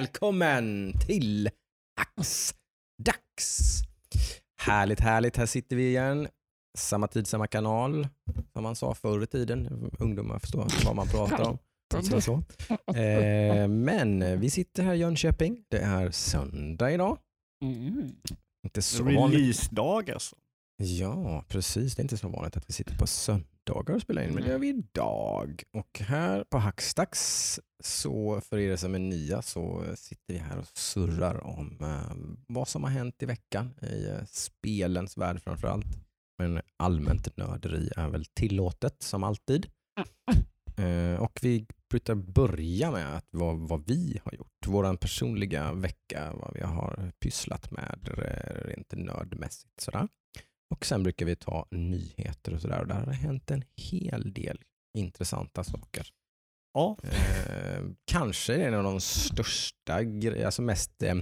välkommen till Ax Dags. Härligt, härligt. Här sitter vi igen. Samma tid, samma kanal. Som man sa förr i tiden. Ungdomar förstår vad man pratar om. Så, så. Eh, men vi sitter här i Jönköping. Det är söndag idag. Mm. Inte så vanligt. Releasedag alltså. Ja, precis. Det är inte så vanligt att vi sitter på söndagar och spelar in, men det gör vi idag. Och här på Hackstacks, så för er som är nya, så sitter vi här och surrar om eh, vad som har hänt i veckan i eh, spelens värld framför allt. Men allmänt nörderi är väl tillåtet som alltid. Eh, och vi brukar börja med att vad, vad vi har gjort. Vår personliga vecka, vad vi har pysslat med eh, rent nördmässigt. Sådär. Och sen brukar vi ta nyheter och sådär. Och där har det hänt en hel del intressanta saker. Ja, Eh, kanske en av de största, gre- alltså mest, eh,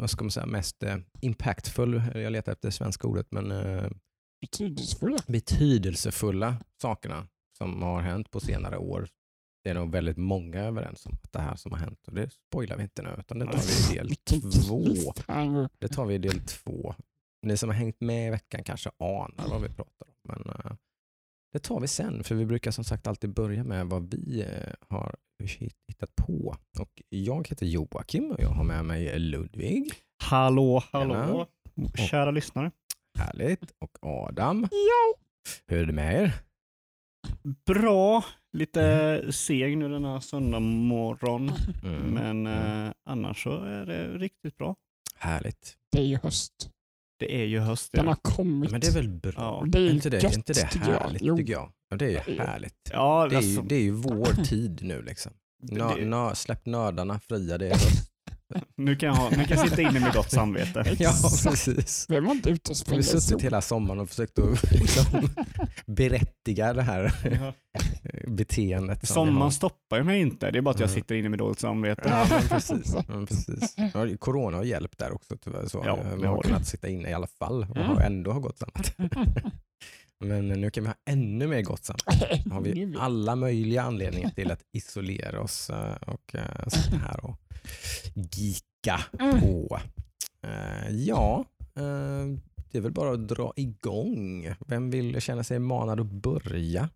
vad ska man säga, mest eh, impactful, jag letar efter det svenska ordet, men eh, Betydelsefulla. betydelsefulla sakerna som har hänt på senare år. Det är nog väldigt många överens om att det här som har hänt och det spoilar vi inte nu utan det tar vi i del två. Det tar vi i del två. Ni som har hängt med i veckan kanske anar vad vi pratar om. Men eh, det tar vi sen, för vi brukar som sagt alltid börja med vad vi eh, har hittat på. Och jag heter Joakim och jag har med mig Ludvig. hallå, hallå. Tjena. Kära lyssnare. Härligt. Och Adam. Ja. Hur är det med er? Bra, lite seg nu denna söndag morgon, Mm. men Mm. eh, annars så är det riktigt bra. Härligt. Det är ju höst. Det är ju höst. Den har kommit. Men det är väl bra? Ja. Det är inte det, gött, inte det tycker jag. härligt Jo. tycker jag? Ja, det är ju härligt. ja Det är, ju, alltså, det är ju vår tid nu liksom. Nö, nö, släpp nördarna fria. Det är höst. Nu, kan jag ha, nu kan jag sitta inne med gott samvete. ja, precis. Vem var inte ute och Vi har suttit hela sommaren och försökt att liksom, berättiga det här Ja. beteendet. Sommaren stoppar ju mig inte, det är bara att jag sitter inne med dåligt samvete. Ja, precis. Ja, precis. Corona har hjälpt där också tyvärr. Så. Ja, Vi det har kunnat sitta inne i alla fall och har ändå har gott samvete. Men nu kan vi ha ännu mer gott samvete. har vi alla möjliga anledningar till att isolera oss eh, och eh, sitta här och geeka Mm. på. Eh, Ja, eh, det är väl bara att dra igång. Vem vill känna sig manad att börja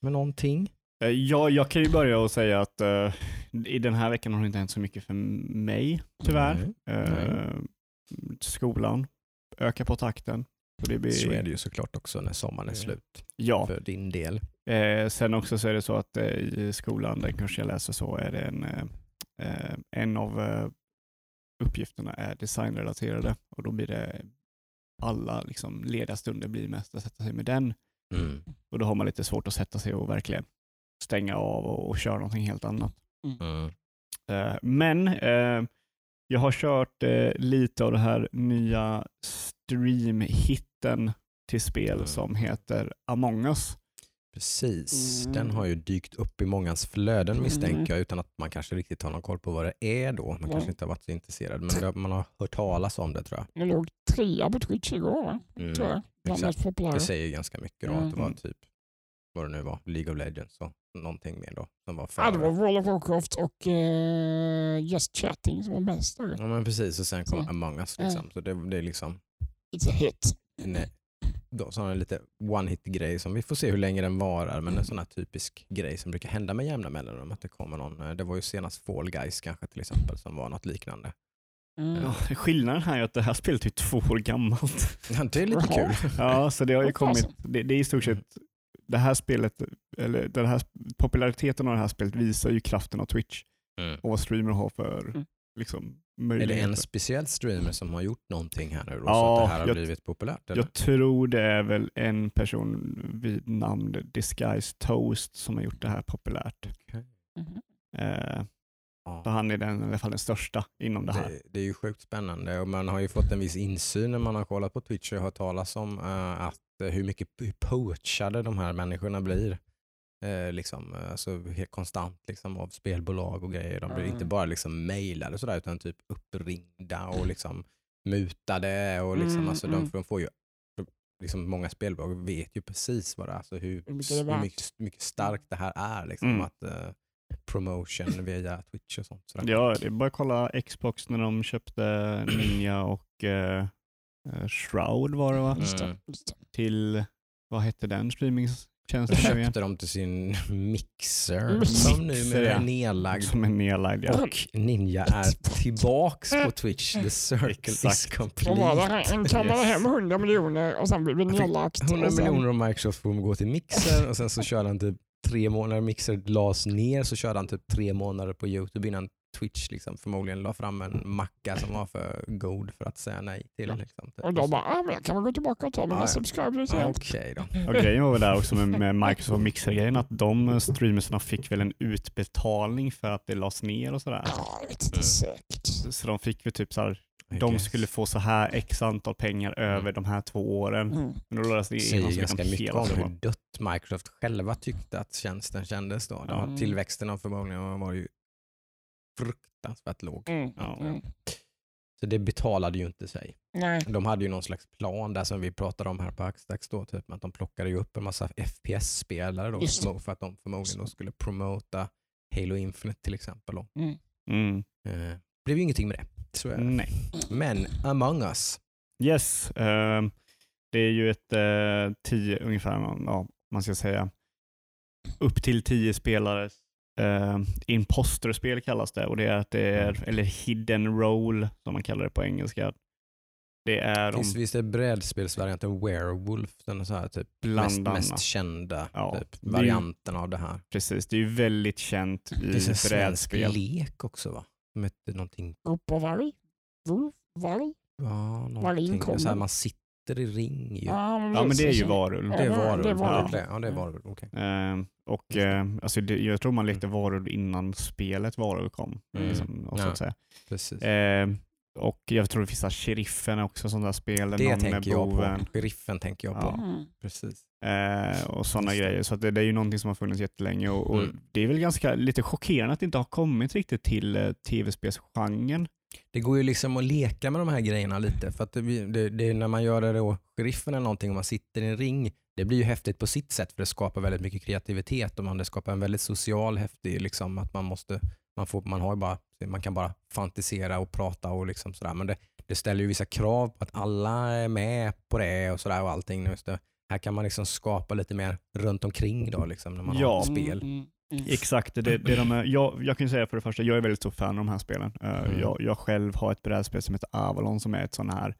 med någonting? Eh, Ja, jag kan ju börja och säga att eh, i den här veckan har det inte hänt så mycket för mig, tyvärr. Nej, Eh, skolan ökar på takten. Och det blir, Så är det ju såklart också när sommaren är slut Ja, för din del. eh, sen också så är det så att eh, i skolan, den kurs jag läser, så är det en, en av eh, uppgifterna är designrelaterade och då blir det alla liksom, lediga stunder blir mest att sätta sig med den. Mm. Och då har man lite svårt att sätta sig och verkligen stänga av och, och köra någonting helt annat. Mm. Eh, Men eh, jag har kört eh, lite av det här nya stream-hitten till spel Mm. som heter Among us. Precis, Mm. den har ju dykt upp i mångas flöden misstänker Mm. jag utan att man kanske riktigt har någon koll på vad det är då. Man Ja. kanske inte har varit så intresserad men det, man har hört talas om det tror jag. Den låg trea på Twitch igår va? Mm. Tror jag. Exakt. Det säger ganska mycket då att det var Mm. typ vad det nu var, League of Legends och någonting mer då som var Ja, det var. World of Warcraft och eh, Just Chatting som var bäst. Ja men precis och sen kom Så. Among us liksom. Så det, det är liksom It's a hit. en eh, då, sån här lite one hit grej som vi får se hur länge den varar men en sån här typisk grej som brukar hända med jämna mellanrum att det kommer någon, eh, det var ju senast Fall Guys kanske till exempel som var något liknande. Mm. Ja, skillnaden här är att det här spelet är två år gammalt. Ja, det är lite kul. Ja, så det har ju kommit, det, det är i stort sett det här spelet, eller den här populariteten av det här spelet visar ju kraften av Twitch Mm. och vad streamer har för Mm. Liksom, Är det en speciell streamer som har gjort någonting här nu då, så Ja, att det här har jag- blivit populärt? Eller? Jag tror det är väl en person vid namn Disguise Toast som har gjort det här populärt. Mhm. Eh, Ja. så han är den, i alla fall den största inom det här. Det, det är ju sjukt spännande och man har ju fått en viss insyn när man har kollat på Twitch och hört talas om eh, att eh, hur mycket hur poachade de här människorna blir. Eh, liksom, eh, alltså, helt konstant liksom, av spelbolag och grejer. De blir Mm. inte bara liksom mejlade och sådär utan typ uppringda och liksom mutade. Och liksom, Mm, alltså, mm. de, de får ju, liksom, många spelbolag vet ju precis vad det är, alltså, hur, Hur mycket mycket, mycket starkt det här är. Liksom, Mm. att, eh, promotion via Twitch och sånt. Sådär. Ja, det är bara att kolla Xbox när de köpte Ninja och eh, eh, Shroud var det va? Mm. Till, vad hette den Då nu igen? köpte de till sin mixer Mixer, som ja. är nedlagd. Som är nedlagd ja. Och Ninja är tillbaks på Twitch. The circle is Exakt. Var det complete. här, en kammade Yes. hem 100 miljoner och sen blev det nedlagt. 100 och sen- miljoner av Microsoft får gå till Mixer och sen så körde han typ tre månader, Mixer lades ner så körde han typ tre månader på Youtube innan Twitch liksom förmodligen la fram en macka som var för god för att säga nej till. Ja. Liksom, typ. Och då bara, ah, men jag kan väl gå tillbaka och ta mina Ja, ja. subscribers Ja, igen. Okej då. Och grejen var väl där också med, med Microsoft Mixer-grejen att de streamersna fick väl en utbetalning för att det lades ner och sådär. Ja, jag vet inte Mm. säkert. Så de fick väl typ så här, I de skulle få så här x antal pengar över de här två åren. Mm. Men då lades det säger ganska mycket hela om hur dött Microsoft själva tyckte att tjänsten kändes då. Ja. Ja. Tillväxten av förmodligen var ju fruktansvärt låg. Mm. Ja. Mm. Så det betalade ju inte sig. Nej. De hade ju någon slags plan där som vi pratade om här på Axdax då, typ att de plockade ju upp en massa FPS-spelare då för att de förmodligen då skulle promota Halo Infinite till exempel. Då. Mm. Mm. Eh, blev ju ingenting med det. Så är det. Nej. Men Among Us, Yes, ehm, det är ju ett eh, tio ungefär, ja, man ska säga, upp till tio spelare eh, imposterspel kallas det och det är att det är, eller hidden role som man kallar det på engelska. Det är de finns visst är brädspelsvarianten Werewolf, den är så här typ mest, mest kända Ja, typ, det är ju- varianten av det här. Precis, det är ju väldigt känt i Det finns en svensk brädspel. lek också va? Som heter någonting, Upp och varg. Wolf, varg. ja, någonting. Det är så här, man sitter i ring ju. Ja, Ja men det är ju varulv. Det är Ja, varulv. det är Ja, varulv. det, ja, det är varulv. Okej. Ehm, och eh, alltså det, jag tror man lekte varulv innan spelet varulv kom. Mm. Liksom, och så Ja. att säga. Precis. Ehm, och jag tror det finns sheriffen också, sådana där spel. det någon tänker jag boven. på. Sheriffen tänker jag Ja. på. Mm. Precis. Eh, och sådana grejer. Så att det, det är ju någonting som har funnits jättelänge och, och Mm. det är väl ganska lite chockerande att det inte har kommit riktigt till eh, tv-spelsgenren. Det går ju liksom att leka med de här grejerna lite. För att det, det, det, är när man gör det då, sheriffen eller någonting och man sitter i en ring, det blir ju häftigt på sitt sätt för det skapar väldigt mycket kreativitet och man, det skapar en väldigt social häftig, liksom att man måste, man, får, man, har ju bara, man kan bara fantisera och prata och liksom sådär. Men det, det ställer ju vissa krav på att alla är med på det och sådär och allting. Just det. Här kan man liksom skapa lite mer runt omkring då liksom när man Ja. har ett spel. Mm, mm. Exakt, det, det de är, jag, jag kan säga för det första, jag är väldigt stor fan av de här spelen. Eh, Mm. jag, jag själv har ett brädspel som heter Avalon som är ett sån här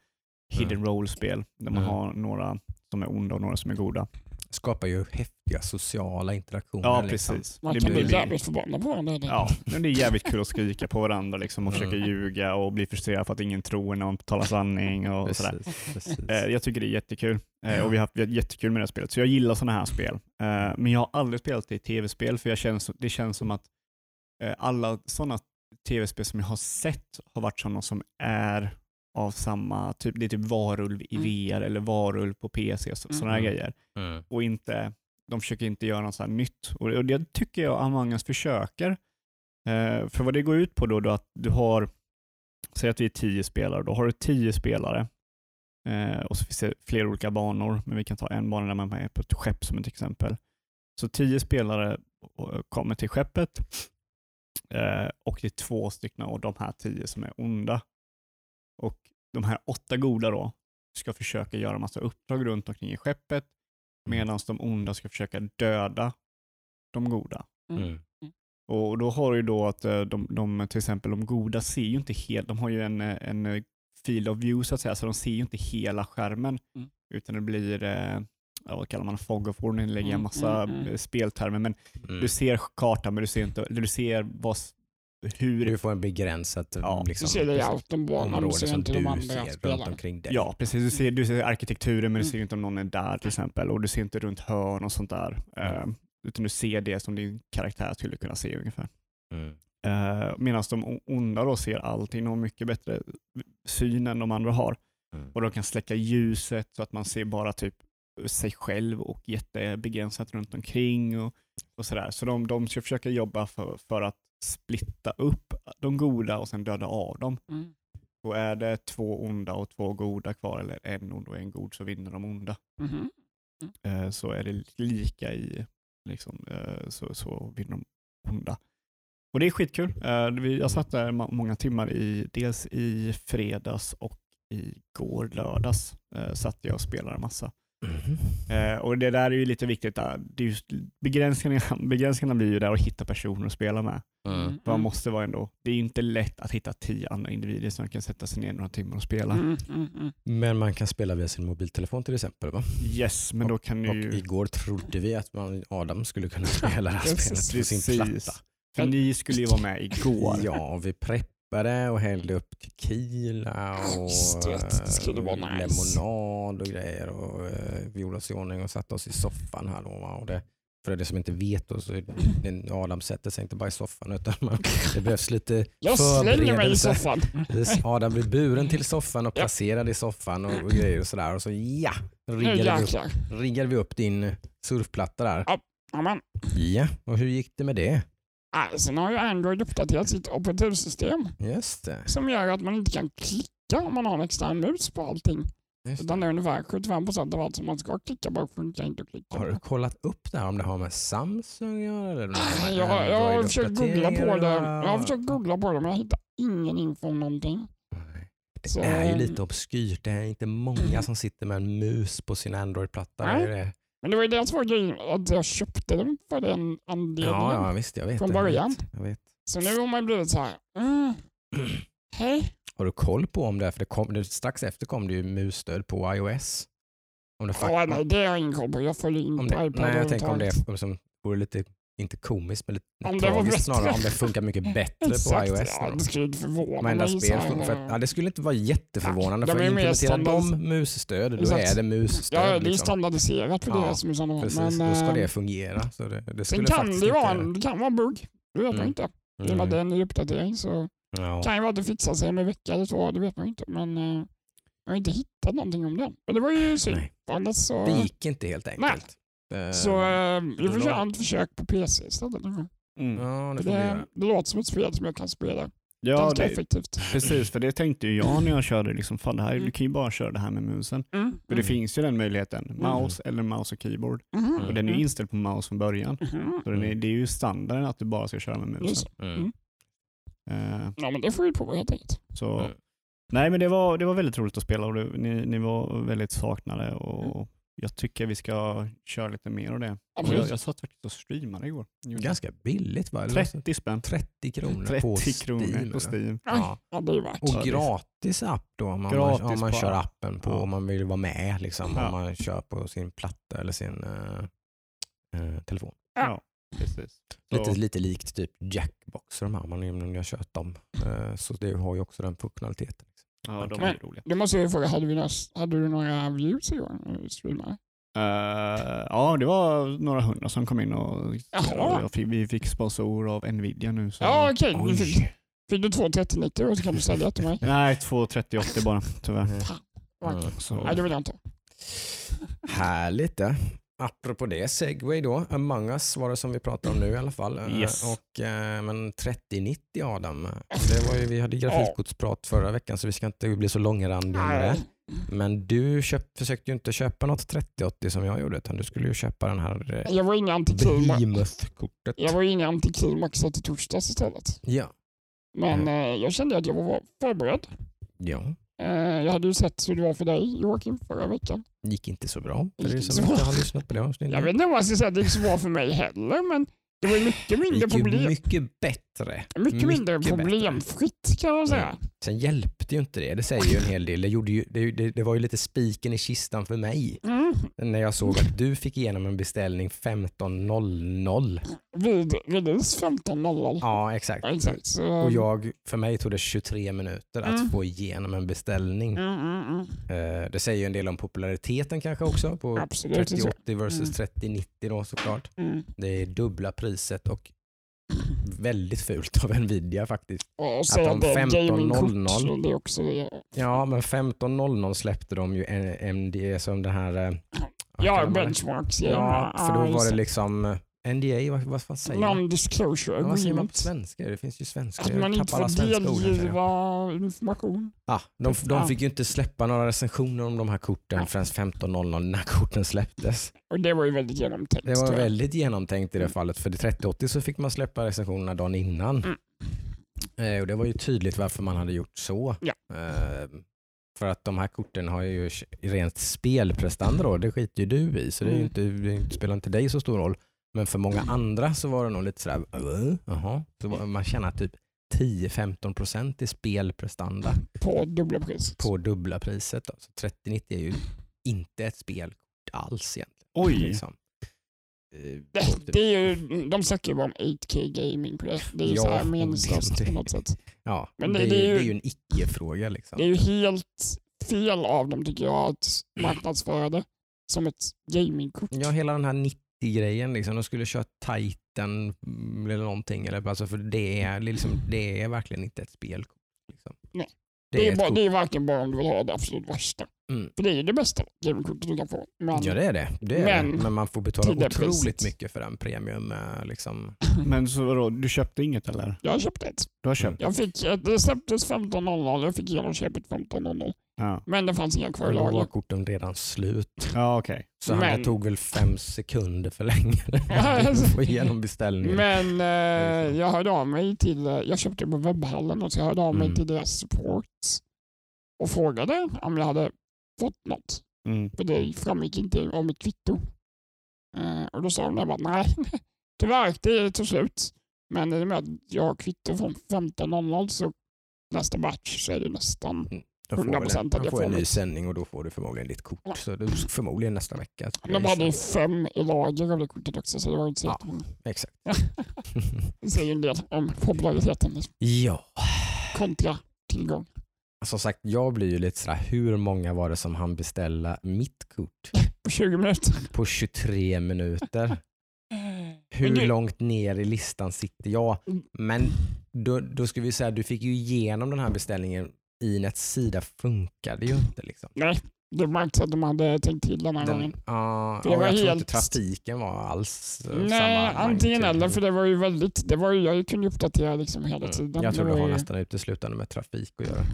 hidden Mm. role-spel där man Mm. har några som är onda och några som är goda. Skapar ju häftiga sociala interaktioner. Ja, liksom. precis. Man kan bli jävligt förbannad på varandra. det. Ja, men det är jävligt kul att skrika på varandra liksom, och Mm. försöka ljuga och bli frustrerad för att ingen tror när man talar sanning och sådär. Precis, precis. Eh, jag tycker det är jättekul eh, och vi har haft vi har jättekul med det här spelet. Så jag gillar sådana här spel. Eh, men jag har aldrig spelat det i tv-spel för jag känns, det känns som att eh, alla sådana tv-spel som jag har sett har varit sådana som är av samma typ. Det är typ varulv i Mm. VR eller varulv på PC och sådana här Mm. grejer. Mm. Och inte, de försöker inte göra något så här nytt. Och, och det tycker jag Among Us försöker. Eh, för vad det går ut på då, då att du har, säg att vi är tio spelare, då har du tio spelare eh, och så finns det flera olika banor, men vi kan ta en bana där man är på ett skepp som ett exempel. Så tio spelare kommer till skeppet eh, och det är två stycken av de här tio som är onda. Och de här åtta goda då ska försöka göra massa uppdrag runt omkring i skeppet medan de onda ska försöka döda de goda. Mm. Och då har du ju då att eh, de, de, till exempel de goda ser ju inte helt, de har ju en, eh, en eh, field of view så att säga, så de ser ju inte hela skärmen. Mm. Utan det blir, eh, ja, vad kallar man fog of war, nu lägger jag en Mm, massa mm, mm. speltermer, men Mm. du ser kartan men du ser inte, du ser vad, hur, Du får en begränsad Ja, Du liksom, ser layouten bara, men du område ser som inte de du andra ser runt spelarna. omkring dig. ja precis, du ser, du ser arkitekturen men du Mm. ser inte om någon är där till exempel och du ser inte runt hörn och sånt där. Eh, utan du ser det som din karaktär skulle kunna se ungefär. Mm. Uh, Medan de onda då ser allting och har mycket bättre syn än de andra har. Mm. Och de kan släcka ljuset så att man ser bara typ sig själv och jättebegränsat runt omkring och, och sådär. Så de, de ska försöka jobba för, för att splitta upp de goda och sen döda av dem. Mm. Och är det två onda och två goda kvar eller en ond och en god så vinner de onda. Mhm. Eh, så är det lika i, liksom, eh, så, så vinner de onda. Och det är skitkul. Eh, Jag satt där många timmar i, dels i fredags och igår lördags eh, satt jag och spelade massa. Eh, och det där är ju lite viktigt. Där. Det är just, begränsningarna, begränsningarna blir ju där att hitta personer att spela med. Mm. Man måste vara ändå, det är ju inte lätt att hitta tio andra individer som kan sätta sig ner några timmar och spela. Mm, mm, mm. Men man kan spela via sin mobiltelefon till exempel va? Yes, men då kan du Och ju... igår trodde vi att man, Adam skulle kunna spela det här spelet på sin platta. För ni skulle ju vara med igår. Ja, och vi preppade och hällde upp tequila och det skulle vara eh, lemonad och grejer. Och, eh, vi gjorde oss i ordning och satte oss i soffan här. Då, och det, för det som inte vet då, så det, Adam sätter sig inte bara i soffan utan man, det behövs lite Jag slänger mig i soffan. Adam blir buren till soffan och placerad i soffan och, och grejer och sådär. Och så ja, riggade vi, upp, riggade vi upp din surfplatta där. Ja, och hur gick det med det? Nej, Sen har ju Android uppdaterat sitt operativsystem Just det. som gör att man inte kan klicka om man har en extern mus på allting. Just. Utan det är ungefär 75% av allt som man ska klicka bara funkar inte att klicka. Har du på. kollat upp det här om det har med Samsung att göra? Eller med Jag, jag har försökt googla på det. Jag har försökt googla på det men jag hittar ingen info om någonting. Det Så- är ju lite obskyrt. Det är inte många som sitter med en mus på sin Android-platta. Men det var ju det som var grejen, att jag köpte den för den anledningen. Ja, ja, visst. Jag vet. Från början. Jag vet. Så nu har man blivit så här. Mm, hej. Har du koll på om det är, för det kom, strax efter kom det ju musstöd på iOS. Om det, Ja, nej, det har jag ingen koll på. Jag följer om inte iPad nej, jag tänker om det är, som vore lite, inte komiskt, men lite Om det tragiskt snarare. Om det funkar mycket bättre på iOS. ja, det skulle inte förvåna Varenda mig. spel funkar. Ja, det skulle inte vara jätteförvånande. de för är att ju mer implementera standard- de musstöd, då Exakt. är det musstöd. Ja, det är liksom. standardiserat för Ja, det som är sådana Precis, Men, då ska eh, det fungera. Så det, det Sen kan det, vara inte- en, det kan vara en bugg. Det vet man Mm. inte. I och med att det är en ny uppdatering så Ja. kan ju vara att det fixar sig med en vecka eller två. Det vet man inte. Men eh, jag har inte hittat någonting om den. Men det var ju synd. Nej, Annars så, det gick inte helt enkelt. Eh, så eh, vi får det köra ett försök på PC istället. Mm. Ja, det Det, göra. det låter som ett spel som jag kan spela Ja, det, effektivt. precis. För det tänkte ju jag när jag körde. Liksom, fan, det här, Mm. Du kan ju bara köra det här med musen. Mm. För det finns ju den möjligheten. Mm. Mouse eller mouse och keyboard. Mhm. Och den är ju inställd på mouse från början. Så den är, det är ju standarden att du bara ska köra med musen. Mm. Eh, Ja, men det får vi prova helt enkelt. så, Mm. Nej men det var, det var väldigt roligt att spela och det, ni, ni var väldigt saknade och jag tycker vi ska köra lite mer av det. Absolut. Jag, jag satt faktiskt och streamade igår. Ganska billigt va? Eller så- 30 spänn. 30 kronor 30 på kronor Steam. på? Steam. Ja. Ja. Och gratis app då om man, Gratis om man på kör app. appen på Ja. om man vill vara med. Liksom, Ja. Om man kör på sin platta eller sin eh, eh, telefon. Ja, precis. Så, Lite, lite likt typ Jackbox och de här, man, om ni har kört dem. Eh, så det har ju också den funktionaliteten. Ja, de Men- är roliga. Det måste jag ju fråga, hade, vi några, hade du några views igår när du streamade? Eh, ja, det var några hundra som kom in och, och fick, vi fick sponsor av Nvidia nu. Så. Ja, okej. Du fick, fick du två 3090 och så kan du sälja till mig. Nej, 23080 bara tyvärr. Mm. Så, Nej, det vill jag inte. Härligt det. Apropå det, Segway då. Among us var det som vi pratade om nu i alla fall. Eh, Yes. Och, eh, men 3090 Adam, det var ju, vi hade grafikkortsprat förra veckan så vi ska inte bli så långrandiga med det. Men du köp, försökte ju inte köpa något 3080 som jag gjorde utan du skulle ju köpa den här eh, Jag var inne i antiklimax. Behemoth-kortet. Jag var inne i antiklimaxet i torsdags istället. Ja. Men Mm. eh, jag kände att jag var förberedd. ja, Eh, jag hade ju sett hur det var för dig Joakim förra veckan. Gick inte så bra. För det är som så inte har lyssnat på det avsnittet. Jag vet inte om jag ska säga att det gick så bra för mig heller men det var mycket Det mindre gick ju problem. mycket bättre. Mycket, mindre mycket problemfritt kan jag säga. Sen hjälpte ju inte det. Det säger ju en hel del. Det, gjorde ju, det, det, det var ju lite spiken i kistan för mig. Mm. När jag såg att du fick igenom en beställning 15.00. Vid release 15.00. Ja, exakt. Exakt. Så, Och jag, för mig tog det 23 minuter att Mm. få igenom en beställning. Mm, mm, mm. Eh, Det säger ju en del om populariteten kanske också på Absolut. 3080 versus Mm. 3090 då såklart. Mm. Det är dubbla priset och väldigt fult av Nvidia faktiskt. De att är 15.00 gamingkort. Det är också det. Ja, men 15.00 släppte de ju MD som det här... eh, Ja, benchmarks. Ja, för då var det liksom NDA, vad, vad fan säger man? Non-disclosure Ja, vad säger man på agreement. svenska? Det finns ju svenska. Att man inte får delgiva information. Ja, de, de fick ju inte släppa några recensioner om de här korten förrän 15.00 när korten släpptes. Och det var ju väldigt genomtänkt. Det var väldigt genomtänkt i det Mm. fallet. För i 3080 så fick man släppa recensionerna dagen innan. Mm. Eh, och Det var ju tydligt varför man hade gjort så. Ja. Eh, för att de här korten har ju rent spelprestanda då, det skiter ju du i. Så det, Mm. inte, det spelar inte dig så stor roll. Men för många andra så var det nog lite sådär, "Äh, jaha. Så var- man känner typ 10-15% i spelprestanda På dubbla priset. på dubbla priset. Då. Så 3090 är ju inte ett spelkort alls egentligen. Oj. Liksom. Eh, Det, det är ju, de snackar ju bara om 8K gaming på det. Det är ju Ja, så här och meningslöst det- på något sätt. Ja, Men det, det- är, det är ju- det är ju en icke-fråga. Liksom. Det är ju helt fel av dem tycker jag att marknadsföra det som ett gamingkort. Ja, hela den här 90-grejen, liksom, de skulle köra Titan mm, eller någonting. Eller, alltså, för det är, liksom, det är verkligen inte ett spelkort. Liksom. Nej. Det, Det är, ett bara, det är varken bara om du vill ha det absolut värsta. Mm. För det är ju det bästa gamingkortet du kan få. Men, Ja det är det. det, är Men- det. Men man får betala otroligt priset. mycket för den premium. eh, Liksom. Men så vadå, du köpte inget eller? jag köpte ett. Du har köpt? Jag fick, ett- det släpptes 15.00 jag fick genomköpet 15.00. Ja, Men det fanns inga kvar i Då var korten redan slut. ja okej. Så han, Men- det tog väl fem sekunder för länge att få igenom beställningen. Men eh, jag hörde av mig till, eh, jag köpte på webbhallen och så jag hörde av mig Mm. till deras support och frågade om jag hade fått något. Mm. För det framgick inte av mitt kvitto. Eh, och då sa de där bara, nej, tyvärr, det tog slut. Men i och med att jag har kvitto från 15.00 så nästa batch så är det nästan, Då får, 100% väl, att då jag får en ny sändning och då får du förmodligen ditt kort. Ja. Så du, förmodligen nästa vecka. de hade ju fem i lager av det kortet också så det var inte så Ja. Exakt. Det säger en del om populariteten liksom, ja. kontra tillgång. Som sagt, jag blir ju lite sådär, hur många var det som han beställa mitt kort På 20 minuter. på 23 minuter? Hur du- långt ner i listan sitter jag? Mm. Men då, då ska vi säga, du fick ju igenom den här beställningen. Inets sida funkade ju inte. Liksom. Nej, det märks att de hade tänkt till den här Den, gången. För det var jag tror helt- inte trafiken var alls eh, Nej, samma antingen magnitud. eller. För det var ju väldigt, det var ju, jag kunde ju uppdatera liksom hela tiden. Mm. Jag tror det det var har ju, nästan uteslutande med trafik att göra.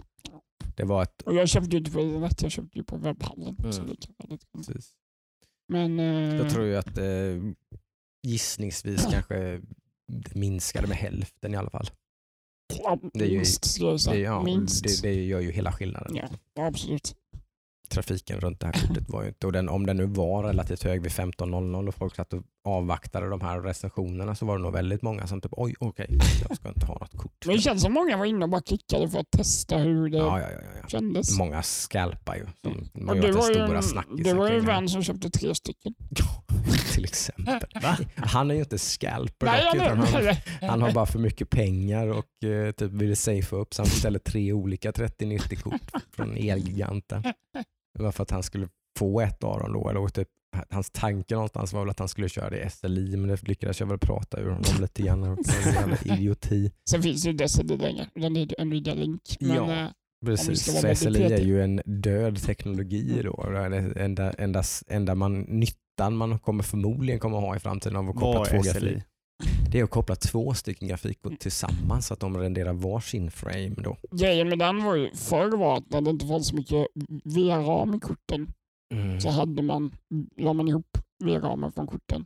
Det var ett... Och jag köpte ju inte på internet, jag köpte ju på webbhallen. Mm. Så det. Precis. Men eh, Jag tror ju att eh, gissningsvis kanske det minskade med hälften i alla fall. Det är ju- Det, ja, det, det gör ju hela skillnaden. Ja, absolut. Trafiken runt det här kortet var ju inte, och den, om den nu var relativt hög vid 15.00 och folk satt och avvaktade de här recensionerna så var det nog väldigt många som typ oj okej, jag ska inte ha något kort. Men det känns som många var inne och bara klickade för att testa hur det Ja, ja, ja, ja. kändes. Många skalpar ju. Som Och har ju det var stora en, det var ju en vän som köpte tre stycken. Till exempel. Va? Han är ju inte scalper Nej, dock, utan han, han har bara för mycket pengar och eh, typ ville safea upp så han beställde tre olika 3090-kort från Elgiganten. Det var för att han skulle få ett av dem då. Eller typ, hans tanke någonstans var väl att han skulle köra det i SLI men det lyckades jag väl prata ur honom lite grann. En jävla idioti. Sen finns det ju Desert längre. Den är Nvidia Link. Men, Ja. eh, Precis, så SLI är ju en död teknologi då. Det är det enda, enda, enda man, nyttan man kommer förmodligen kommer ha i framtiden av att koppla två. SLI? Det är att koppla två stycken grafikkort tillsammans så att de renderar varsin frame då. grejen med den var ju förr var att när det inte fanns så mycket VRAM i korten Mm. så hade man, la man ihop VRAMen från korten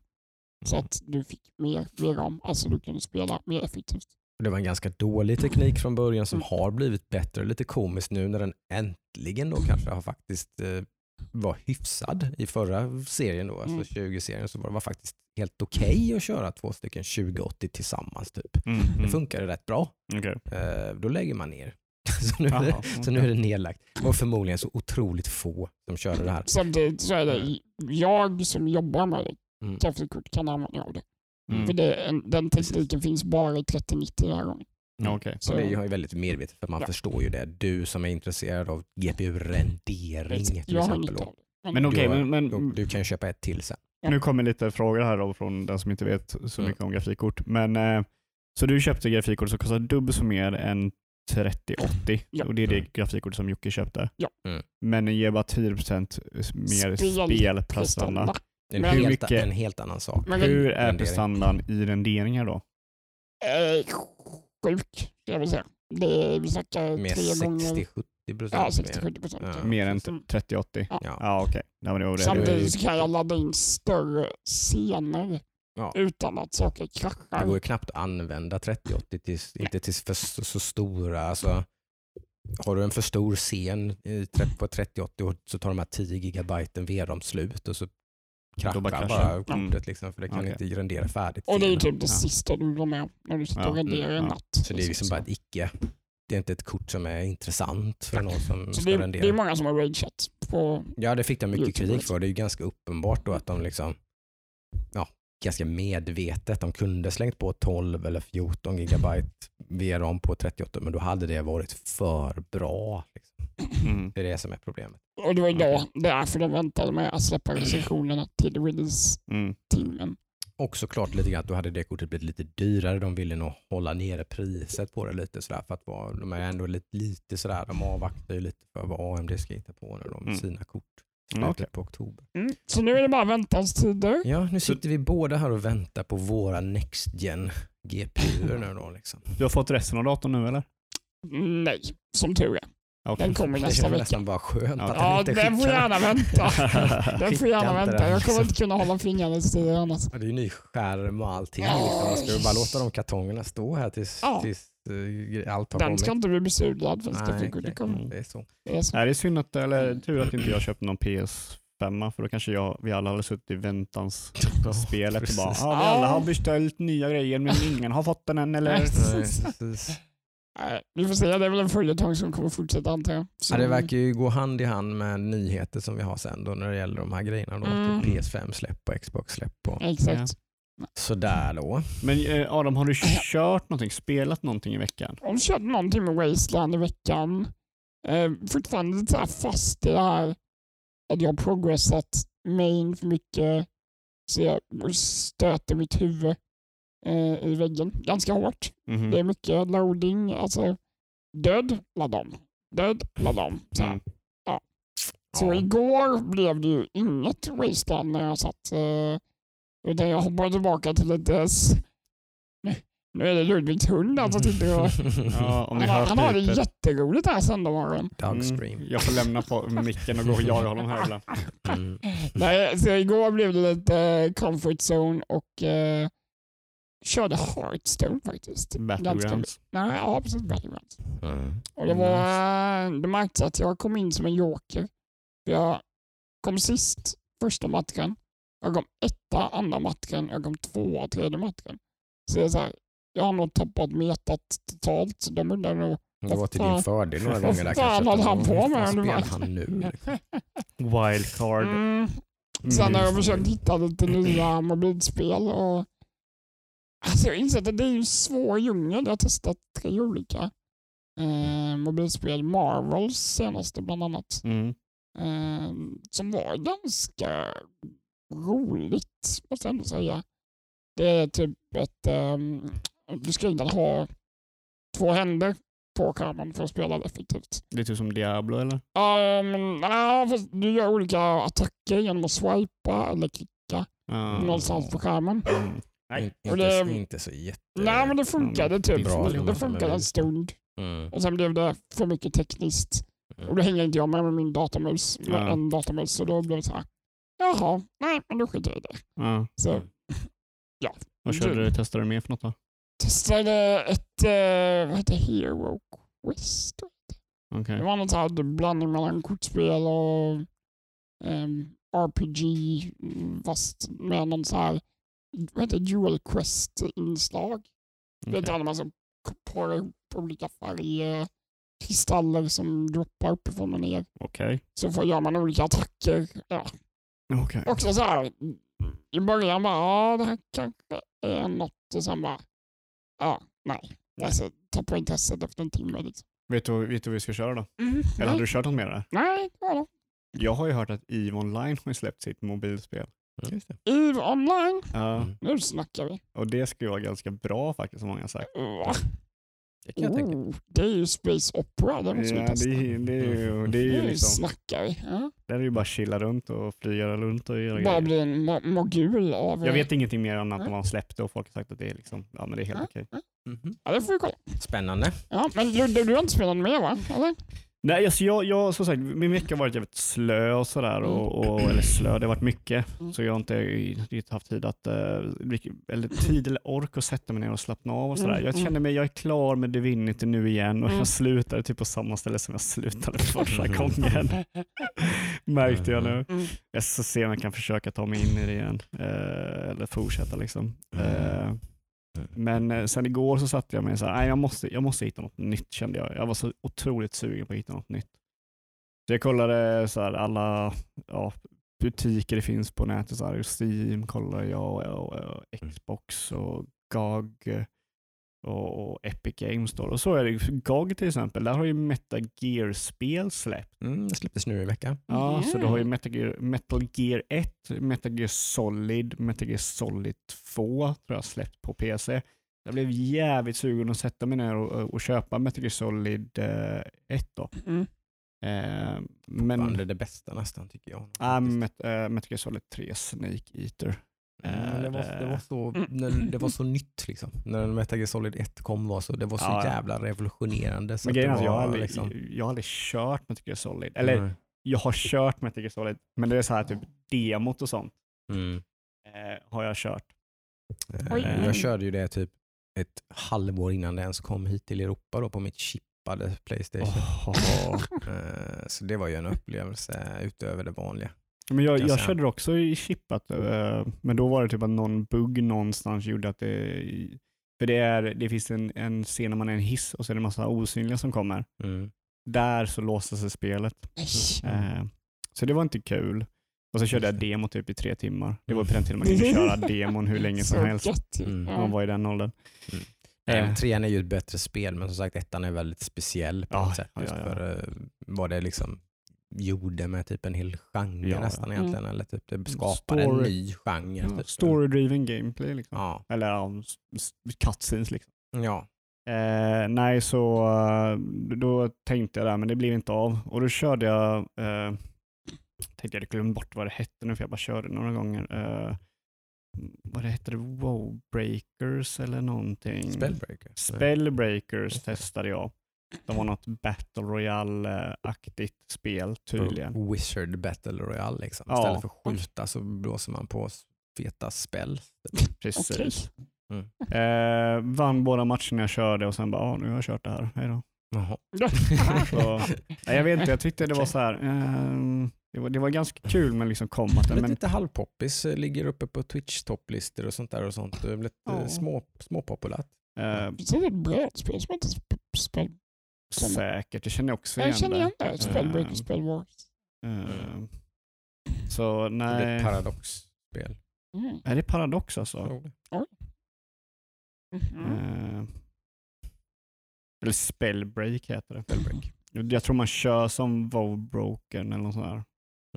så att du fick mer VRAM, alltså du kunde spela mer effektivt. Det var en ganska dålig teknik från början som Mm. har blivit bättre. Lite komiskt nu när den äntligen då kanske har faktiskt eh, var hyfsad i förra serien då, alltså Mm. 20-serien så var det var faktiskt helt okej att köra två stycken 2080 tillsammans typ. Mm. Det Mm. funkade rätt bra. Okej. Eh, då lägger man ner. så, nu är det, Jaha, så nu är det nedlagt. Och förmodligen så otroligt få som körde det här. Samtidigt så är det jag som jobbar med det, Mm. kan använda av det. Mm. För det, den tekniken finns bara i 3090 den här gången. Ja, okej. Så, det är ju väldigt medvetet för man Ja. förstår ju det. Du som är intresserad av GPU-rendering till jag exempel. Då. Men Du, okej, har- men, men du, du kan ju köpa ett till sen. nu kommer lite frågor här då från den som inte vet så Mm. mycket om grafikkort. Men, eh, så du köpte grafikkort som kostar dubbelt så mer än 3080 Ja. och det är det Mm. grafikkort som Jocke köpte. Ja. Mm. Men den ger bara 10% mer Spel- spelprestanda. Det är en, helt, Mycket- en helt annan sak. Men Hur är prestandan i renderingar då? Sjuk, jag vill säga. Det, vi snackar Med tre gånger. 60-70 procent. Ja, 60-70 procent. Ja. Mer än Så- 30-80? Ja. Ja. Ja, okej. Det det. Samtidigt så kan jag ladda in större scener Ja. utan att saker Det kraschar. går ju knappt att använda 3080 till, inte till för så, så stora. Alltså, har du en för stor scen på 3080 och så tar de här 10 gigabyten VRAM slut och så kraschar bara bara, kraschar. kortet liksom, för det kan Okej. inte rendera färdigt. Och det är ju typ det Ja. sista du vill med när du sitter Ja. och renderar Mm, en ja. natt. Så det är liksom bara ett icke. Det är inte ett kort som är intressant för någon som Så ska det, rendera. det är många som har rageat på Ja, det fick de mycket YouTube, kritik för. Det är ju ganska uppenbart då att de liksom, ja, ganska medvetet, de kunde slängt på 12 eller 14 gigabyte VRAM på 38, men då hade det varit för bra. Liksom. Mm. Det är det som är problemet. Och det var idag därför de väntade med att släppa recensionerna till release-timmen. Mm. Och såklart lite grann att då hade det kortet blivit lite dyrare. De ville nog hålla nere priset på det lite sådär för att vara, de är ändå lite, lite sådär, de avvaktar ju lite för vad AMD ska hitta på när de Mm. sina kort Mm, slutet okej. på oktober. Mm. Så nu är det bara väntans tider. Ja, nu sitter vi båda här och väntar på våra Next Gen GPUer nu då liksom. Du har fått resten av datorn nu eller? Nej, som tur är. Okej. Den kommer Det nästa vecka. nästan bara skönt Ja. att Ja, inte den får gärna vänta. Den får gärna vänta. den, Jag kommer inte kunna hålla fingrarna still annars. Ja, det är ju ny skärm och allting. Liksom. Man ska ju bara låta de kartongerna stå här tills, Ja. tills uh, allt har Den kommit. ska inte bli bestuglad förrän Nej. Kulle kommer. Mm. Det är så. Det är så. Nej, det är synd att, eller tur att inte jag köpte någon PS5 för då kanske jag, vi alla hade suttit i väntans spelet och bara precis. ah, vi alla har beställt nya grejer men ingen har fått den än eller? Nej. Nej, vi får se, det är väl en följetong som kommer fortsätta antar jag. Så- Ja, det verkar ju gå hand i hand med nyheter som vi har sen då när det gäller de här grejerna. Då, Mm. typ PS5-släpp och Xbox-släpp och Exakt. sådär då. Men eh, Adam, har du kört någonting, spelat någonting i veckan? Jag har kört någonting med Wasteland i veckan. Eh, fortfarande lite så här fast i det här att jag har progressat main för mycket. Så jag stöter mitt huvud eh, i väggen ganska hårt. Mhm. Det är mycket loading, alltså död, ladda om. Död, ladda om. Så. Mm. så Ja. igår blev det ju inget Wasteland när jag satt. Eh, utan jag hoppade tillbaka till ett dess. Nu är det Ludvigs hund alltså sitter och Ja, om ni han, hör han har det jätteroligt här söndag morgon. Dogstream. Mm, jag får lämna på micken och gå och jaga honom här ibland. Mm. Nej, så igår blev det lite eh, comfort zone och eh, körde Hearthstone faktiskt. Ganska, Battlegrounds. nej, ja, precis. Battlegrounds. Mm. Och det, var, det märktes att jag kom in som en joker. Jag kom sist första matchen. Jag kom etta andra matchen. Jag kom tvåa tredje matchen. Så är så här, jag har nog tappat metat totalt. Så de undrar nog Det var till din fördel några Vad gånger där fan kanske. höll han Vad på med? spelar han nu? Wildcard. Mm. Sen har jag Mm. försökt hitta lite nya mobilspel och alltså jag insett att det är en svår djungel. Jag har testat tre olika eh, mobilspel. Marvels senaste bland annat. Mm. Eh, som var ganska roligt måste jag ändå säga. Det är typ ett, eh, du ska inte ha två händer på skärmen för att spela effektivt. Lite som Diablo eller? Ja, men, ja, fast du gör olika attacker genom att swipa eller klicka Ja. någonstans på skärmen. Mm. Nej. Inte, det- inte så jätte... Nej, men det funkade typ. bra, det, det funkade en stund Mm. och sen blev det för mycket tekniskt. Mm. Och då hänger inte jag med med min datamus, med Ja. en datamus, så då blev det så här. Jaha, nej, men då skiter jag i det. Ja. Så Mm. Vad körde du, testade du mer för något då? testade ett, eh, vad heter Hero Quest? Okej. Det var något så här blandning mellan kortspel och ehm, RPG mm, fast med någon så här vad heter Dual Quest-inslag. Det Okej. är man som parar ihop olika färger, kristaller som droppar uppifrån och ner. Okej. Så får gör man olika attacker. Ja. Okej. Också så här, i början bara, ja det här kanske är något och sen bara, ja, nej. Alltså, tappa intresset efter en timme. Liksom. Vet, du, vet du vad vi ska köra då? Mm, Eller nej, du kört något mer? där? nej, det var det. Jag har ju hört att EVE Online har släppt sitt mobilspel. Mm, just det. EVE online, Ja, Mm. nu snackar vi. och det ska ju vara ganska bra faktiskt som många har sagt. Va? Det kan jag tänka. Oh, det är ju Space Opera. Det måste vi Ja, testa. det, är- det, är ju, det är ju liksom, snackar vi. Ja. där är ju bara chilla runt och flyga runt och göra Bara bli en mo- mogul av... Jag vet ingenting mer än att de Ja. har släppt det och folk har sagt att det är, liksom, ja, men det är helt Ja. okej. Mhm. Ja, det får vi kolla. Spännande. Ja, men Ludde, du har inte spelat mer va? Eller? Nej, alltså jag, jag, som sagt, min vecka har varit jävligt slö och sådär. Och, och, eller slö, det har varit mycket. Mm. Så jag har inte riktigt haft tid att, eh, eller tid eller ork att sätta mig ner och slappna av och sådär. Mm, Jag mm. känner mig, jag är klar med Divinity nu igen och Mm. jag slutade typ på samma ställe som jag slutade första gången. Märkte jag nu. Mm. Jag ska se om jag kan försöka ta mig in i det igen. Eh, eller fortsätta liksom. Men eh, sen igår så satte jag mig så här, nej jag måste, jag måste hitta något nytt kände jag. Jag var så otroligt sugen på att hitta något nytt. Så jag kollade så här, alla ja, butiker det finns på nätet. Så här, Steam kollade jag, och, och, och Xbox och eh, och, och Epic Games. Då. Och så är det GOG till exempel, där har ju Metal Gear-spel släppt. Mm, det släpptes nu i veckan. Ja, så du har ju. Metal Gear, Metal Gear 1, Metal Gear Solid, Metal Gear Solid 2 tror jag släppt på PC. Jag blev jävligt sugen att sätta mig ner och, och köpa Metal Gear Solid eh, 1 då. Mm. Eh, Men det är det bästa nästan tycker jag. ah, Met, eh, Metal Gear Solid 3 Snake Eater. Mm, det, var, det, var så, Mm. när, det var så nytt liksom. När Metal Gear Solid 1 kom var så, det var så Ja, jävla revolutionerande. Så Men att grejen att jag har var aldrig, liksom, jag har aldrig kört Metal Gear Solid. Eller Nej. jag har kört Metal Gear Solid, men det är så här typ demot och sånt Mm. eh, har jag kört. Eh, Jag körde ju det typ ett halvår innan det ens kom hit till Europa då på mitt chippade Playstation. Oh. Eh, Så det var ju en upplevelse utöver det vanliga. Men jag, jag körde också i chippat, eh, men då var det typ att någon bugg någonstans gjorde att det... För det, är, det finns en, en scen när man är i en hiss och så är det en massa osynliga som kommer. Mm. Där så låste sig spelet. Nej. Eh, Så det var inte kul. Och så körde jag demo typ i tre timmar. Det var på den tiden man kunde köra demon hur länge som helst. Mm. när Man var i den åldern. Eh, Eh. trean är ju ett bättre spel men som sagt ettan är väldigt speciell på Ja, något sätt. Just ja, ja. för vad det liksom gjorde med typ en hel genre Ja, nästan ja. egentligen. Eller typ det skapade en Story. ny genre. Ja, typ. Story-driven gameplay liksom. Ja. Eller ja, cutscenes liksom. ja. Eh, nej, så eh, då tänkte jag där, men det blev inte av. Och då körde jag, eh, tänkte jag hade glömt bort vad det hette nu för jag bara körde några gånger. Eh, vad det hette, det? wow breakers eller någonting. Spellbreaker. Spellbreakers testade jag. Det var något Battle Royale-aktigt spel tydligen. Wizard Battle Royale liksom. Ja. Istället för att skjuta så blåser man på feta spel. Precis. Mm. Eh, vann båda matcherna jag körde och sen bara, ah, nu har jag kört det här, hej då. Så, nej, jag vet inte, jag tyckte det var så här. ehm, det, var, det var ganska kul med liksom kombaten. Men lite halvpoppis, eh, ligger uppe på Twitch topplistor och sånt där och sånt. Lite Ja. små, småpopulärt. eh, Det är ett brädspel som heter sp- spel. Säkert, det känner jag också Jag igen. känner igen det. Spellwars. eh, så Det är nej, ett paradoxspel. Mm. är det paradox alltså? Tror det. Mhm. Eh, eller spellbreak heter det. Spellbreak. Jag tror man kör som Vowbroken eller något sånt där.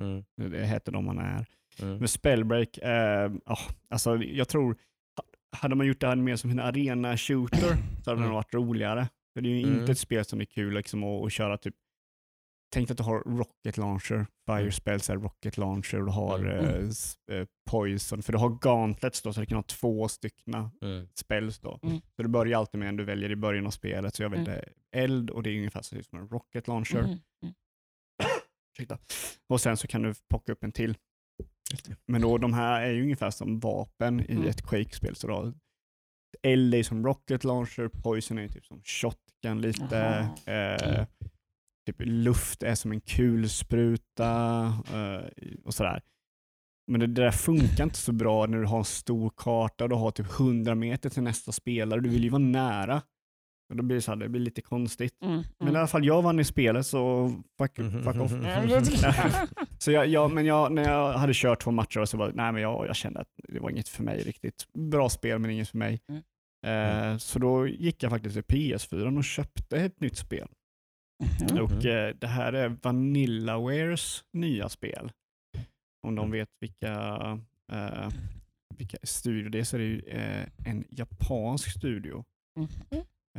Mm. Det heter de man är. Mm. Men spellbreak, eh, ah, alltså jag tror, ha- hade man gjort det här mer som en arena shooter så hade det Mm. nog varit roligare. För det är ju Mm. inte ett spel som är kul liksom, att, att köra typ, tänk att du har rocket launcher, fire Mm. spells är rocket launcher och du har Mm. eh, eh, poison, för du har gauntlets då så du kan ha två styckna Mm. spells då. Mm. Så du börjar alltid med en du väljer i början av spelet, så jag väljer eld och det är ungefär så som en rocket launcher. Mhm. Ursäkta. Och sen så kan du plocka upp en till. Men då, de här är ju ungefär som vapen i Mm. ett Quake-spel. Så då, eld är som rocket launcher, poison är typ som shotgun lite. Eh, typ luft är som en kulspruta eh, och sådär. Men det, det där funkar inte så bra när du har en stor karta och du har typ 100 meter till nästa spelare. Du vill ju vara nära. Och då blir det, så här, det blir lite konstigt. Mm. Men i alla fall, jag vann i spelet så fuck, Mhm. fuck off. Ja, men det- Så jag, jag, men jag, när jag hade kört två matcher så var nej, men jag, jag kände att det var inget för mig riktigt. Bra spel men inget för mig. Mm. Eh, så då gick jag faktiskt till PS4 och köpte ett nytt spel. Och eh, det här är Vanillawares nya spel. Om de Mm. vet vilka, eh, vilka studio det är så är det ju eh, en japansk studio. Mhm.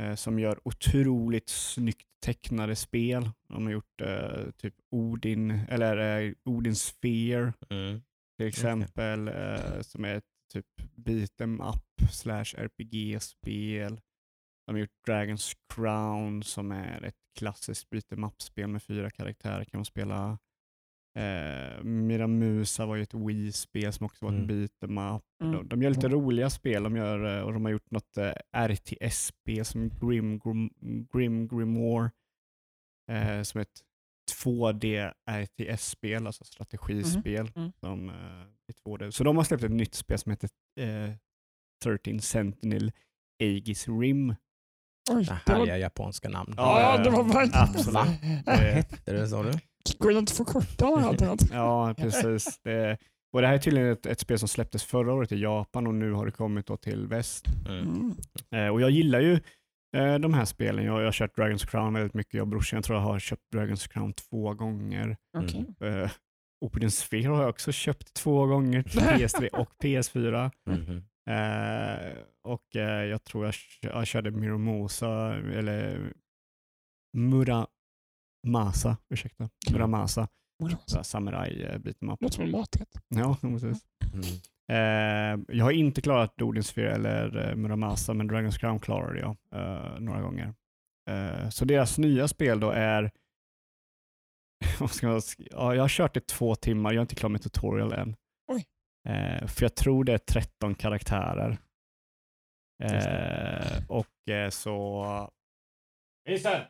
Eh, som gör otroligt snyggt tecknade spel. De har gjort eh, typ Odin, eller eh, Odin Sphere Mm. till exempel, eh, som är ett typ beat em up slash RPG-spel. De har gjort Dragons Crown som är ett klassiskt beat em up-spel med fyra karaktärer. kan man spela. Eh, Miramusa var ju ett Wii-spel som också var ett Mm. beat em up. Mm. De, de gör lite roliga spel de gör, eh, och de har gjort något eh, RTS-spel som Grim, Grim, Grim Grimoire eh, som är ett 2D RTS-spel, alltså strategispel. Mm. Som, eh, i 2D. Så de har släppt ett nytt spel som heter eh, 13 Sentinel Aegis Rim. Oj, Det det var, härliga japanska namn. ja, det var verkligen... Absolut. Va? Vad hette det sa du? Går det inte att förkorta något? ja, precis. Det, och det här är tydligen ett, ett spel som släpptes förra året i Japan och nu har det kommit då till väst. Mm. Eh, och jag gillar ju eh, de här spelen. Jag, jag har kört Dragons Crown väldigt mycket. Jag och brorsan jag tror jag har köpt Dragons Crown två gånger. Okej. Eh, Open Sphere har jag också köpt två gånger till PS3 och PS4. Mhm. Eh, och eh, jag tror jag, jag körde Miramosa, eller Muramasa, ursäkta. Muramasa, så här samurai uh, beat 'em up. Låter som maträtt. Ja, precis. Mm. Eh, jag har inte klarat Odin Sphere eller Muramasa, men Dragon's Crown klarade jag eh, några gånger. Eh, så deras nya spel då är, sk- ja, jag har kört det två timmar, jag är inte klar med tutorial än. Oj. Eh, för jag tror det är 13 karaktärer. Eh, och eh, så... Vincent!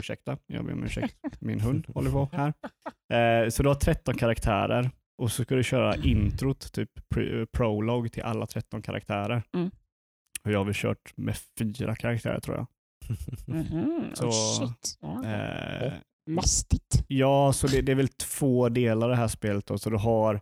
Ursäkta, jag ber om ursäkt. Min hund håller på här. Eh, så du har 13 karaktärer och så ska du köra introt, typ pre- prolog till alla 13 karaktärer. Mm. Och jag har väl kört med fyra karaktärer tror jag. Mhm. Så, oh, shit. Ja. Eh, Mastigt. Ja, så det, det är väl två delar det här spelet. Då. Så du har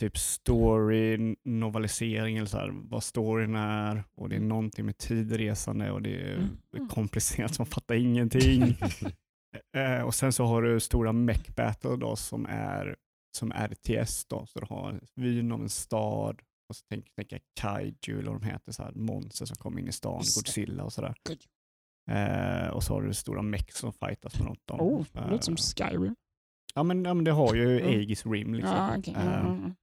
typ story, novalisering, eller så här, vad storyn är och det är någonting med tidresande och det är Mm. komplicerat, man fattar ingenting. eh, och sen så har du stora mech battle då, som är som RTS. Då. Så du har vyn av en stad och så tänk, tänker jag kaiju eller vad de heter, så här, monster som kommer in i stan. Godzilla och sådär. Eh, och så har du stora mech som fightas med något. Oh, det låter som Eh, Skyrim. Ja men, ja men det har ju Mm. Aegis Rim. Liksom. Ja, okej. Eh, Mm, mm.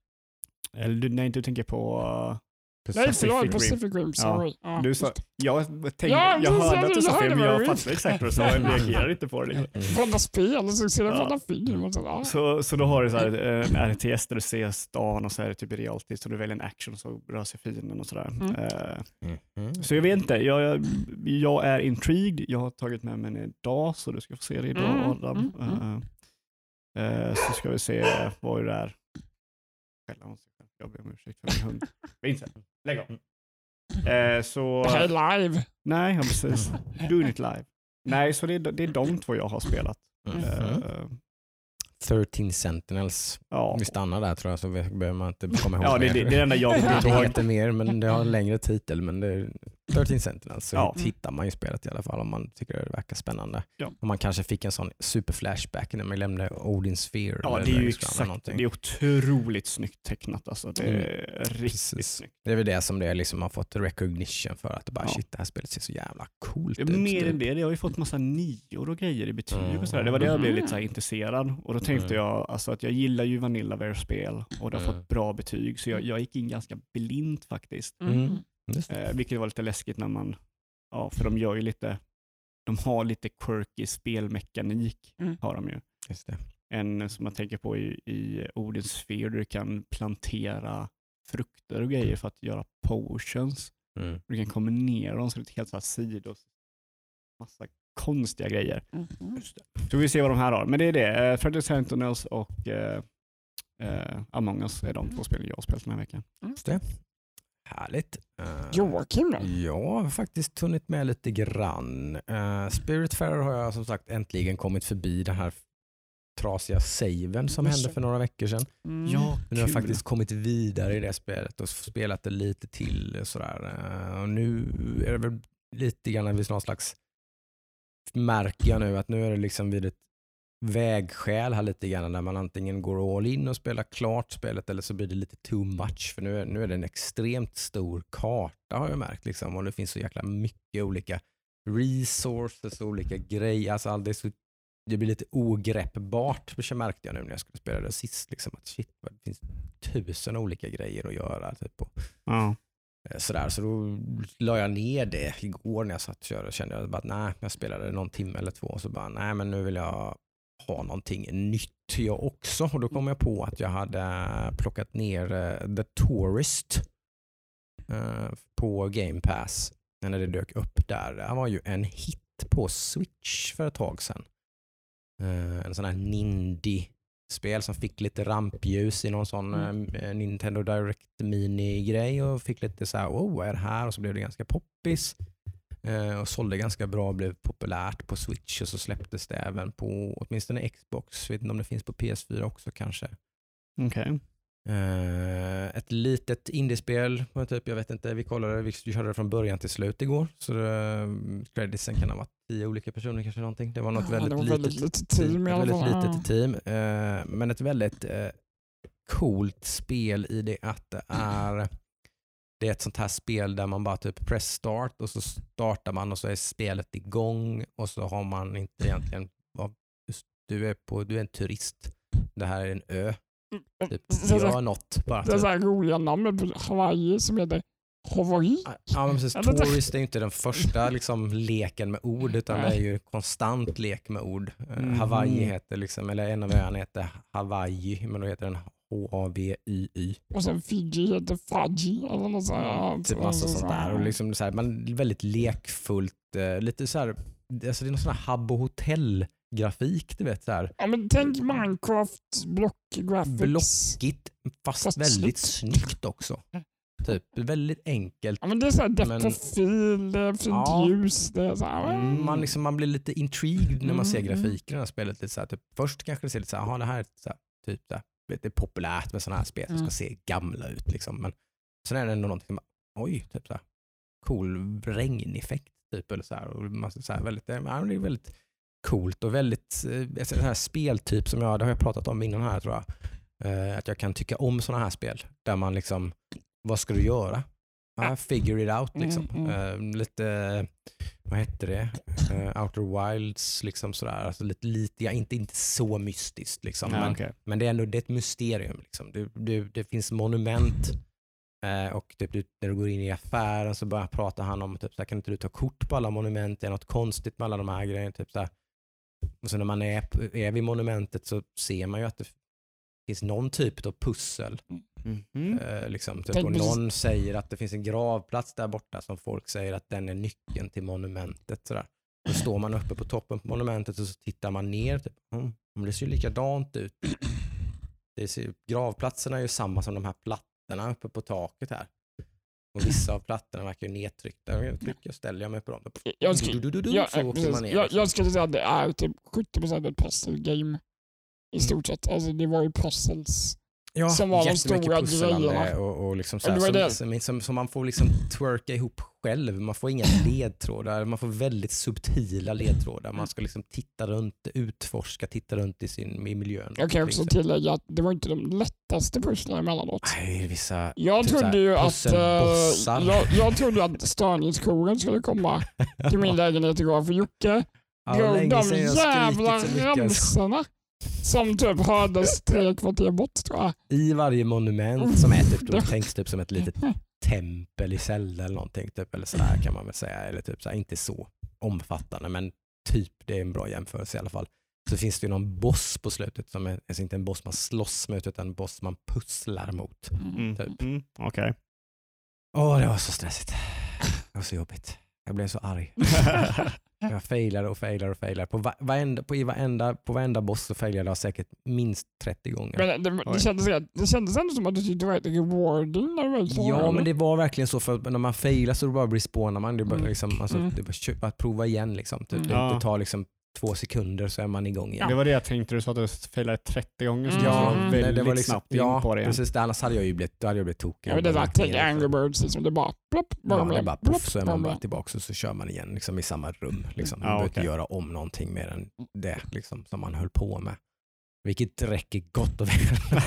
Eller du, nej, du tänker på... uh, Nej, förlåt. Pacific Rim. Sorry. Ja, du sa, jag, tänkte, Ja, jag hörde att du sa jag fel, men jag fattade exakt vad du sa. Jag reagerar inte på det. Liksom. Mm. Blanda spel Ja. blanda film. Och så, ja. Så, så då har du så här, eh, en RTS där du ser stan och så är det typ i realtid, så du väljer en action och så rör sig fienden och sådär. Mm. Eh, Mhm. så jag vet inte, jag, jag, jag är intrigued. Jag har tagit med mig en idag, så du ska få se det idag Mm, Adam. mm, mm. Eh, eh, så ska vi se vad det är. Jag ber om ursäkt för min hund. Vincent, lägg av. Eh, så, Det här är live. nej, ja, precis. Doing it live. Nej, så det är, det är de två jag har spelat. Mhm. Eh, 13 Sentinels. ja, Vi stannar där tror jag så vi- behöver man inte komma ihåg ja det, mer. det, det är det enda jag kommer ihåg. heter mer men det har en längre titel. Men det är 13 Sentinels så Ja. hittar man ju spelet i alla fall om man tycker det verkar spännande. Ja. Och man kanske fick en sån superflashback när man lämnade Odin Sphere. Ja, eller det är ju exakt, det är otroligt snyggt tecknat alltså. Det är riktigt Precis. snyggt. Det är väl det som det är liksom har fått recognition för att det bara Ja. shit det här spelet ser så jävla coolt ut. Mer typ. än det, det har ju fått massa nior och grejer i betyg Mm. och sådär. Det var det jag blev Mhm. lite så intresserad och då tänkte Mm. jag alltså, att jag gillar ju Vanillaware-spel och det har Mm. fått bra betyg så jag, jag gick in ganska blint faktiskt. Mm. Eh, vilket var lite läskigt när man, ja för de gör ju lite, de har lite quirky spelmekanik Mm. har de ju. Just det. En som man tänker på i, i Odins Sphere du kan plantera frukter och grejer för att göra potions. Mm. Du kan kombinera dem så det är helt så här sidos. Massa konstiga grejer. Mhm. Så vi ser vad de här har. Men det är det. Uh, Freddy Sentinels och eh, eh, Among us är de två spel jag har spelat den här veckan. Just det. Härligt. Eh, Joakim då? Jag har faktiskt hunnit med lite grann. Uh, Spiritfarer har jag som sagt äntligen kommit förbi den här trasiga saven som hände för några veckor sedan. Mm. Nu har jag faktiskt kommit vidare i det spelet och spelat det lite till. Sådär. Eh, Och nu är det väl lite grann vid någon slags, märker jag nu att nu är det liksom vid ett vägskäl här lite grann där man antingen går all in och spelar klart spelet eller så blir det lite too much. För nu är, nu är det en extremt stor karta har jag märkt. Liksom, och det finns så jäkla mycket olika resources och olika grejer. Alltså, all det, så, det blir lite ogreppbart märkte jag nu när jag skulle spela det sist. Liksom, att shit, det finns tusen olika grejer att göra. Typ, och, Ja. Eh, Sådär, så då la jag ner det igår när jag satt och körde. kände jag att nej, jag spelade någon timme eller två och så bara nej men nu vill jag ha någonting nytt jag också. Och då kom jag på att jag hade plockat ner eh, The Tourist eh, på Game Pass när det dök upp där. Det var ju en hit på Switch för ett tag sedan. Eh, En sån här Nindy-spel som fick lite rampljus i någon sån Mm. Nintendo Direct Mini-grej och fick lite så här, oh vad är det här? Och så blev det ganska poppis. Eh, och sålde ganska bra, blev populärt på Switch och så släpptes det även på åtminstone Xbox. Vet inte om det finns på PS4 också kanske. Okej. Eh, ett litet indiespel, typ, jag vet inte, vi kollade, vi körde det från början till slut igår. Så det, creditsen kan ha varit tio olika personer kanske någonting. Det var något Ja, väldigt det var litet, väldigt litet team i ett väldigt litet team. Eh, men ett väldigt coolt spel i det att det är det är ett sånt här spel där man bara typ press start och så startar man och så är spelet igång och så har man inte egentligen, du är, på, du är en turist, det här är en ö, typ, Det är så- gör något bara. Det är Typ. så här roliga namn på Hawaii som heter Hawaii. Ja, men precis. Tourist är ju inte den första liksom, leken med ord utan det är ju konstant lek med ord. Eh, Mhm. Hawaii heter, liksom, eller en av öarna heter Hawaii, men då heter den H-A-V-Y-Y. Och sen Fiji heter Faji. Eller något sånt. Ja, Typ massa sånt där. Och liksom så här, man, väldigt lekfullt, eh, lite så här, alltså det är någon sån här Habbo Hotel-grafik, du vet. Så här. Ja, men tänk Minecraft, block graphics. Blockigt, fast, Fast väldigt snyggt. snyggt också. Typ väldigt enkelt. Ja, men det är så här Men- deprofil, det är fint Ja. ljus. Det är så här, Mm, Man, liksom, man blir lite intrigued när man ser Mm, grafiken i det här spelet. Lite så här, typ, först kanske det ser lite så här, "Jaha, det här är så här, typ så här, lite populärt med sådana här spel som Mm. ska se gamla ut. Liksom. Men sen är det ändå någonting som, oj, typ så här, cool regneffekt. Typ, eller så här, och man, så här, väldigt, det är väldigt coolt och väldigt, eh, den här speltyp som jag, det har jag pratat om innan här tror jag. Eh, att jag kan tycka om sådana här spel där man liksom, vad ska du göra? Ja, figure it out liksom. Mm, Eh, lite, vad hette det? Eh, Outer Wilds, liksom sådär. Alltså lite, lite, ja, inte, inte så mystiskt liksom. Ja, men, okej. men det är ändå det är ett mysterium. Liksom. Du, du, det finns monument eh, och typ, du, när du går in i affären så börjar prata han om typ, så här, kan inte du ta kort på alla monument? Det är något konstigt med alla de här grejerna. Typ. Och så när man är, på- är vid monumentet så ser man ju att det finns någon typ av pussel. Mhm. Eh, liksom, typ, Tänk och någon säger att det finns en gravplats där borta som folk säger att den är nyckeln till monumentet. Sådär. Då står man uppe på toppen på monumentet och så tittar man ner. Typ, mm, det ser ju likadant ut. Det ser, gravplatserna är ju samma som de här plattorna uppe på taket här. Och vissa av plattorna verkar ju nedtryckta. Jag trycker, ställer jag mig på dem. Jag, skulle, Du-du-du-du-du, ja, så åker precis. man ner. jag, liksom. jag skulle säga att det är typ 70% ett puzzle game. Mm. I stort sett. Alltså det var ju puzzles. Ja, som var de stora grejerna. Och, och liksom så här, det. som, som, som, man får liksom twerka ihop själv. Man får inga ledtrådar. Man får väldigt subtila ledtrådar. Man ska liksom titta runt, utforska, titta runt i, sin, i miljön. Jag kan också Liksom. tillägga att det var inte de lättaste pusslen emellanåt. Nej, vissa... Jag typ trodde ju att, pusselbossar. jag, jag trodde att störningsjouren skulle komma till min lägenhet igår. För Jocke Ja, drog de jävla ramsorna som typ hördes tre kvarter bort tror jag. I varje monument som är typ, då tänks typ som ett litet tempel i Zelda eller någonting. Typ, eller sådär kan man väl säga. Eller typ så här, inte så omfattande men typ det är en bra jämförelse i alla fall. Så finns det ju någon boss på slutet som är alltså inte en boss man slåss mot utan en boss man pusslar mot. Mm. Typ. Mm. Okej. Åh det var så stressigt. Det var så jobbigt. Jag blev så arg. Jag failade och failade och failade. På, va- varenda, på, i varenda, på varenda boss så failade jag säkert minst 30 gånger. Men det, det, kändes, det kändes ändå som att du tyckte det var rewarding när du väl Ja, det. men det var verkligen så för att när man failar så bara respawnar man. Det är bara, Mm. liksom, alltså, Mm. det är bara, att prova igen. Liksom. Typ. Mm. Det, det tar liksom två sekunder så är man igång igen. Det var det jag tänkte, du sa att du failade 30 gånger, så Mm. du Ja, var Mm. väldigt det var liksom, snabbt in ja, på det igen. precis. Annars hade jag ju blivit, då hade jag blivit tokig. Ja, men det tänker det. Angry Birds, liksom, det bara plopp, bara Ja, det bara plopp, så är man bara tillbaka och så kör man igen liksom, i samma rum. Liksom. Man Ja, behöver inte okej. göra om någonting mer än det liksom, som man höll på med. Vilket räcker gott och väl.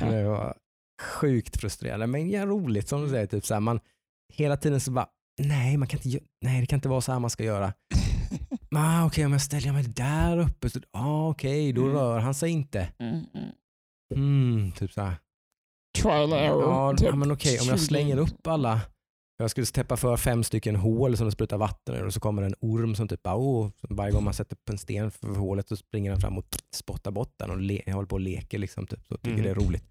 det var sjukt frustrerande men ja, roligt som du säger. Typ, så här, man, hela tiden så bara, nej, man kan inte, nej det kan inte vara så här man ska göra. Ah, okej, om jag ställer mig där uppe, så, ah, okej, då Mm. rör han sig inte. Mm, mm. Mm, typ så här. Trial. Ja, typ. ja, men okej, om jag 20. slänger upp alla, jag skulle täppa för fem stycken hål som det sprutar vatten ur och så kommer en orm som typ bara, oh, varje gång man sätter upp en sten för hålet så springer den fram och spottar bort den och le, håller på och leker liksom, typ, så tycker Mhm. det är roligt.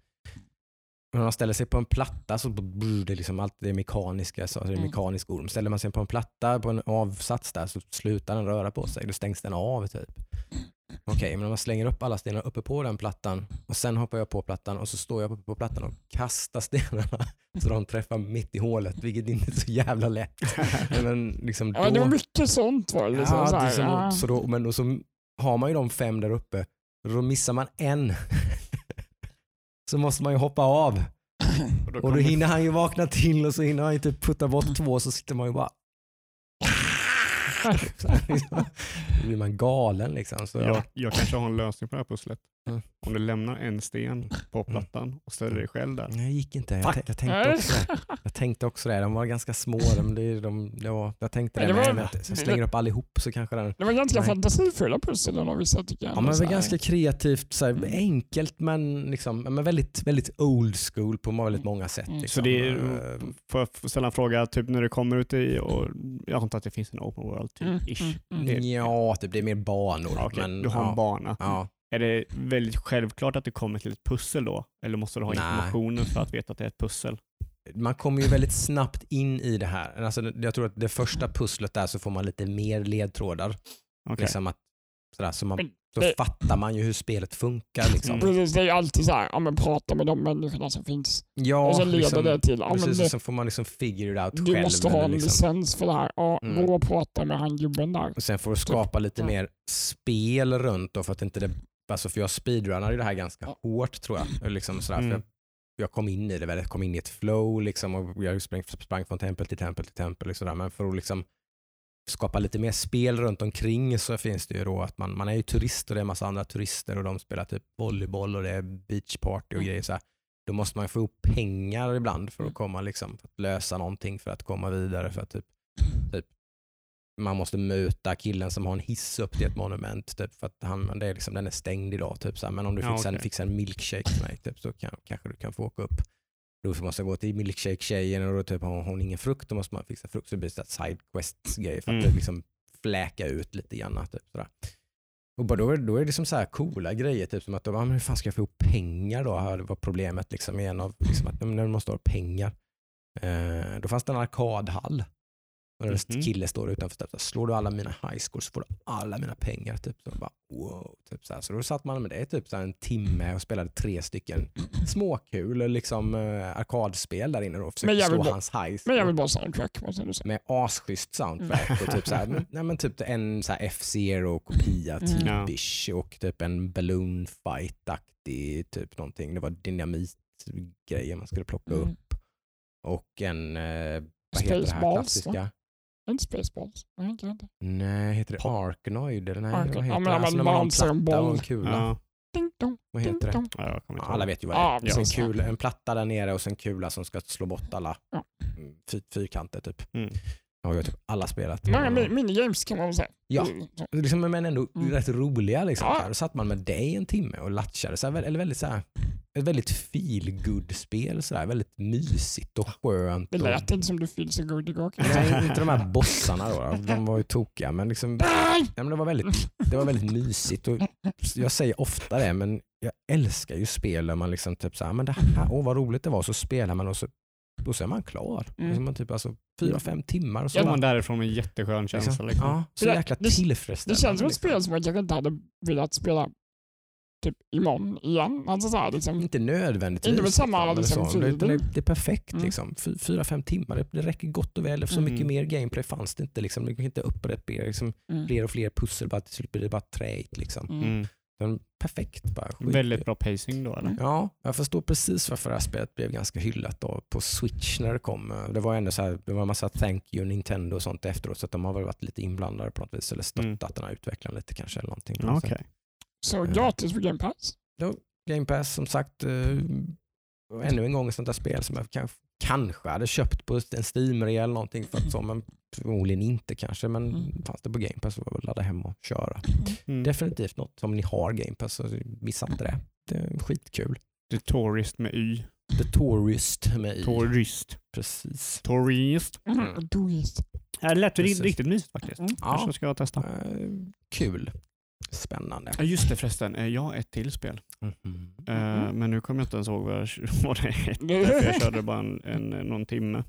Men om man ställer sig på en platta så blir det liksom allt det mekaniska, så är det Mm. mekanisk orm. Ställer man sig på en platta på en avsats där så slutar den röra på sig, då stängs den av typ. Okej, men om man slänger upp alla stenar uppe på den plattan och sen hoppar jag på plattan och så står jag uppe på plattan och kastar stenarna så de träffar mitt i hålet, vilket inte är så jävla lätt. Men liksom då, Ja, det var mycket sånt var det. Liksom, ja, så är här, som, ja. så då, men och så har man ju de fem där uppe, och då missar man en. Så måste man ju hoppa av Och då och då hinner han ju vakna till och så hinner han ju typ putta bort två så sitter man ju bara så. Då blir man galen liksom. Så, jag, jag kanske har en lösning på det här pusslet. Mm. Om du lämnar en sten på plattan och ställer dig själv där. Nej, det gick inte. Jag, jag tänkte också det. Jag tänkte också det. De var ganska små. De, de, de, var, jag tänkte det, Men det men var-. Så jag slänger upp allihop så kanske den... Det var ganska Nej. fantasifulla pussel av vissa tycker jag. Ja, men det var ganska kreativt, så här, enkelt men, liksom, men väldigt, väldigt old school på väldigt många sätt. Mm. Liksom. Så det är, Eh, får jag ställa en fråga, typ när du kommer ut i, och jag antar att det finns en open world typ, Mm, ish. mm, mm. Ja, typ, det är mer banor. Ja, okej, men, du har ja, en bana. Ja. Är det väldigt självklart att det kommer till ett pussel då? Eller måste du ha Nej. informationen för att veta att det är ett pussel? Man kommer ju väldigt snabbt in i det här. Alltså, jag tror att det första pusslet där så får man lite mer ledtrådar. Okej. Liksom att, sådär, så man, så det- fattar man ju hur spelet funkar. Liksom. Mm. Precis, det är ju alltid så här, ja men prata med de människorna som finns. Ja, och så leder liksom, det till, ja men precis, det, och sen får man liksom figure it out du själv. måste ha en liksom. licens för det här. Ja, Mm. gå och prata med han gubben där. Och sen får du skapa lite Ja. mer spel runt då för att inte det, alltså för jag speedrunnade det här ganska Ja. hårt tror jag. Liksom sådär, Mm. för jag, jag kom in i det, väl, jag kom in i ett flow liksom, och jag sprang, sprang från tempel till tempel till tempel. Liksom där. Men för att liksom skapa lite mer spel runt omkring så finns det ju då att man, man är ju turist och det är en massa andra turister och de spelar typ volleyboll och det är beachparty och Mm. grejer. Så här. Då måste man få ihop pengar ibland för att Mm. komma liksom, för att lösa någonting för att komma vidare. För att typ, typ, man måste möta killen som har en hiss upp till ett monument. Typ, för att han, det är liksom, den är stängd idag. Typ, så här. Men om du Ja, fixar, en, fixar en milkshake till mig typ, så kan, kanske du kan få åka upp. Då måste jag gå till milkshake-tjejen och då typ, har hon ingen frukt, då måste man fixa frukt. Så det blir det side quest-grej för att Mm. liksom fläka ut lite grann. Typ, sådär. Och bara då, är, då är det som så här coola grejer, typ som att då, men hur fan ska jag få ihop pengar då? Det var problemet liksom, i en av, liksom, att du måste ha pengar. Eh, då fanns det en arkadhall. Och en Mhm. kille står utanför stället. Slår du alla mina high scores så får du alla mina pengar. Typ. Så, bara, wow, typ så, här. så då satt man med det typ så här en timme och spelade tre stycken småkul liksom, eh, arkadspel där inne och försökte slå bara- hans high Men jag vill bara soundtrack, säger du? så? med asschysst soundtrack och typ, så här, men, nej, men typ en så här F-Zero kopia Mm. typ och typ en balloon fight-aktig typ någonting. Det var dynamitgrejer man skulle plocka Mm. upp. Och en, eh, vad heter det här klassiska? Inte Spaceballs? Nej, inte det. Nej, heter det. Arkanoid? Eller nej, Arca- vad ja, heter men det? Alltså när man har en platta och en boll. kula. Ja, Ding dong, Vad ding heter det? dong. ja. Alla vet ju vad Ja, det är. Så en, kula, en platta där nere och sen en kula som ska slå bort alla Ja. fy, fyrkanter typ. Mm. Har ju typ alla spelat. Många Och- mi- minigames kan man väl säga. Ja. Mm, så. liksom, men ändå Mm. rätt roliga. Liksom. Ja. Då satt man med i en timme och latchade. Så här, eller väldigt, så här, ett väldigt feel good spel så här, Väldigt mysigt och skönt. Det och, lät inte som du feel so good igår. Nej, inte de här bossarna då. De var ju tokiga. Men, liksom, nej, men det, var väldigt, det var väldigt mysigt. Och jag säger ofta det, men jag älskar ju spel där man liksom typ så här, men det här, åh vad roligt det var, så spelar man och så, och så är man klar. Mm. Alltså man typ, alltså, fyra, fem timmar och så. Så bara- man därifrån med en jätteskön känsla. liksom, Liksom. ja, så Det- jäkla det- tillfredsställande. Det känns som ett liksom. spel som jag kanske inte hade velat spela typ imorgon igen. Alltså så här, liksom, Inte nödvändigtvis. Inte med samma, liksom, så. det, det, det är perfekt. Mm. Liksom. Fy- Fyra, fem timmar, det, det räcker gott och väl. Så Mm. mycket mer gameplay fanns det inte. Liksom. Du kan inte upprätta liksom, mm, fler och fler pussel, bara till slut blir det bara träigt. Liksom. mm. Men perfekt. Bara, skit- Väldigt bra pacing då eller? Ja, jag förstår precis varför det här spelet blev ganska hyllat då på Switch när det kom. Det var ändå så här, det var en massa thank you Nintendo och sånt efteråt så att de har väl varit lite inblandade på något vis eller stöttat Mm. den här utvecklaren lite kanske eller någonting. Ja, Okej. Så Ja. gratis på Game Pass. Game Pass som sagt, eh, ännu en gång ett sånt där spel som jag kanske, kanske hade köpt på en steam eller någonting för att så, men förmodligen inte kanske. Men Mm. fanns det på Game Pass så var det ladda hem och köra. Mm. Definitivt något om ni har Game Pass så missa inte det. Det är skitkul. The Tourist med Y. The Tourist med i. Tourist. Precis. Tourist. Mm. Tourist. Det lät Precis. riktigt mysigt faktiskt. Mm. Kanske Ja, ska jag testa. eh, kul. Spännande. Ja, just det förresten. Eh, Jag har ett till spel. Mhm. Eh, Men nu kommer jag inte ens ihåg vad, jag, vad det är. För jag körde bara en, en, någon timme.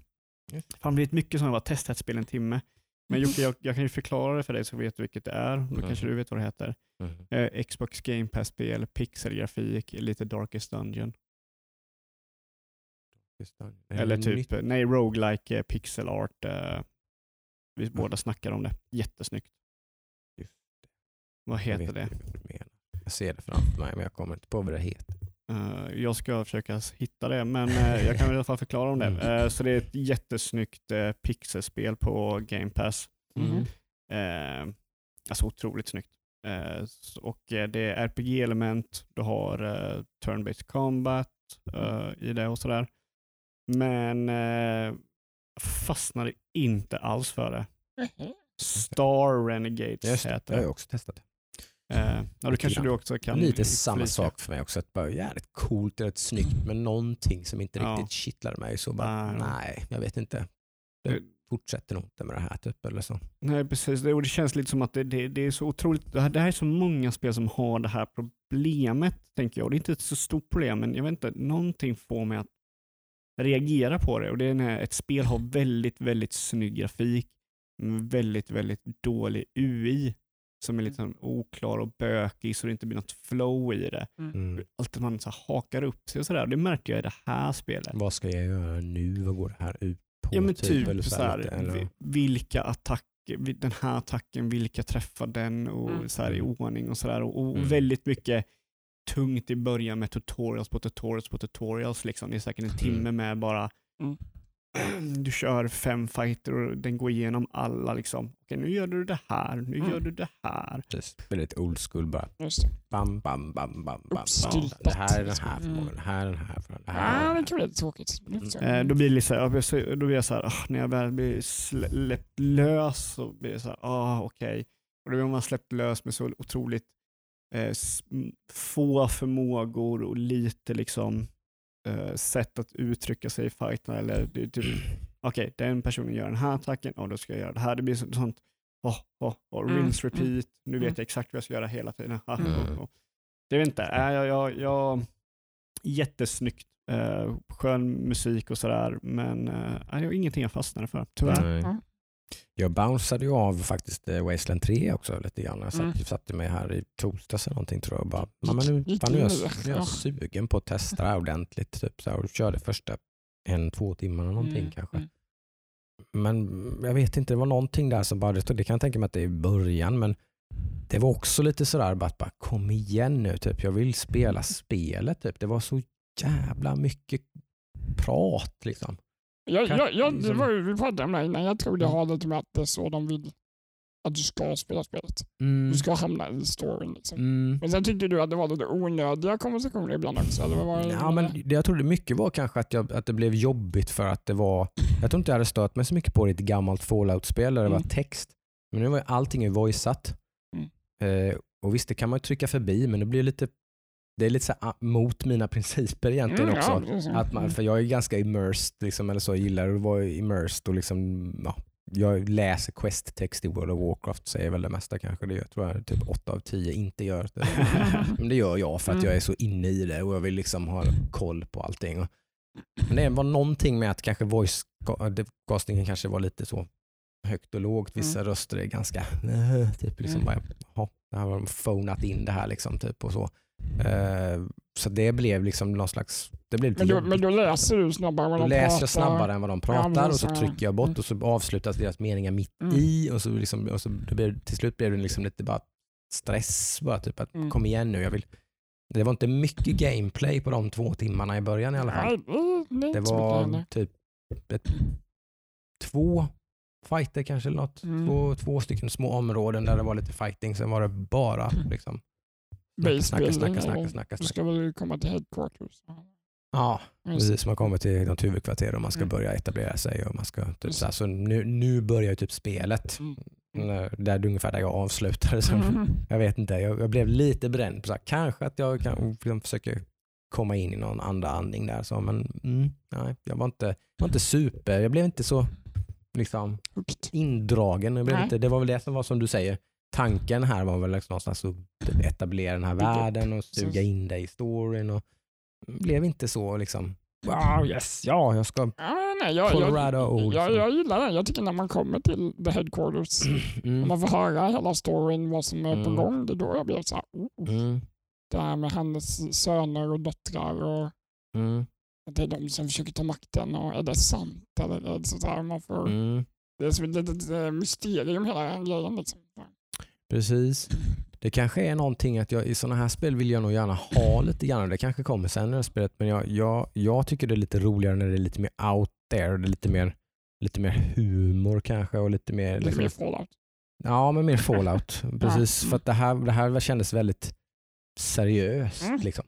Just. Det har blivit mycket som jag bara testat ett spel en timme. Men Jocke, jag, jag kan ju förklara det för dig så vet du vilket det är. Då kanske Mhm. du vet vad det heter. Mhm. Eh, Xbox Game Pass-spel, pixelgrafik, lite Darkest Dungeon. Det. Är det Eller typ, eh, nej, roguelike eh, pixel art. eh, Vi båda snackar om det. Jättesnyggt. Vad Jag heter det? menar. Jag ser det framför mig men jag kommer inte på vad det heter. Eh, jag ska försöka hitta det, men eh, jag kan i alla fall förklara om det. Mm. Eh, så det är ett jättesnyggt uh, pixelspel på Game Pass. Mm. Eh, alltså otroligt snyggt. Eh, och eh, det är RPG-element, du har uh, turn-based combat eh, i det och sådär. Men uh, fastnade inte alls för det. Star Renegades Just det, det heter har det. jag också testat. Eh, ja, då kanske du också kan Lite samma sak för mig också. Att bara jävligt coolt, rätt snyggt men någonting som inte Ja. riktigt kittlade mig. Så bara, Nej. nej, jag vet inte. Det- Jag fortsätter nog inte med det här typ eller så. Nej, precis. Det, och det känns lite som att det, det, det är så otroligt. Det här, det här är så många spel som har det här problemet, tänker jag. Det är inte ett så stort problem, men jag vet inte, någonting får mig att reagera på det. Och det är när ett spel har väldigt, väldigt snygg grafik, väldigt, väldigt dålig UI som är lite sån oklar och bökig så det inte blir något flow i det. Mm. Alltid man så hakar upp sig och sådär. Det märker jag i det här spelet. Vad ska jag göra nu? Vad går det här ut på? Ja men typ, eller så här lite, eller? vi- vilka attacker, den här attacken, vilka träffar den och Mm. så här i ordning och sådär. Och, och Mm. väldigt mycket tungt i början med tutorials på tutorials på tutorials. Liksom. Det är säkert en timme med bara Mm. du kör fem fighter och den går igenom alla. Liksom. Okej, nu gör du det här, nu Mm. gör du det här. Precis. Väldigt old school bara. Just det. Bam, bam, bam, bam, bam. Det här är den här förmågan, det här är den här förmågan. Det Ja, här är det den kan bli lite tråkigt. Mm. Eh, då blir det så här, jag blir då blir jag så här, ah, när jag väl blir släppt lös så blir det så här, ah, okej. Och då blir man släppt lös med så otroligt eh, få förmågor och lite liksom eh, sätt att uttrycka sig i fighten. Eller det är typ, okej, den personen gör den här attacken, och då ska jag göra det här. Det blir så- sånt, oh, oh, oh, Mm, rinse, repeat, nu vet Mm. jag exakt vad jag ska göra hela tiden. Mm. oh. Det vet inte, äh, jag, jag, jag, jättesnyggt, eh, skön musik och sådär, men eh, det var ingenting jag fastnade för, tyvärr. Nej. Ja. Jag bounceade ju av faktiskt eh, Wasteland 3 också lite grann. Jag satt, Mm. satte mig här i torsdags eller någonting tror jag. och Bara, Gick- "Ja, men nu, fan, nu är jag, nu det." är jag Ja. sugen på att testa det här ordentligt. Typ, så här, och körde första en, två timmar eller någonting Mm, kanske. mm. Men jag vet inte, det var någonting där som bara, det kan jag tänka mig att det är i början, men det var också lite sådär bara, bara kom igen nu, typ. jag vill spela spelet. Typ. Det var så jävla mycket prat liksom. Jag, jag, jag, det liksom- var ju, vi pratade om det innan. Jag tror det Mm. har lite med att det är så de vill att du ska spela spelet. Mm. Du ska hamna i storyn. Liksom. Mm. Men sen tyckte du att det var lite onödiga konversationer ibland också? Eller var det? Ja, men det, jag trodde mycket var kanske att, jag, att det blev jobbigt för att det var, jag tror inte jag hade stört mig så mycket på det i ett gammalt Fallout-spel där det Mm. var text. Men nu var ju allting voiceat. Mm. Eh, och visst, det kan man ju trycka förbi, men det blir lite, det är lite så här, ah, mot mina principer egentligen Mm, också. ja. Att man, för jag är ganska immersed, liksom, eller så, jag gillar att vara immersed och liksom, ja, jag läser quest-text i World of Warcraft, säger väl det mesta kanske. Det gör, tror jag typ 8 av 10 inte gör. Det. Men det gör jag för att Mm. jag är så inne i det och jag vill liksom ha koll på allting. Men det var någonting med att kanske voice castingen kanske var lite så högt och lågt. Vissa röster är ganska, typ liksom Mm. bara, jaha, där har de phonat in det här liksom typ och så. Eh, så det blev liksom någon slags... Det blev lite Men, då, men då läser du snabbare vad Då de läser pratar. jag snabbare än vad de pratar och så trycker jag bort och så avslutas deras meningar mitt Mm. i och så, liksom, och så blev, till slut blev det liksom lite bara stress. Bara typ att Mm. kom igen nu, jag vill... Det var inte mycket gameplay på de två timmarna i början i alla fall. Nej, det, var typ ett, två fighter kanske något. Mm. Två, två stycken små områden där det var lite fighting. Sen var det bara Mm. liksom Snacka, snacka, snacka, och snacka, Du snacka. ska väl komma till headquarters. Ja, precis. Man kommer till något huvudkvarter och man ska Mm. börja etablera sig. Och man ska, typ, så här, så nu, nu börjar typ spelet. Mm. Där ungefär där jag avslutade. Så Mm. Jag vet inte, jag, jag blev lite bränd. Så här, kanske att jag kan, liksom, försöker komma in i någon andra andning där. Så, men mm, nej, jag var inte, var inte super, jag blev inte så liksom, indragen. Jag blev Nej. inte, det var väl det som var som du säger. Tanken här var väl liksom någonstans att etablera den här världen och suga in dig i storyn. Och blev inte så liksom, wow yes, ja jag ska Ja, nej, jag, Colorado jag, jag, jag gillar den. Jag tycker när man kommer till the headquarters Mm, man får höra hela storyn, vad som är på Mm. gång. Det är då jag blev så här, oh, mm, det här med hennes söner och döttrar och mm, att det är de som försöker ta makten och är det sant eller det sådär man får, mm. det är som ett litet eh, mysterium hela den grejen liksom. Precis. Det kanske är någonting att jag i sådana här spel vill jag nog gärna ha lite grann. Det kanske kommer sen i det här spelet men jag, jag, jag tycker det är lite roligare när det är lite mer out there. Det är lite mer, lite mer humor kanske och lite mer... Lite Liksom, mer fallout. ja, men mer fallout. Precis. För att det här, det här kändes väldigt seriöst. Mm. Liksom.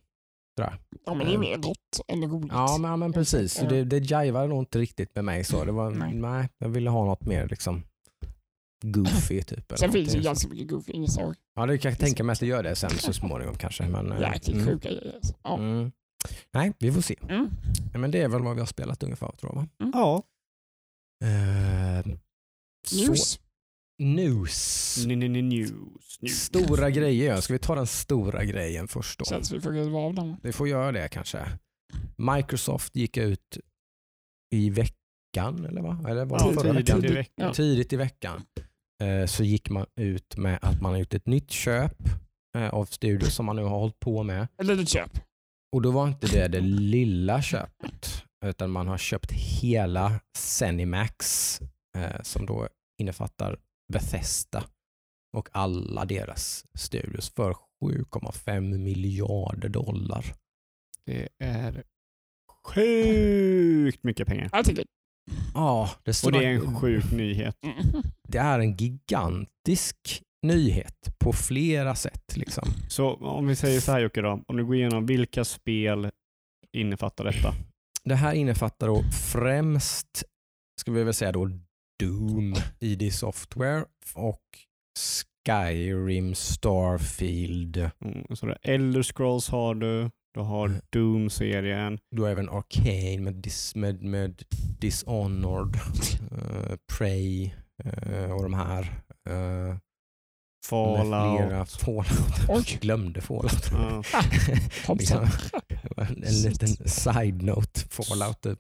Ja men det är mer rätt än roligt. Ja, men, ja, men precis. Det, det jivar nog inte riktigt med mig. så. Det var, Nej. nej. jag ville ha något mer liksom goofy. Typ, eller Sen finns det ju ganska mycket goofy inslag. Ja, det kan tänka mig att det gör det sen så småningom kanske. Men, eh, Jäkligt mm. sjuka grejer. alltså. Ja. Mm. Nej, vi får se. Mm. Men det är väl vad vi har spelat ungefär tror jag va? Ja. Så- News. News. News. News. Stora grejer. Ska vi ta den stora grejen först då? Känns vi får riva av den. Vi får göra det kanske. Microsoft gick ut i veckan, eller vad? Eller var det Ja, förra tidigt veckan? i veckan. Ja. Tidigt i veckan så gick man ut med att man har gjort ett nytt köp eh, av studio som man nu har hållit på med. Eller ett köp. Och då var inte det det lilla köpet, utan man har köpt hela Zenimax eh, som då innefattar Bethesda och alla deras studios för 7,5 miljarder dollar. Det är sjukt mycket pengar. Jag tycker... Ja, det, står Och det är en sjuk nyhet. Mm. det är en gigantisk nyhet på flera sätt. Liksom. Så om vi säger så här Jocke då, om du går igenom vilka spel innefattar detta? Det här innefattar då främst, ska vi väl säga då, Doom, ID Software och Skyrim, Starfield. Mm, så det är Elder Scrolls har du, du har Mm. Doom-serien, Du har även Arcane med, dis, med, med Dishonored, uh, Prey eh, och de här. Uh, Fallout. flera Fallout. Oj. Glömde Fallout. Ja. En liten side-note Fallout typ.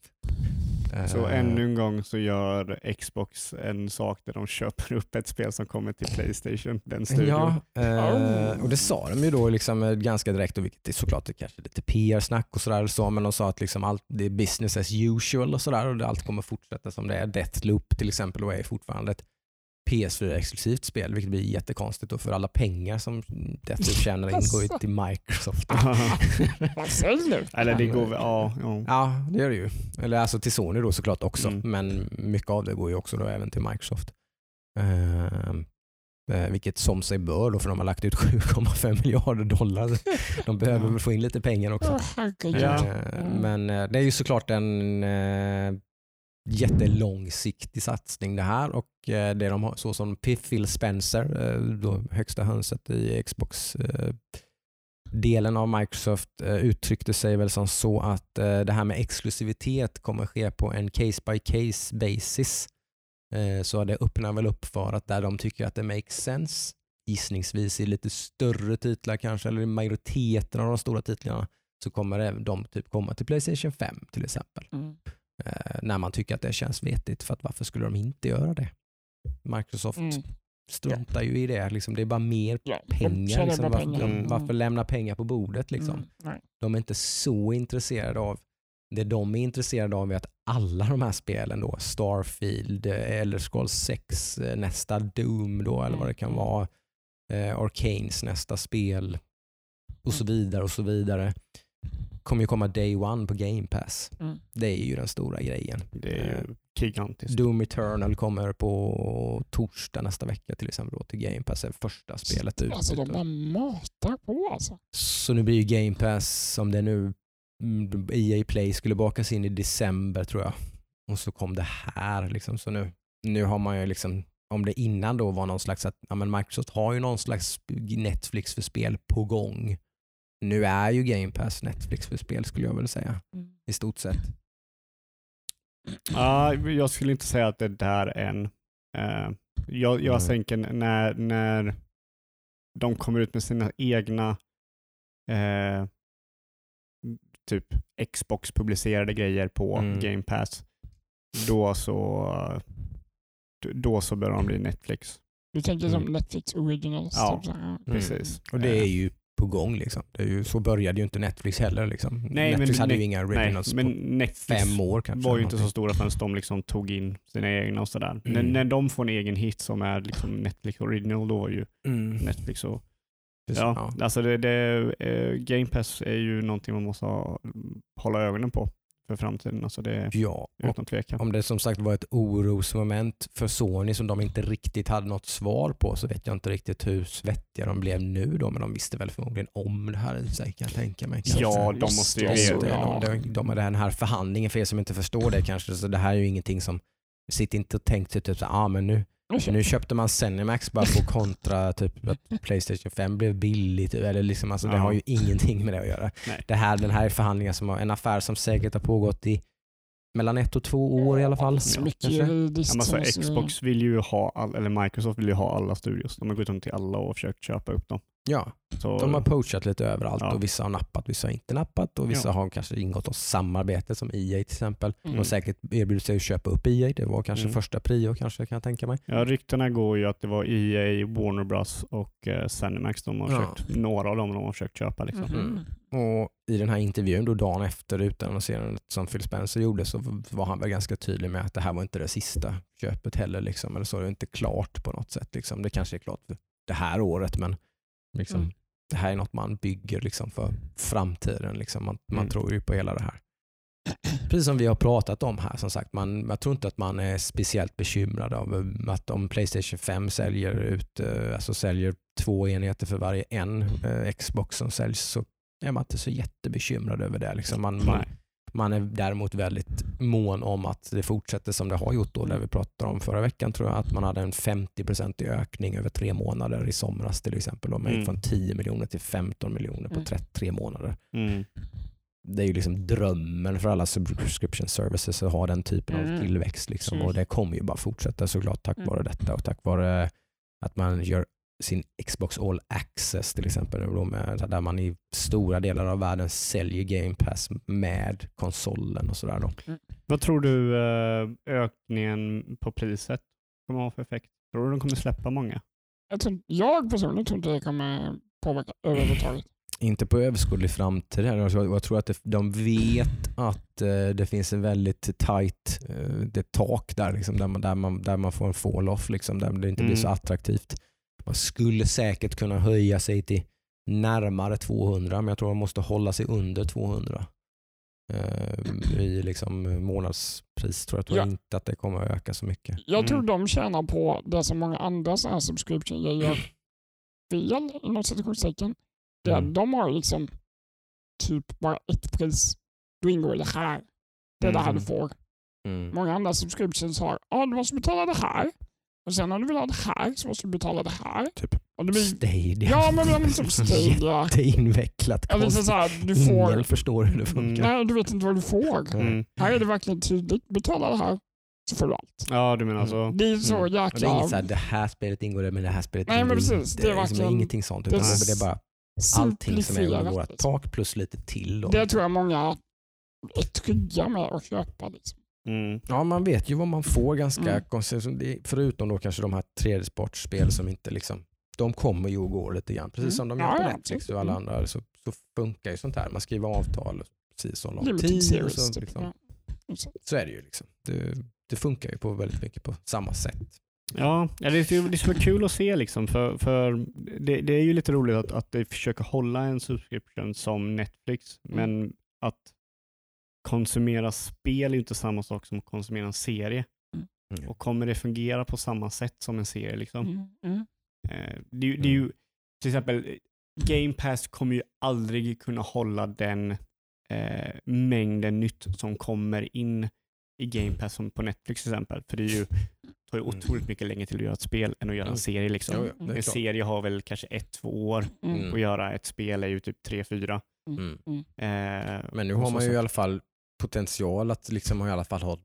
Så Eh, ännu en gång så gör Xbox en sak där de köper upp ett spel som kommer till Playstation, den studion. Ja, eh, och det sa de ju då liksom eh, ganska direkt, och vilket är såklart är kanske lite PR-snack och sådär, så, men de sa att liksom allt, det är business as usual och sådär och det, allt kommer fortsätta som det är. Deathloop till exempel och är fortfarande ett PS4-exklusivt spel, vilket blir jättekonstigt då för alla pengar som Deathloop tjänar in går ju till Microsoft. Vad säger du? Eller det går ja. ja. Ja, det gör det ju. Eller alltså till Sony då såklart också, Mm. men mycket av det går ju också då även till Microsoft. Eh, vilket som sig bör då, för de har lagt ut 7,5 miljarder dollar. De behöver väl få in lite pengar också. Herregud. Ja. Mm. Men eh, det är ju såklart en eh, jättelångsiktig satsning det här och eh, det de har, så som Phil Spencer, eh, då högsta hönset i Xbox-delen eh, av Microsoft uttryckte sig väl som så att det här med exklusivitet kommer ske på en case by case basis. Så det öppnar väl upp för att där de tycker att det makes sense, gissningsvis i lite större titlar kanske, eller i majoriteten av de stora titlarna, så kommer de typ komma till Playstation 5 till exempel. Mm. Eh, när man tycker att det känns vettigt, för att varför skulle de inte göra det? Microsoft Mm. struntar ju i det. Liksom, det är bara mer Ja, pengar. Liksom, varför, pengar. de, Mm. varför lämna pengar på bordet? Liksom? Mm. De är inte så intresserade av det de är intresserade av är att alla de här spelen då, Starfield, eh, Elder Scrolls 6, eh, nästa Doom då, eller vad det kan Mm. vara, eh, Arcanes nästa spel och så vidare och så vidare kommer ju komma day one på Game Pass. Mm. Det är ju den stora grejen. Det är Eh, ju gigantiskt. Doom Eternal kommer på torsdag nästa vecka till exempel då, till Game Pass, är första spelet ut. Alltså de bara matar på alltså. Så nu blir ju Game Pass, som det är nu, mm, EA Play skulle bakas in i december tror jag. Och så kom det här. Liksom. Så nu, nu har man ju liksom, om det innan då var någon slags att ja, men Microsoft har ju någon slags Netflix för spel på gång. Nu är ju Game Pass Netflix för spel skulle jag väl säga i stort sett. Ja, jag skulle inte säga att det där är en... Eh, jag jag Nej. tänker när, när de kommer ut med sina egna eh, typ Xbox-publicerade grejer på Mm. Game Pass, då så, då så bör de bli Netflix. Du tänker som Mm. Netflix Originals? Ja. Typ här. Precis. Och det är Eh, ju på gång. Liksom. Det är ju, så började ju inte Netflix heller. Liksom. Nej, men Netflix hade ju inga Nej, originals men på Netflix fem år kanske. var ju inte så stora förrän de liksom tog in sina egna och sådär. När, Mm. när de får en egen hit som är liksom Netflix Original, då var ju Mm. Netflix och Precis, Ja, alltså det, det, eh, Game Pass är ju någonting man måste ha, hålla ögonen på för framtiden. Alltså det ja. Utan tvekan. om det som sagt var ett orosmoment för Sony som de inte riktigt hade något svar på så vet jag inte riktigt hur svettiga de blev nu då, men de visste väl förmodligen om det här i sig kan jag tänka mig. Ja, Kanske. de måste ju Ja, veta. ja. de, de, de, den här förhandlingen, för er som inte förstår det kanske, så det här är ju ingenting som Sitt inte och tänk typ så ah, men nu, nu köpte man Zenimax bara på kontra typ att Playstation 5 blev billigt. Eller liksom, alltså, Det Ja. har ju ingenting med det att göra. Nej. Det här, den här är förhandlingar som har, en affär som säkert har pågått i mellan ett och två år i alla fall. Så Ja, mycket men alltså, Xbox vill ju ha, all, eller Microsoft vill ju ha alla studios. De har gått runt till alla och försökt köpa upp dem. Ja, Så, de har poachat lite överallt Ja. och vissa har nappat, vissa har inte nappat och vissa Ja. har kanske ingått oss samarbete som EA till exempel. De har Mm. säkert erbjudit sig att köpa upp EA. Det var kanske Mm. första prio kanske kan jag tänka mig. ja, ryktena går ju att det var EA, Warner Bros och eh, de har Ja. försökt, några av dem de har försökt köpa. Liksom. Mhm. Och I den här intervjun då dagen efter utannonserandet som Phil Spencer gjorde så var han väl ganska tydlig med att det här var inte det sista köpet heller. Liksom, eller så det är inte klart på något sätt. Liksom. Det kanske är klart för det här året men liksom, Mm. det här är något man bygger liksom, för framtiden. Liksom. Man, man Mm. tror ju på hela det här. Precis som vi har pratat om här, som sagt, man, jag tror inte att man är speciellt bekymrad av eh, att om Playstation 5 säljer ut, eh, alltså säljer två enheter för varje en eh, Xbox som säljs så är man inte så jättebekymrad över det. Liksom man, man. Man är däremot väldigt mån om att det fortsätter som det har gjort. Då, där vi pratade om förra veckan tror jag att man hade en 50% ökning över tre månader i somras till exempel. Då, med Mm. Från 10 miljoner till 15 miljoner på Mm. 33 månader Mm. det är ju liksom drömmen för alla subscription services att ha den typen av Mm. tillväxt. Liksom. Och det kommer ju bara fortsätta såklart tack Mm. vare detta och tack vare att man gör sin Xbox All Access till exempel, med, där man i stora delar av världen säljer Game Pass med konsolen och sådär. Då. Vad tror du eh, ökningen på priset kommer ha för effekt? Tror du de kommer släppa många? Jag, tror, jag personligen tror inte det kommer påverka överhuvudtaget. Inte på överskådlig framtid. här. Jag tror, jag tror att det, de vet att eh, det finns en väldigt tight eh, det tak där, liksom, där, man, där, man, där man får en fall-off, liksom, där det inte blir Mm. så attraktivt. Man skulle säkert kunna höja sig till närmare 200 men jag tror man måste hålla sig under 200. Eh, I liksom månadspris tror jag, tror jag Ja. inte att det kommer att öka så mycket. Jag Mm. tror de tjänar på det som många andra sådana här subscription gör fel, inom citationstecken. Det är Mm. att De har liksom typ bara ett pris. Då ingår det här. Det är det här Mm. du får. Mm. Många andra subscriptions har, ja du måste betala det här. Och sen om du vill ha det här så måste du betala det här. Typ Och det blir, Stadia. ja men det är typ Stadia. Jätteinvecklat. Ja, liksom så här, du får, Ingen förstår hur det funkar. nej du vet inte vad du får. Mm. Här är det verkligen tydligt, betala det här så får du allt. Ja, du menar så. Det är så Mm. Och det är jäkla... inget såhär, det här spelet ingår men det här spelet Nej, men ingår precis. inte. Det är liksom verkligen- ingenting sånt. det Utan är det är bara allting som är under vårt liksom. tak plus lite till. Då. Det tror jag många är trygga med att köpa. Liksom. Mm. Ja, man vet ju vad man får ganska Mm. konstant. Det- Förutom då kanske de här 3D-sportspel som inte liksom, de kommer ju och går lite grann. Precis Mm. som de gör på Netflix och alla Mm. andra så, så funkar ju sånt här. Man skriver avtal precis så lång tid. Och så, typ. liksom, så är det ju. Liksom. Det, det funkar ju på väldigt mycket på samma sätt. Ja, det är det vara kul att se liksom, för, för det, det är ju lite roligt att, att de försöker hålla en subscription som Netflix, Mm. men att konsumera spel är ju inte samma sak som att konsumera en serie. Mm. Och kommer det fungera på samma sätt som en serie? Liksom? Mm. Mm. Eh, det, är ju- det är ju, till exempel, Game Pass kommer ju aldrig kunna hålla den eh, mängden nytt som kommer in i Game Pass som på Netflix till exempel. För det är ju, tar ju Mm. otroligt mycket längre till att göra ett spel än att göra en Mm. serie. Liksom. Jo, en klart. serie har väl kanske ett, två år Mm. Mm. och göra ett spel är ju typ tre, fyra. Mm. Eh, Men nu har man ju i alla fall potential att liksom i alla fall ha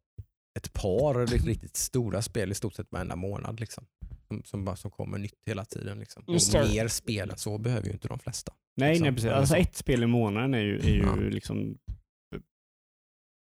ett par riktigt, riktigt stora spel i stort sett varenda månad. Liksom. Som, som, bara, som kommer nytt hela tiden. Liksom. Mer spel än så behöver ju inte de flesta. Nej, liksom. nej precis. Alltså så. ett spel i månaden är ju, är ju Ja. liksom eh,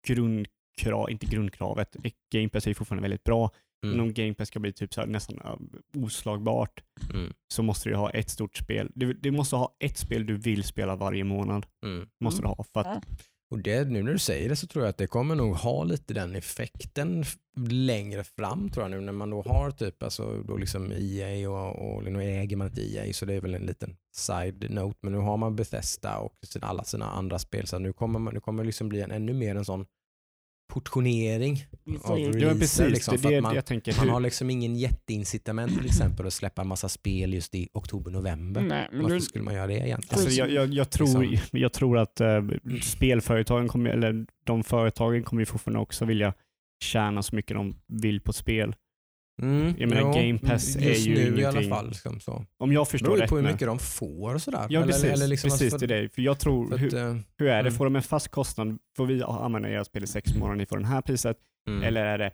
grundkrav, inte grundkravet. Game Pass är ju fortfarande väldigt bra, men Mm. om Game Pass ska bli typ så här, nästan eh, oslagbart Mm. så måste du ha ett stort spel. Du, du måste ha ett spel du vill spela varje månad. Mm. Måste du ha. För att. Och det, nu när du säger det så tror jag att det kommer nog ha lite den effekten längre fram tror jag nu när man då har typ alltså då liksom EA och, och nu äger man inte EA så det är väl en liten side note. Men nu har man Bethesda och sina, alla sina andra spel så nu kommer man, nu kommer det liksom bli en, ännu mer en sån portionering av Ja, ja, releaser. precis. liksom, det det man, jag tänker. man har liksom ingen jätteincitament till exempel att släppa en massa spel just i oktober-november. Nej, men Varför skulle man göra det egentligen? Alltså, jag, jag, jag, tror, Liksom. jag tror att eh, spelföretagen kommer, eller de företagen kommer ju fortfarande också vilja tjäna så mycket de vill på spel. Mm, Jag menar, Game Pass är just ju nu i alla ingenting- fall. Liksom, så. Om jag Det förstår beror ju på hur mycket de får och sådär. Ja, Eller- precis. eller liksom, precis för- det är det. För jag tror, för att, hur, eh, hur är det? mm. Får de en fast kostnad? Får vi använda era spel i sex månader, ni får det här priset? mm. Eller är det,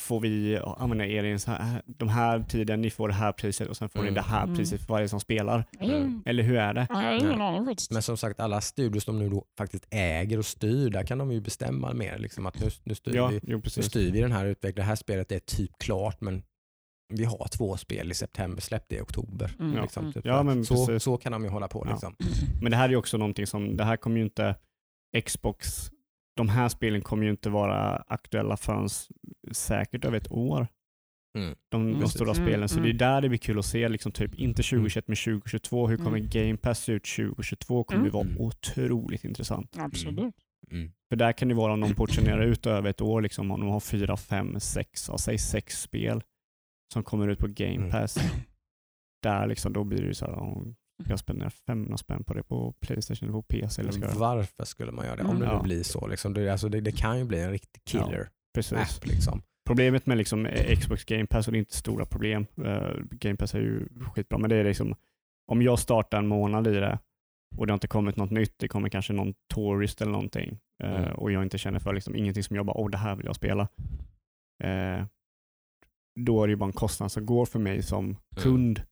får vi använda er i här, de här tiden, ni får det här priset och sen får Mm. ni det här Mm. priset för varje som spelar? mm. Eller hur är det? ingen aning faktiskt. Men som sagt, alla studios de nu då faktiskt äger och styr, där kan de ju bestämma mer. Liksom, att nu, nu, styr Ja, vi, jo nu styr vi den här utvecklingen. Det här spelet är typ klart, men vi har två spel i september, släpp det i oktober. Mm. Liksom, Mm. typ Ja, så. men så, precis. så kan de ju hålla på. Ja. Liksom. Men det här är ju också någonting som, det här kommer ju inte Xbox, de här spelen kommer ju inte vara aktuella förrän säkert över ett år. Mm. De, de Mm. stora Mm, spelen. Så mm. det är där det blir kul att se, liksom, typ, inte 2021 men 2022. Hur kommer Mm. Game Pass se ut 2022? kommer Mm. ju vara Mm. otroligt intressant. Absolut. Mm. För där kan det vara om de portionerar ut över ett år, liksom, om de har fyra, fem, sex, ja, säg sex spel som kommer ut på Game Mm. Pass. Där liksom, då blir det så här, jag spendera 500 spänn på det på Playstation eller på PC? Eller ska varför skulle man göra det? Om Mm. det nu Ja. blir så. Liksom. Det, alltså, det, det kan ju bli en riktig killer Precis. app. Liksom. Problemet med liksom eh, Xbox Game Pass, och det är inte stora problem, eh, Game Pass är ju skitbra, men det är liksom om jag startar en månad i det och det har inte kommit något nytt, det kommer kanske någon tourist eller någonting eh, Mm. och jag inte känner för liksom, ingenting som jag bara, åh det här vill jag spela. Eh, då är det ju bara en kostnad som går för mig som kund.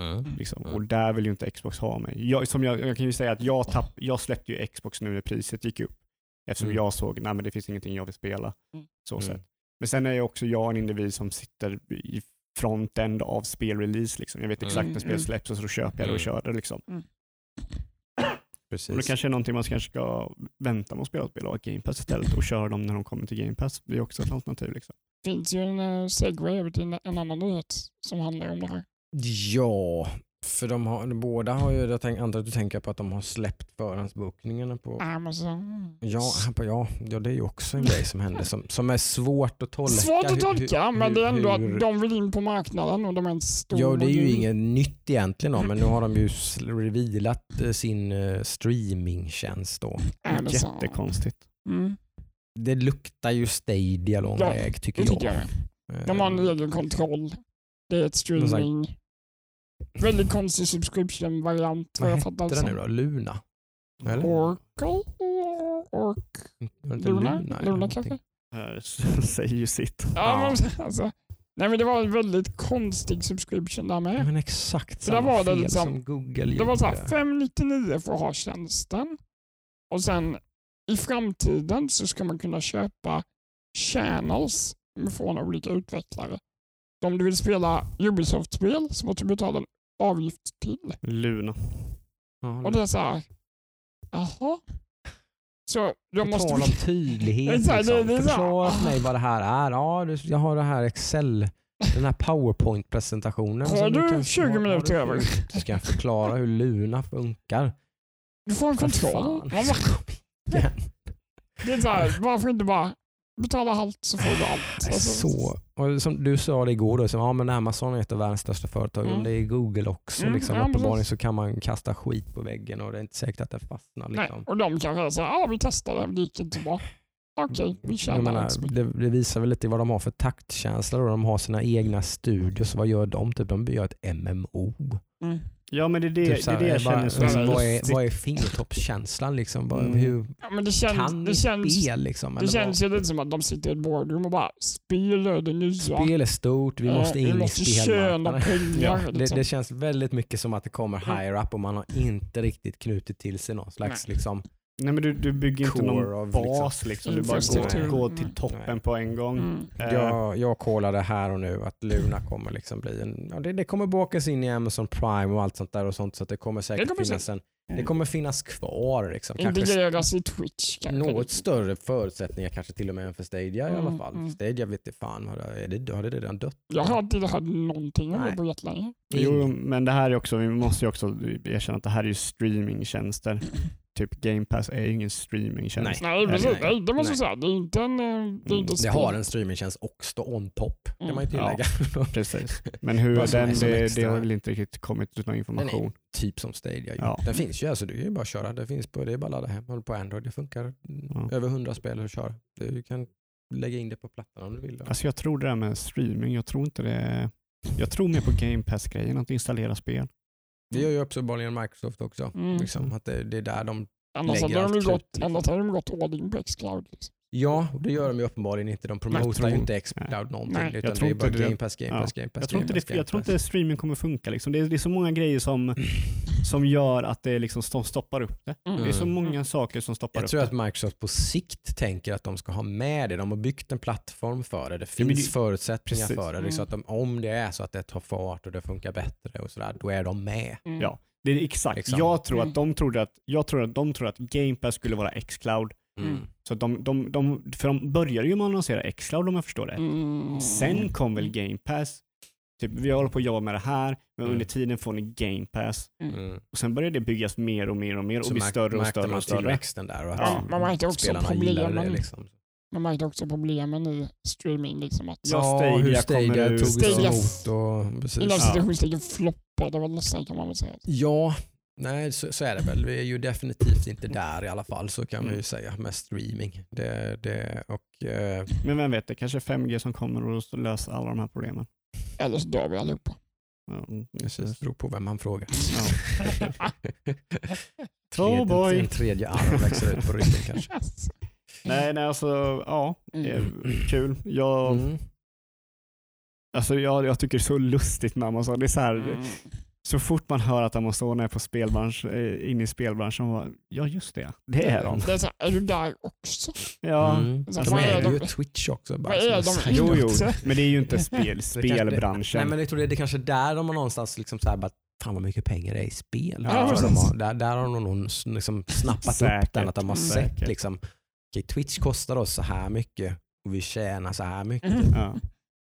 Mm. Liksom. Mm. Och där vill ju inte Xbox ha mig. Jag, som jag, jag kan ju säga att jag, tapp, jag släppte ju Xbox nu när priset gick upp. Eftersom Mm. jag såg, men det finns ingenting jag vill spela. Mm. Så Mm. sett. Men sen är jag också jag en individ som sitter i frontend av spelrelease. Liksom. Jag vet exakt Mm, när spel släpps och så köper jag det och kör det. Liksom. Precis. Och det kanske är någonting man kanske ska vänta med att spela spel och Game Pass istället och köra dem när de kommer till Game Pass. Det är också ett alternativ. Liksom. finns ju en uh, segway över till en, en annan nyhet som handlar om det här. Ja, för de har, båda har ju, jag tänk, antar att du tänker på att de har släppt förhandsbokningarna på Amazon. Ja, på, ja, ja, det är ju också en grej som händer som, som är svårt att tolka. Svårt att Hur- tolka, hur- men det är ändå hur- att de vill in på marknaden och de är en stor Ja, det är ju inget nytt egentligen då, men nu har de ju revealat eh, sin eh, streamingtjänst då. Amazon. Jättekonstigt. Mm, Det luktar ju Stadia lång Ja, väg tycker det jag. tycker jag. De har en Eh, egen kontroll. Det är ett streaming. Väldigt konstig subscription-variant vad jag fattar hette den nu som. då? Luna? Eller? Oracle? Ork? Det Luna? Luna någonting? kanske? Säger ju sitt. Ja, Ja. men alltså. Nej men det var en väldigt konstig subscription där med. Men exakt där samma var det fel liksom- som Google Det var så här, gjorde. 599 för att ha tjänsten. Och sen i framtiden så ska man kunna köpa channels från olika utvecklare. Om du vill spela Ubisoft-spel så måste du betala en avgift till. Luna. Och det är så här, jaha. Så jag På måste... tal om tydlighet. Exakt, Liksom. det Förklara för mig vad det här är. Ja, du- jag har det här Excel, den här powerpoint-presentationen. Har du kan- 20 har- har minuter du- över? Ska jag förklara hur Luna funkar? Du får en kontroll. Det är så här, varför inte bara betala halvt så får du allt. Alltså, Så, och som du sa det igår, då, som, ja, men Amazon är ett av världens största företag. Mm. Det är Google också. Mm, liksom, ja, uppenbarligen så kan man kasta skit på väggen och det är inte säkert att det fastnar. Nej, Liksom. och de kanske säger ja vi testade, det gick inte bra. Okej, vi tjänar menar, mycket. det, det visar väl lite vad de har för taktkänsla. Då. De har sina egna studios. Vad gör de? Typ, de gör ett MMO. Mm. Ja men det är det, Typ så det, är det jag bara, känner så liksom, vad, är, vad är fingertoppskänslan? Liksom? Bara, Mm. Hur Ja, men det känns, kan det känns, spel? Liksom? det känns ju lite som att de sitter i ett boardroom och bara spel är det nya. Spel är stort, vi måste in i måste spelmarknaden. pengar. Ja, Det, liksom. det känns väldigt mycket som att det kommer Mm. higher up och man har inte riktigt knutit till sig någon slags liksom, Nej men du, du bygger inte någon av bas liksom. Du bara går, går till Mm. toppen Nej. på en gång. Mm. Eh, Jag, jag kollade här och nu att Luna kommer liksom bli en, ja, det, det kommer bakas in i Amazon Prime och allt sånt där och sånt så att det kommer säkert Det kommer finnas en, det kommer finnas kvar liksom. Integreras i Twitch kanske. något större förutsättningar kanske till och med än för Stadia i alla Mm, fall. mm. Stadia vet inte fan, vad det är det, har det redan dött? Jag har inte hört någonting om det på jättelänge. Jo, men det här är också, vi måste ju också erkänna att det här är ju streamingtjänster. Typ Game Pass är ju ingen streamingtjänst. Nej. Nej, precis. nej, Nej, det måste jag säga. Det är inte en... eh, Det, är inte Det spel. har en streamingtjänst också on top kan man ju Mm. tillägga. Precis. Men hur som- den, det, det har väl inte riktigt kommit ut någon Den är information. typ som Stadia. Ja. Den finns ju, alltså, du kan ju bara köra. Det finns på, det är bara att ladda hem på Android. Det funkar mm, Ja. över hundra spel att köra. Du kan lägga in det på plattan om du vill. Alltså jag tror det där med streaming, jag tror inte det Jag tror mer på Game Pass-grejen, att installera spel. Det gör ju uppenbarligen Microsoft också. Mm. Liksom, att det, det är där de... Annars hade de gått, krut, liksom. annars hade de gått all in på Xcloud. Liksom. Ja, det gör de ju uppenbarligen inte. De promotar tror- ju inte Xcloud någonting. Nej. Utan Jag det tror är bara inte det- Game Pass, Game Ja. Pass, Game Pass. Jag tror, Game Pass, det, jag tror inte streaming kommer funka. Liksom. Det, är, det är så många grejer som, som gör att det liksom sto- stoppar upp det. Mm. Det är så Mm. många saker som stoppar Jag upp tror det. att Microsoft på sikt tänker att de ska ha med det. De har byggt en plattform för det. Det Ja, finns det- förutsättningar precis. för det. Så att de, om det är så att det tar fart och det funkar bättre och sådär, då är de med. Mm. Ja. Det är exakt. Liksom. Jag, tror Mm. att de trodde att, jag tror att de tror att Game Pass skulle vara Xcloud. Mm. Så att de, de, de, för de började ju med att annonsera Xcloud om jag förstår det. Mm. Sen kom väl Game Pass. Typ, vi håller på att jobba med det här, men Mm. under tiden får ni Game Pass. Mm. Och sen började det byggas mer och mer och mer och Så bli större och märkte större man och större. tillväxten där och att Ja, man märkte också spelarna gillade det. problemen. Liksom. Man märkte också problemen i streaming. Liksom, att Ja, Ja, Stadia hur kommer Stadia tog emot och precis. Inom Ja. citationstecken floppade väl nästan kan man väl säga. Ja, nej så, så är det väl. Vi är ju definitivt inte där i alla fall, så kan Mm. vi ju säga med streaming. Det, det, och, eh, Men vem vet, det kanske är 5G som kommer och löser alla de här problemen. Eller så dör vi allihopa. Ja, mm, precis, beror på vem man frågar. Ja. Tredje- boy. En tredje arm växer ut på ryggen kanske. Nej, nej, alltså ja, eh, kul. Jag, Mm. alltså, jag, jag tycker det är så lustigt med Amazon. Det är så, här, Mm. så fort man hör att Amazon är på spelbransch, eh, inne i spelbranschen, bara, ja just det, det är de. Det är, så här, är du där också? Ja, Mm. Så De vad är är ju de- Twitch också. Bara, vad är de jo, jo, men det är ju inte spel, spelbranschen. Nej, men jag tror det är det kanske där de har någonstans liksom så här, bara, fan vad mycket pengar det är i spel. Ja, de har, där, där har de nog liksom snappat upp Säkert, den, att de har sett liksom, okej, Twitch kostar oss så här mycket och vi tjänar så här mycket. Mm. Ja.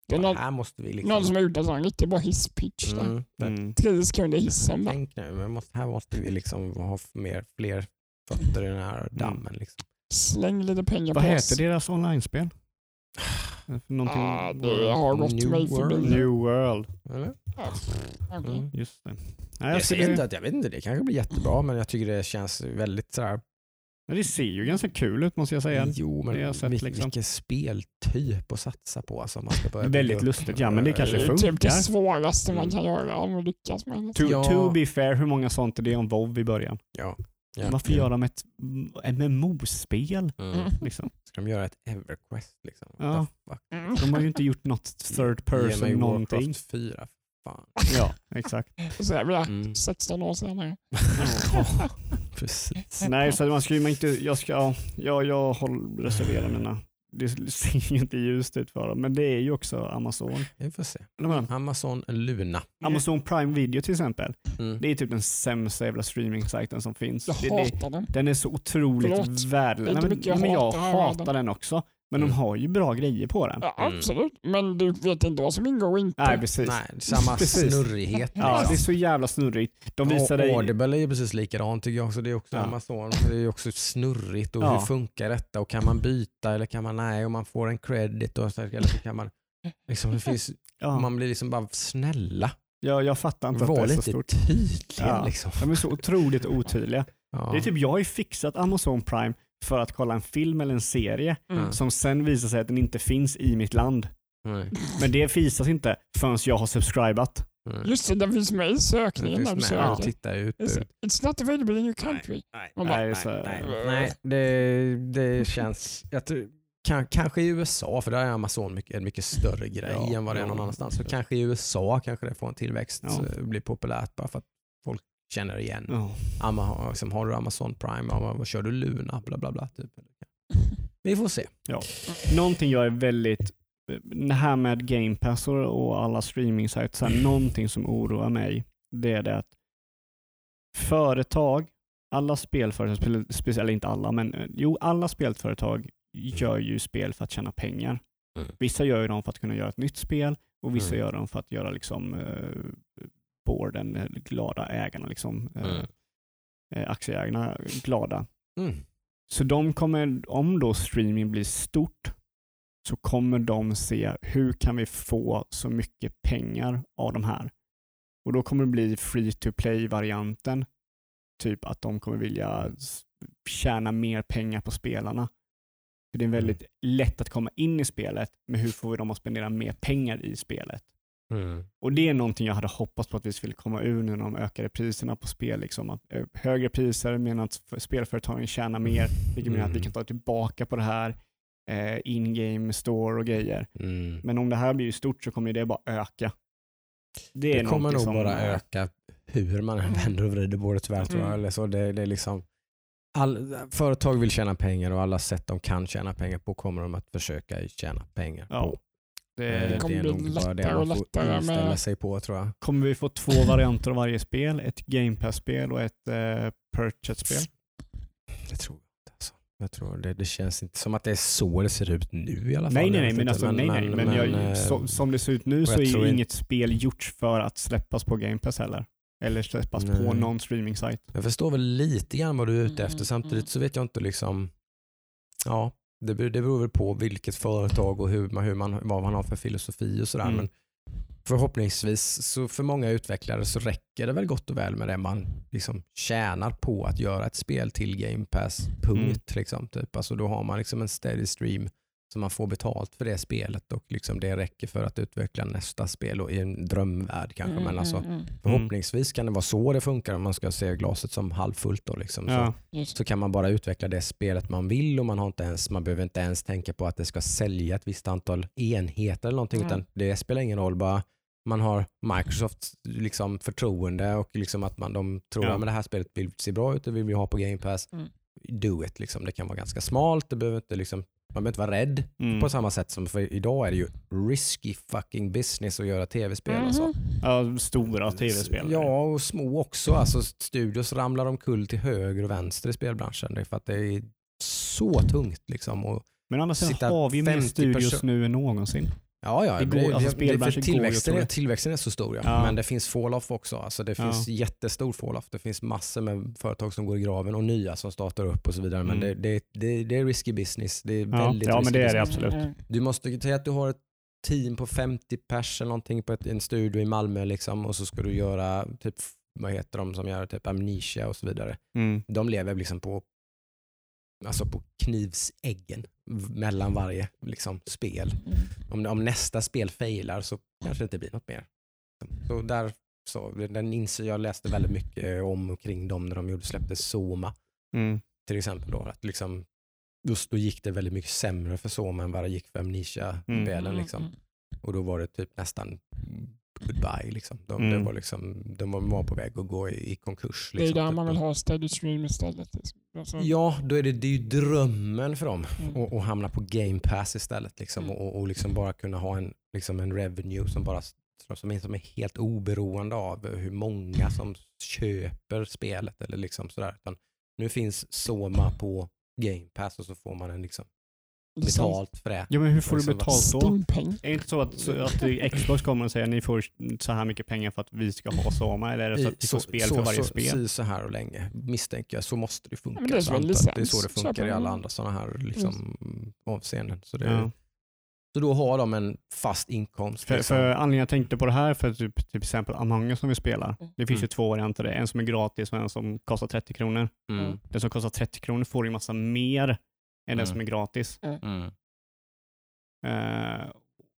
Det är någon, här måste vi liksom... någon som har gjort en sån riktigt bra hisspitch. mm, Mm. Tre sekunder hissen. bara. Tänk nu, men måste, här måste vi liksom ha mer, fler fötter i den här dammen. Liksom. Släng lite pengar Vad på oss. heter deras online-spel? Någonting... Ah, det har gått New mig förbi. World. New World. Eller? Ah, okej. Mm. Just det. Nej, Jag, jag ser inte att, jag vet inte, det kanske blir jättebra men jag tycker det känns väldigt sådär, Men det ser ju ganska kul ut måste jag säga. jo men jag sett, vil- liksom. vilken speltyp att satsa på. Alltså, man ska börja Väldigt lustigt, ja, men det kanske Det är funkar. typ det svåraste man kan göra om man lyckas med det. To, Ja. to be fair, hur många sånt är det om WoW i början? Ja. Ja. Varför göra med ett MMO-spel? Mm. Mm. Liksom? Ska de göra ett Everquest liksom? Ja. Mm. De har ju inte gjort något third person någonting. Warcraft 4. Fan. Ja, exakt. Så jag blir Mm. 16 år senare. Precis. Nej, så man ska ju inte, jag ska, ja, jag, jag håller, reserverar mina det ser ju inte ljust ut för dem, men det är ju också Amazon. Vi får se. Amazon Luna. Amazon Prime Video till exempel. Mm. Det är typ den sämsta jävla streaming-sajten som finns. Jag Det, det, hatar den. den är så otroligt Förlåt. värdelös. Det Nej, Men, jag men jag hatar den också. Men Mm. de har ju bra grejer på den. Ja, Mm. absolut, men du vet inte vad som ingår och inte. Nej, precis. Nej, samma Precis. snurrighet. Ja, liksom. det är så jävla snurrigt. De visar och dig... Audible är ju precis likadant tycker jag också. Det är också Ja. Amazon. Det är ju också snurrigt och Ja. hur funkar detta och kan man byta eller kan man nej och man får en credit och så, eller så kan man liksom, det finns, Ja, man blir liksom bara snälla. jag, jag fattar inte att det Var är så lite stort. tydliga Ja. liksom. De är så otroligt otydliga. Ja. Det är typ, jag har ju fixat Amazon Prime för att kolla en film eller en serie Mm. som sen visar sig att den inte finns i mitt land. Nej, Men det visas inte förrän jag har subscribat. nej. Just det, den finns med i sökningen du finns med söker. tittar ut. It's, it's not available in your country. Nej, Man bara, Nej, nej, nej. Det, det känns... Jag tror, kan, kanske i USA, för där är Amazon mycket, en mycket större grej Ja, än vad det är någon ja. annanstans. Så kanske i USA kanske det får en tillväxt, Ja. eh, blir populärt bara för att folk känner igen. Ja. Ama, liksom, har du Amazon Prime, ja, vad kör du Luna? Bla, bla, bla, typ. Vi får se. Någonting jag är väldigt, det här med Game Pass och- alla streaming sites, någonting som oroar mig, det är det att företag, alla spelföretag, spe- speciellt inte alla, men eh, jo, alla spelföretag gör ju spel för att tjäna pengar. Mm. Vissa gör ju dem för att kunna göra ett nytt spel och vissa Mm. gör dem för att göra liksom boarden, eh, glada ägarna, liksom, eh, Mm. eh, aktieägarna glada. Mm. Så de kommer, om då streaming blir stort, så kommer de se hur kan vi få så mycket pengar av de här. Och då kommer det bli free to play-varianten. Typ att de kommer vilja tjäna mer pengar på spelarna. För Det är väldigt lätt att komma in i spelet, men hur får vi dem att spendera mer pengar i spelet? Mm. Och det är någonting jag hade hoppats på att vi skulle komma ur nu när de ökade priserna på spel. Liksom. Att, eh, högre priser menar att spelföretagen tjänar mer, vilket menar att vi Mm. kan ta tillbaka på det här eh, in-game store och grejer. Mm. Men om det här blir stort så kommer det bara öka. Det, Det kommer nog som, bara eh, öka hur man än vänder och vrider på det tyvärr. Tror jag. Mm. Eller så det, det är liksom, all, företag vill tjäna pengar och alla sätt de kan tjäna pengar på kommer de att försöka tjäna pengar Ja, på. Det, Eh, Det kommer är bli nog bara det lättare och lättare med- sig på tror jag. kommer vi få två varianter av varje spel. Ett Game Pass-spel och ett eh, Purchase-spel. Det tror jag inte. Alltså. Jag tror det, det känns inte som att det är så det ser ut nu i alla fall. Nej, nej, Jag nej, men, alltså, nej, nej. Men, jag, eh, så, som det ser ut nu så jag är ju inte- inget spel gjort för att släppas på Game Pass heller. Eller släppas på Nej. någon streaming-sajt. Jag förstår väl lite grann vad du är ute Mm, efter. mm, Samtidigt mm. så vet jag inte liksom, ja, det beror, det beror väl på vilket företag och hur man, hur man, vad man har för filosofi och sådär. Mm. Men förhoppningsvis så för många utvecklare så räcker det väl gott och väl med det man liksom tjänar på att göra ett spel till Game Pass. Punkt. Liksom, typ. alltså, då har man liksom en steady stream så man får betalt för det spelet och liksom det räcker för att utveckla nästa spel och i en drömvärld kanske. Mm, Men alltså, mm, mm. Förhoppningsvis kan det vara så det funkar om man ska se glaset som halvfullt. Då, liksom. Ja. så, så kan man bara utveckla det spelet man vill och man, har inte ens, man behöver inte ens tänka på att det ska sälja ett visst antal enheter eller någonting. Utan det spelar ingen roll. Bara man har Microsofts liksom, förtroende och liksom att man, de tror Ja. att det här spelet vill se bra ut, det vill vi ha på Game Pass. Mm. Do it. Liksom. Det kan vara ganska smalt, det behöver inte, liksom, man behöver inte vara rädd Mm. på samma sätt som för idag är det ju risky fucking business att göra tv-spel. Alltså. Mhm. Ja, stora tv-spel. Ja, och små också. Alltså, studios ramlar omkull till höger och vänster i spelbranschen. Det är för att det är så tungt. Liksom. Och, Men sidan sitta har vi mer 50 studios nu än någonsin. Ja, ja, Det går- det, alltså, det, tillväxten, är, tillväxten är så stor. Ja. Ja. Men det finns fall-off också. Alltså, det finns Ja. jättestor fall-off. Det finns massor med företag som går i graven och nya som startar upp och så vidare. Men Mm. det, det, det, det är risky business. Det är Ja, väldigt ja, men risky det är det business. absolut. Mm, Du måste säga att du har ett team på 50 pers eller någonting på ett, en studio i Malmö liksom, och så ska du göra typ, vad heter de som gör typ amnesia och så vidare. Mm. De lever liksom på, alltså på knivsäggen mellan varje liksom, spel. mm. Om, om nästa spel failar så kanske det inte blir något mer. Så där, så, den inser jag läste väldigt mycket om och kring dem när de gjorde, släppte Soma Mm. till exempel. Då, att liksom, då, då gick det väldigt mycket sämre för Soma än vad det gick för Amnesia-spelen. Mm, Liksom. mm. Och då var det typ nästan goodbye. Liksom. De, Mm. det var liksom, de var- på väg att gå i, i konkurs. Det är Liksom, där typ. man vill ha steady stream istället. Alltså, Ja, då är det, det är ju drömmen för dem Mm. att att hamna på game pass istället. Liksom, Mm. och, och liksom bara kunna ha en, liksom en revenue som, bara, som, är, som är helt oberoende av hur många som köper spelet. Eller liksom sådär. Utan nu finns Soma på game pass och så får man en liksom betalt för det. Ja, men hur får du Liksom, betalt då? Steampeng. Är det inte så att, så att Xbox kommer och säger att ni får så här mycket pengar för att vi ska ha Soma? Eller är det så att vi får spel för varje så, spel? Så, så här och länge misstänker jag. Så måste det funka. men det är Så att det är licens. så det funkar i alla andra sådana här liksom, avseenden. Så, det, Ja. så då har de en fast inkomst. För, liksom. för anledningen jag tänkte på det här, för typ, till exempel Among us som vi spelar. Mm. Det finns ju Mm. två varianter. En som är gratis och en som kostar 30 kronor. mm. Den som kostar 30 kronor får ju massa mer än den Mm. som är gratis. Mm. Eh,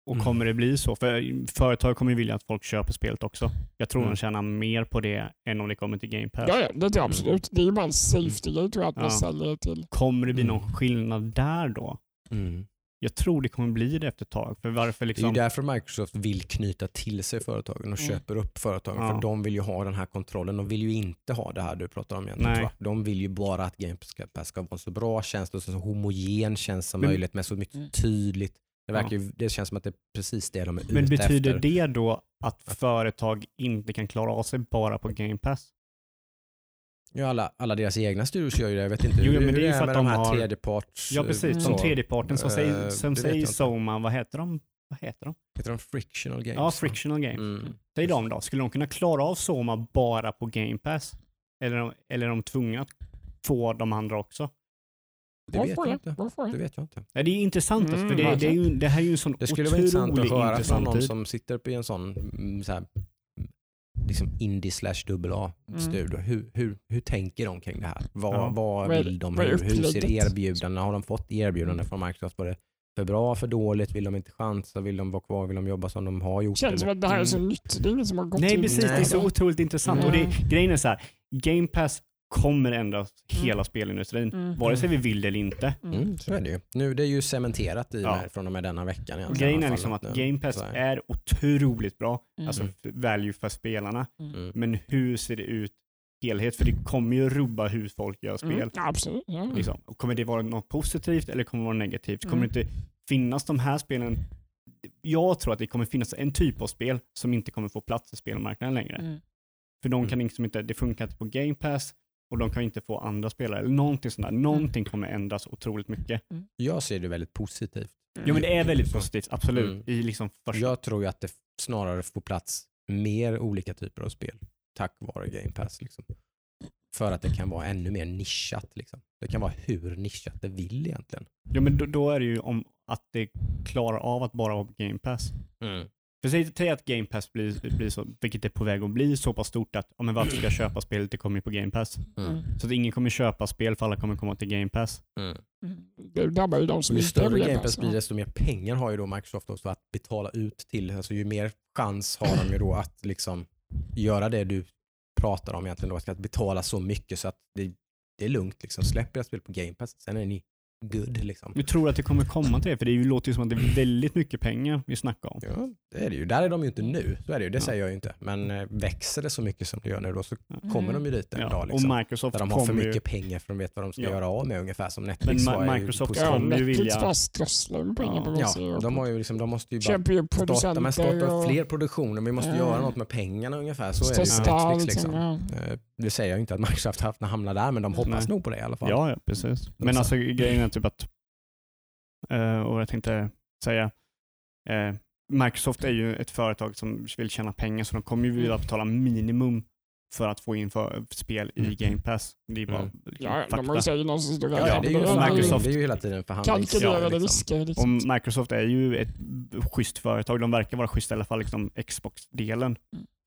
och Mm. kommer det bli så? För företag kommer ju vilja att folk köper spelet också. Jag tror Mm. de tjänar mer på det än om det kommer till Game Pass. Ja, ja, det är det absolut. Det är ju bara en safety grej tror jag att man Ja. säljer till. Kommer det bli Mm. någon skillnad där då? Mm. Jag tror det kommer bli det efter ett tag. För varför Det är liksom... ju därför Microsoft vill knyta till sig företagen och Mm. köper upp företagen. Ja. För de vill ju ha den här kontrollen. De vill ju inte ha det här du pratar om egentligen. Nej. De vill ju bara att Game Pass ska vara en så bra tjänst och så homogen tjänst som Men- möjligt med så mycket Mm. tydligt. Det, verkar ju, det känns som att det är precis det de är Men ute betyder efter. det då att företag inte kan klara av sig bara på Game Pass? Ja, alla, alla deras egna studios gör ju det. Jag vet inte Jo, hur men det är ju för med att de de här har- tredjeparts... Ja, precis. Mm. Som så. tredjeparten som Eh, säger, som säger. Soma, vad heter de? Vad heter de? Heter de frictional games? Ja, Frictional Games. Mm. Säg dem då. Skulle de kunna klara av Soma bara på Game Pass? Eller, är de- eller är de tvungna att få de andra också? Det vet Varför jag inte. Det vet jag inte. Ja, det är intressant, alltså, för Mm, det, det, är ju, det här är ju en sån Det skulle vara intressant att höra från någon tid. som sitter i en sån mm, så här, mm, liksom indie slash dubbel A Mm. Hur, hur, hur tänker de kring det här? Vad, Ja. vad vill de? Hur, hur ser upplägget? erbjudanden? Har de fått erbjudanden från Microsoft? Var det för bra, för dåligt? Vill de inte chansa? Vill de vara kvar? Vill de jobba som de har gjort? känns som eller? att det här är så nytt. Det är ingen som har gått Nej, in- precis. Det är så otroligt intressant. Och det, grejen är så här, Game Pass kommer ändra hela spelindustrin. Mm. Vare sig vi vill det eller inte. Mm, så är det ju. Nu det är ju cementerat i Ja. med, från och med denna veckan. Och grejen är liksom att nu- Game Pass är otroligt bra. Mm. Alltså value för spelarna. Mm. Men hur ser det ut helhet? För det kommer ju rubba hur folk gör spel. Mm, absolut. Liksom. Och Kommer det vara något positivt eller kommer det vara negativt? Kommer Mm. det inte finnas de här spelen? Jag tror att det kommer finnas en typ av spel som inte kommer få plats i spelmarknaden längre. Mm. För de Mm. kan liksom inte, det funkar inte på Game Pass och de kan inte få andra spelare. Eller någonting sånt där. Någonting kommer ändras otroligt mycket. Jag ser det väldigt positivt. Jo men det är väldigt positivt, absolut. Mm. I liksom första... Jag tror ju att det snarare får plats mer olika typer av spel tack vare Game Pass. Liksom. För att det kan vara ännu mer nischat. Liksom. Det kan vara hur nischat det vill egentligen. Jo men då, då är det ju om att det klarar av att bara vara Game Pass. För säg, säg att Game Pass blir, blir så, vilket är på väg att bli, så pass stort att men varför ska jag köpa spelet, det kommer ju på Game Pass. Mm. Så att ingen kommer köpa spel för alla kommer komma till Game Pass. Mm. Det drabbar ju de Så som ju större Game Pass blir, desto mer pengar har ju då Microsoft också att betala ut till. Alltså ju mer chans har de ju då att liksom göra det du pratar om egentligen. Då, att betala så mycket så att det, det är lugnt. Liksom. Släpp era spel på Game Pass, sen är ni good. Liksom. Jag tror att det kommer komma till det, för det ju- låter ju som att det är väldigt mycket pengar vi snackar om. Ja, det är det ju. Där är de ju inte nu. Så är det ju. Det Ja. säger jag ju inte. Men eh, växer det så mycket som det gör nu då så Ja. kommer de ju dit en Ja, dag. Liksom. Och Microsoft Där de har för kommer ju... mycket pengar för de vet vad de ska Ja. göra av med ungefär som Netflix Men Ma- ju Microsoft. Ja, kommer ju Netflix vilja- bara strösslar med pengar på Ja, de, har ju liksom, de måste ju bara ju starta, men starta och fler produktioner. Vi måste Ja. göra något med pengarna ungefär. Så är det ju Netflix. liksom. Ja. Eh, Det säger jag inte att Microsoft haft hamnar där, men de hoppas Nej. nog på det i alla fall. Ja, ja, precis. Men så. alltså grejen är typ att, eh, och jag tänkte säga, eh, Microsoft är ju ett företag som vill tjäna pengar så de kommer ju vilja betala minimum för att få in för spel i Mm. Game Pass. Det är bara Mm. liksom, Ja, de fakta. säkert någon som står Ja, ja, det, är ju, och Microsoft- det är ju hela tiden förhandlings... kalkylerade liksom. risker. Och Liksom. Microsoft är ju ett schysst företag. De verkar vara schyssta i alla fall, liksom Xbox-delen.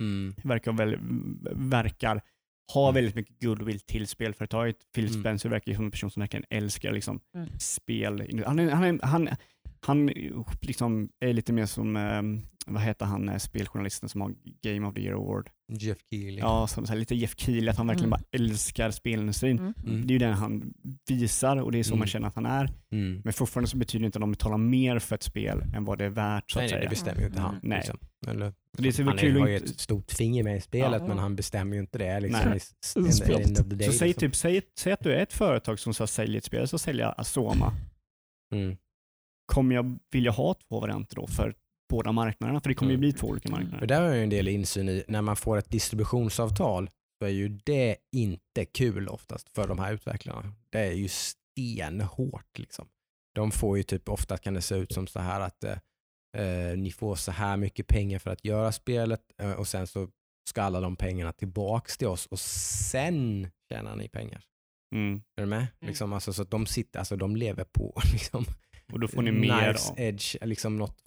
Mm. Verkar, väl, verkar ha Mm. väldigt mycket goodwill till spelföretaget. Phil Mm. Spencer verkar ju som en person som verkligen älskar liksom, Mm. spel. Han är, han är, han, han liksom är lite mer som, eh, vad heter han, eh, speljournalisten som har Game of the Year Award? Jeff Keely. Ja, som, så här, lite Jeff Keely, att han verkligen Mm. bara älskar spelindustrin. Mm. Mm. Det är ju den han visar och det är så Mm. man känner att han är. Mm. Men fortfarande så betyder det inte att de betalar mer för ett spel än vad det är värt så att Nej, nej, säga. det bestämmer ju inte han. Nej. Liksom. Eller, det är så han kul är, har ju ett stort finger med i spelet Ja. men han bestämmer ju inte det. Liksom, Nej. i in the the day, Så säg, liksom. typ, säg, säg att du är ett företag som säljer ett spel, så säljer jag Asoma. Mm. Kommer jag vilja ha två varianter då för båda marknaderna? För det kommer ju Mm. bli två olika För marknader. där har jag ju en del insyn i, när man får ett distributionsavtal så är ju det inte kul oftast för de här utvecklarna. Det är ju stenhårt. Liksom. De får ju typ, ofta kan det se ut som så här att eh, eh, ni får så här mycket pengar för att göra spelet eh, och sen så ska alla de pengarna tillbaks till oss och sen tjänar ni pengar. Mm. Är du med? Liksom, alltså, så att de, sitter, alltså, de lever på liksom, Och då får ni mer. Knives Då. edge, liksom något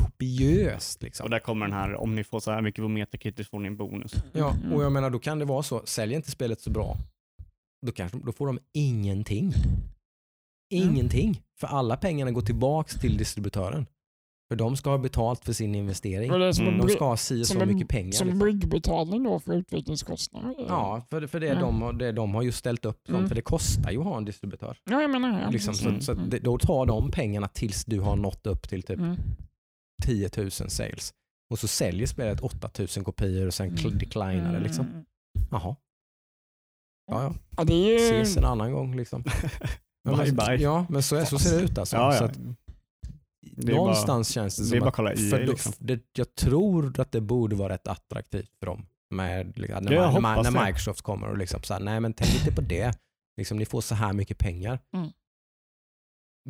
kopiöst. Liksom. Och där kommer den här, om ni får så här mycket på så får ni en bonus. Ja, Mm. och jag menar då kan det vara så, säljer inte spelet så bra, då, kanske, då får de ingenting. Ingenting. För alla pengarna går tillbaks till distributören. För de ska ha betalt för sin investering. Mm. De ska ha si så mycket pengar. som Liksom. bryggbetalning då för utvecklingskostnader. Ja, för, för det, Mm. de, har- det de har ju ställt upp Mm. för det kostar ju att ha en distributör. ja jag menar ja, Liksom, precis. så så Mm. det, då tar de pengarna tills du har nått upp till typ Mm. 10 000 sales. Och så säljer spelet 8 000 kopior och sen Mm. mm. declinar det. Liksom. Mm. Jaha. Ja, ja. Ja, det är ju... Ses en annan gång. Liksom. Ja, Bye, men, bye. Ja, men så, är, så ser det ut alltså. Ja, Så ja. Det någonstans känns det det är som bara att att kolla EA, för liksom. det, jag tror att det borde vara rätt attraktivt för dem. Med, liksom, när, man, när, man, när det. Microsoft kommer och liksom så här, nej men tänk inte på det. Liksom, ni får så här mycket pengar. Mm.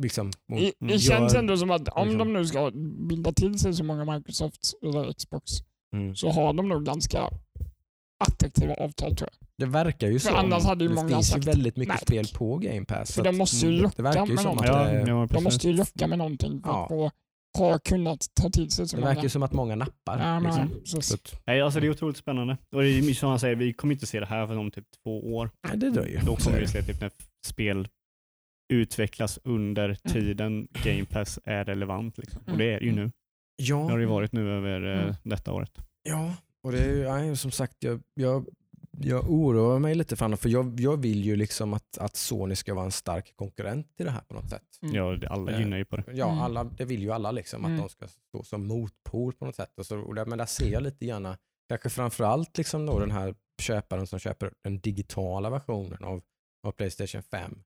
Liksom, och Det, det gör- känns ändå som att om liksom- de nu ska binda till sig så många Microsoft eller Xbox Mm. så har de nog ganska attraktiva avtal tror jag. Det verkar ju För så. annars hade ju det många finns sagt ju väldigt mycket nej. spel på Game Pass. så För att- de måste ju mm, locka det verkar ju med som att någonting. Ja, det, ja, De måste ju locka med någonting för Ja. att få, ha kunnat ta till sig så det många. verkar ju som att många nappar. Ja, men, liksom. Så Nej, alltså det är otroligt spännande. Och det är som han säger, vi kommer inte se det här för om typ två år. nej, det dröjer. Då Så kommer vi det. se typ när spel utvecklas under tiden Game Pass är relevant. Liksom. Och det är ju nu. Det har Ja, det ju varit nu över eh, Mm. detta året. ja, och det är ju nej, som sagt, jag, jag, jag oroar mig lite för för jag, jag vill ju liksom att, att Sony ska vara en stark konkurrent till det här på något sätt. Mm. Ja, alla Eh, gynnar ju på det. Ja, Mm. alla, det vill ju alla liksom, att Mm. de ska stå som motpol på något sätt. Och så, och där, men där ser jag lite gärna, kanske framförallt liksom då den här köparen som köper den digitala versionen av, av Playstation 5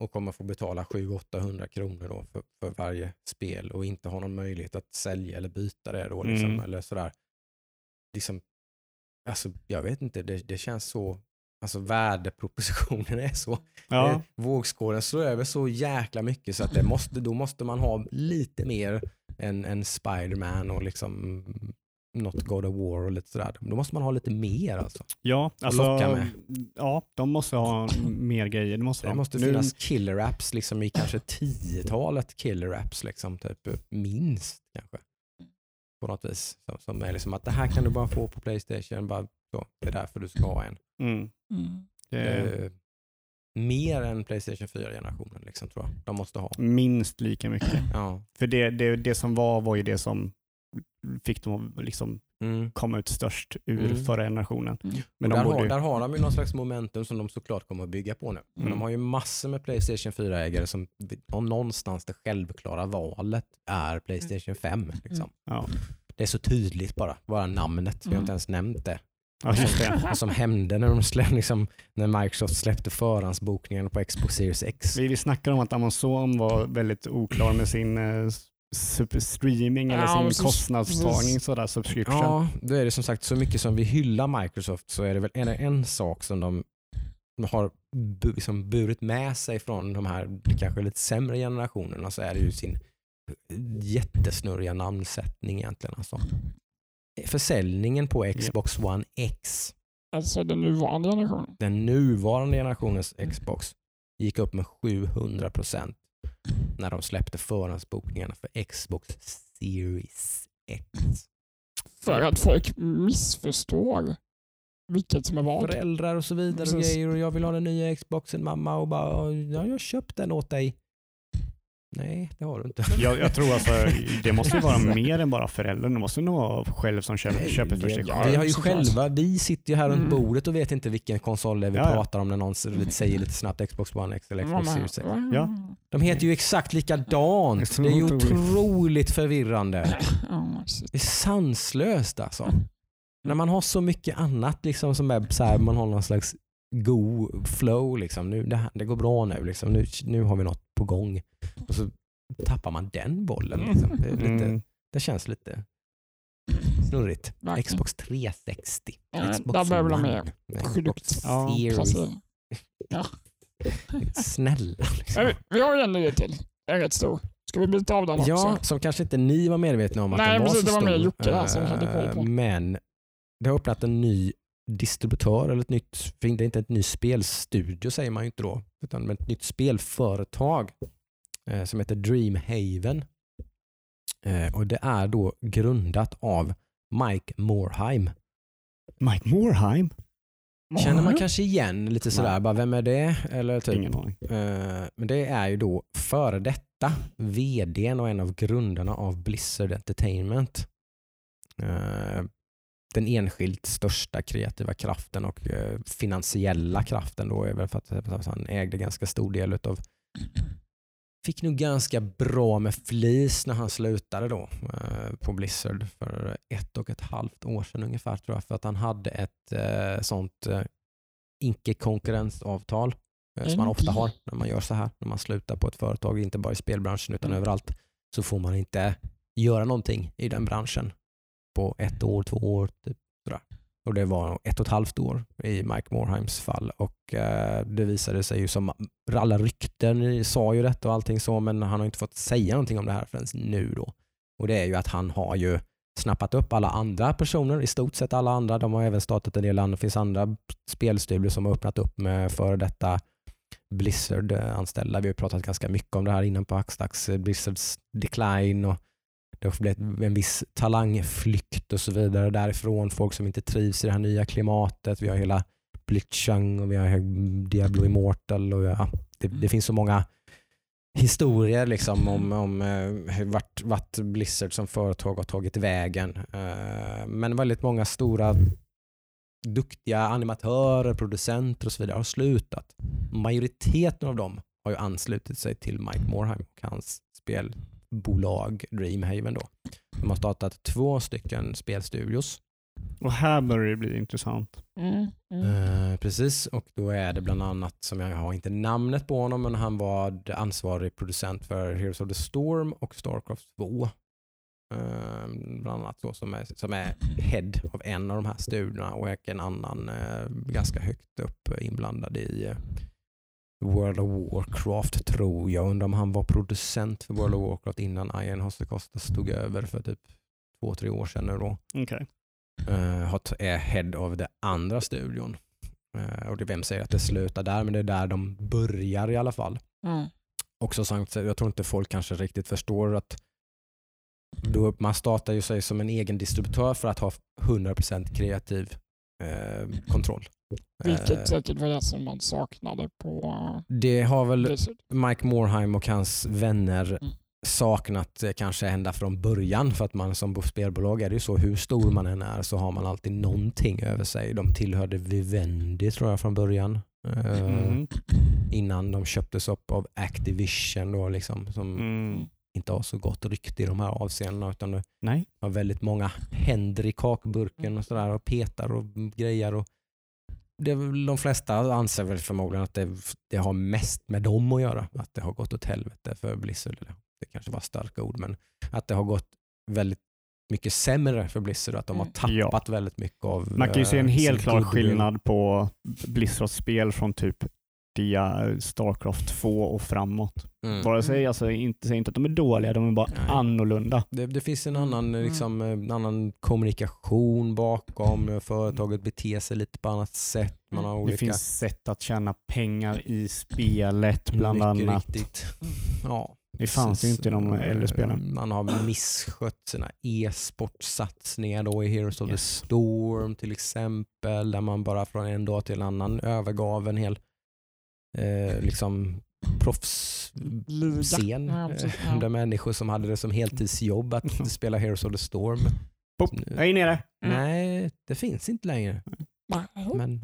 och kommer få betala 700-800 kronor då för, för varje spel och inte ha någon möjlighet att sälja eller byta det då. Liksom, Mm. eller sådär. Liksom, alltså, jag vet inte, det, det känns så, alltså värdepropositionen är så Ja, Eh, Vågskålen slår över så jäkla mycket så att det måste, då måste man ha lite mer än, än Spider-Man och liksom något God of War och lite sådär. Då måste man ha lite mer alltså. ja, alltså, ja, de måste ha mer grejer. Det måste Det de. måste Nu- finnas killer apps liksom i kanske tiotalet killer apps liksom, typ, minst kanske. På något vis. Som, som är liksom att det här kan du bara få på Playstation, bara så. Det är därför du ska ha en. Mm. Mm. Det, Eh, mer än Playstation 4-generationen liksom, tror jag. De måste ha. minst lika mycket. Ja. För det, det, det som var var ju det som fick att liksom Mm. komma ut störst ur Mm. förra generationen. Mm. Men där, de borde har, där har de ju någon slags momentum som de såklart kommer att bygga på nu. Men Mm. de har ju massor med Playstation 4-ägare som och någonstans det självklara valet är Playstation 5. Liksom. ja. Det är så tydligt bara, bara namnet. Vi har Mm. inte ens nämnt det. ja. Vad som hände när, de slä, liksom, när Microsoft släppte förhandsbokningen på Xbox Series X. Vi, vi snackade om att Amazon var väldigt oklar med sin eh, streaming eller Ja, sin kostnadstagning, sådär subscription. Ja, då är det som sagt så mycket som vi hyllar Microsoft så är det väl en, en sak som de har bu, liksom burit med sig från de här kanske lite sämre generationerna så är det ju sin jättesnurriga namnsättning egentligen. Alltså. Försäljningen på Xbox One X, Alltså den nuvarande generationen. den nuvarande generationens Xbox, gick upp med 700 procent när de släppte förhandsbokningarna för Xbox Series X. För att folk missförstår vilket som är vad. föräldrar och så vidare och grejer och jag vill ha den nya Xboxen mamma och bara ja jag har köpt den åt dig. Nej, det har du inte. Jag, jag tror alltså, det måste ju vara mer än bara föräldern. Det måste nog vara själv som köper, köper för sig Ja, själv. vi har ju själva, vi sitter ju här runt Mm. bordet och vet inte vilken konsol det är vi Ja, pratar om när någon säger lite snabbt Xbox One X eller Xbox Series X. Ja. De heter ju exakt likadant. Det är ju otroligt. förvirrande. Det är sanslöst alltså. När man har så mycket annat liksom som är så här, man har någon slags go flow liksom. Nu, det, här, det går bra nu liksom. Nu, nu har vi något på gång. Och så tappar man den bollen. Liksom. Det, är lite, Mm. det känns lite snurrigt. Verkligen. Xbox 360. Ja, Xbox där behöver de mer produkt. Ja. Placering. Snälla. Liksom. vi, vi har ju en nyhet till. En rätt stor. Ska vi byta av den också? Ja, som kanske inte ni var medvetna om att Nej, den var precis, så det var stor. mer Jocke där som hade koll på. Eh, Men det har öppnat en ny distributör, eller ett nytt, det är inte ett ny spelstudio säger man ju inte då, utan ett nytt spelföretag eh, som heter Dreamhaven. Eh, och Det är då grundat av Mike Morheim. Mike Morheim? Känner man kanske igen lite sådär, Nej. bara, vem är det? Eller typ, Ingen aning. Eh, Men det är ju då före detta vdn och en av grundarna av Blizzard Entertainment. Eh, Den enskilt största kreativa kraften och eh, finansiella kraften då är väl för att han ägde ganska stor del utav Fick nog ganska bra med flis när han slutade då eh, på Blizzard för ett och ett halvt år sedan ungefär tror jag. För att han hade ett eh, sånt eh, icke-konkurrensavtal eh, som man ofta har när man gör så här. När man slutar på ett företag, inte bara i spelbranschen utan Mm. överallt, så får man inte göra någonting i den branschen på ett år, två år. Typ, sådär. Och det var ett och ett halvt år i Mike Morheims fall och eh, det visade sig ju som alla rykten sa ju detta och allting så men han har inte fått säga någonting om det här förrän nu då. Och det är ju att han har ju snappat upp alla andra personer, i stort sett alla andra. De har även startat en del andra, det finns andra spelstudior som har öppnat upp med före detta Blizzard-anställda. Vi har pratat ganska mycket om det här innan på Hackstacks, Blizzards decline och det har blivit en viss talangflykt och så vidare därifrån. Folk som inte trivs i det här nya klimatet. Vi har hela Blitzchung och vi har Diablo Immortal och ja, det, det finns så många historier liksom om, om eh, vart, vart Blizzard som företag har tagit vägen. Eh, men väldigt många stora duktiga animatörer, producenter och så vidare har slutat. Majoriteten av dem har ju anslutit sig till Mike Morheim och hans spelbolag Dreamhaven. Då. De har startat två stycken spelstudios. Och här börjar det bli intressant. Mm, mm. Eh, precis, och då är det bland annat, som jag har inte namnet på honom, men han var ansvarig producent för Heroes of the Storm och Starcraft 2. Eh, bland annat så, som, är, som är head av en av de här studierna och en annan eh, ganska högt upp inblandad i eh, World of Warcraft tror jag. Undrar om han var producent för World of Warcraft innan Ian Hosse stod över för typ två, tre år sedan nu då Okej. eh, har t- är head of the andra studion. Eh, och det, vem säger att det slutar där, men det är där de börjar i alla fall. Mm. Också sagt, jag tror inte folk kanske riktigt förstår att då man startar ju sig som en egen distributör för att ha 100% kreativ eh, kontroll. Vilket Eh, säkert var det som man saknade på det har väl. Mike Morheim och hans vänner Mm. saknat eh, kanske ända från början. För att man som spelbolag är det ju så, hur stor man än är så har man alltid någonting över sig. De tillhörde Vivendi tror jag från början. Eh, Mm. Innan de köptes upp av Activision då liksom, som Mm. inte har så gott rykte i de här avseendena. Utan det Nej. har väldigt många händer i kakburken och sådär och petar och grejer. Och det, de flesta anser väl förmodligen att det, det har mest med dem att göra. Att det har gått åt helvete för Blizzard. Det kanske var starka ord men att det har gått väldigt mycket sämre för Blizzard och att de har Mm. tappat väldigt mycket av Man kan ju se en eh, helt klar skillnad på Blizzards spel från typ Dia, Starcraft 2 och framåt. Mm. Vare sig, alltså, inte, säg inte att de är dåliga, de är bara Nej. annorlunda. Det, det finns en annan, Mm. liksom, en annan kommunikation bakom. Företaget beter sig lite på annat sätt. Man har Det olika... finns sätt att tjäna pengar i spelet bland mycket annat. Riktigt. Ja, Det fanns ju inte i de äldre Eh, spelen. Man har misskött sina e-sportsatsningar då i Heroes of the Yes. Storm till exempel. Där man bara från en dag till en annan övergav en hel eh, liksom proffsscen. Ja, ja. Eh, Där människor som hade det som heltidsjobb att spela Heroes of the Storm. Pop, jag är nere. Mm. Nej, det finns inte längre. Men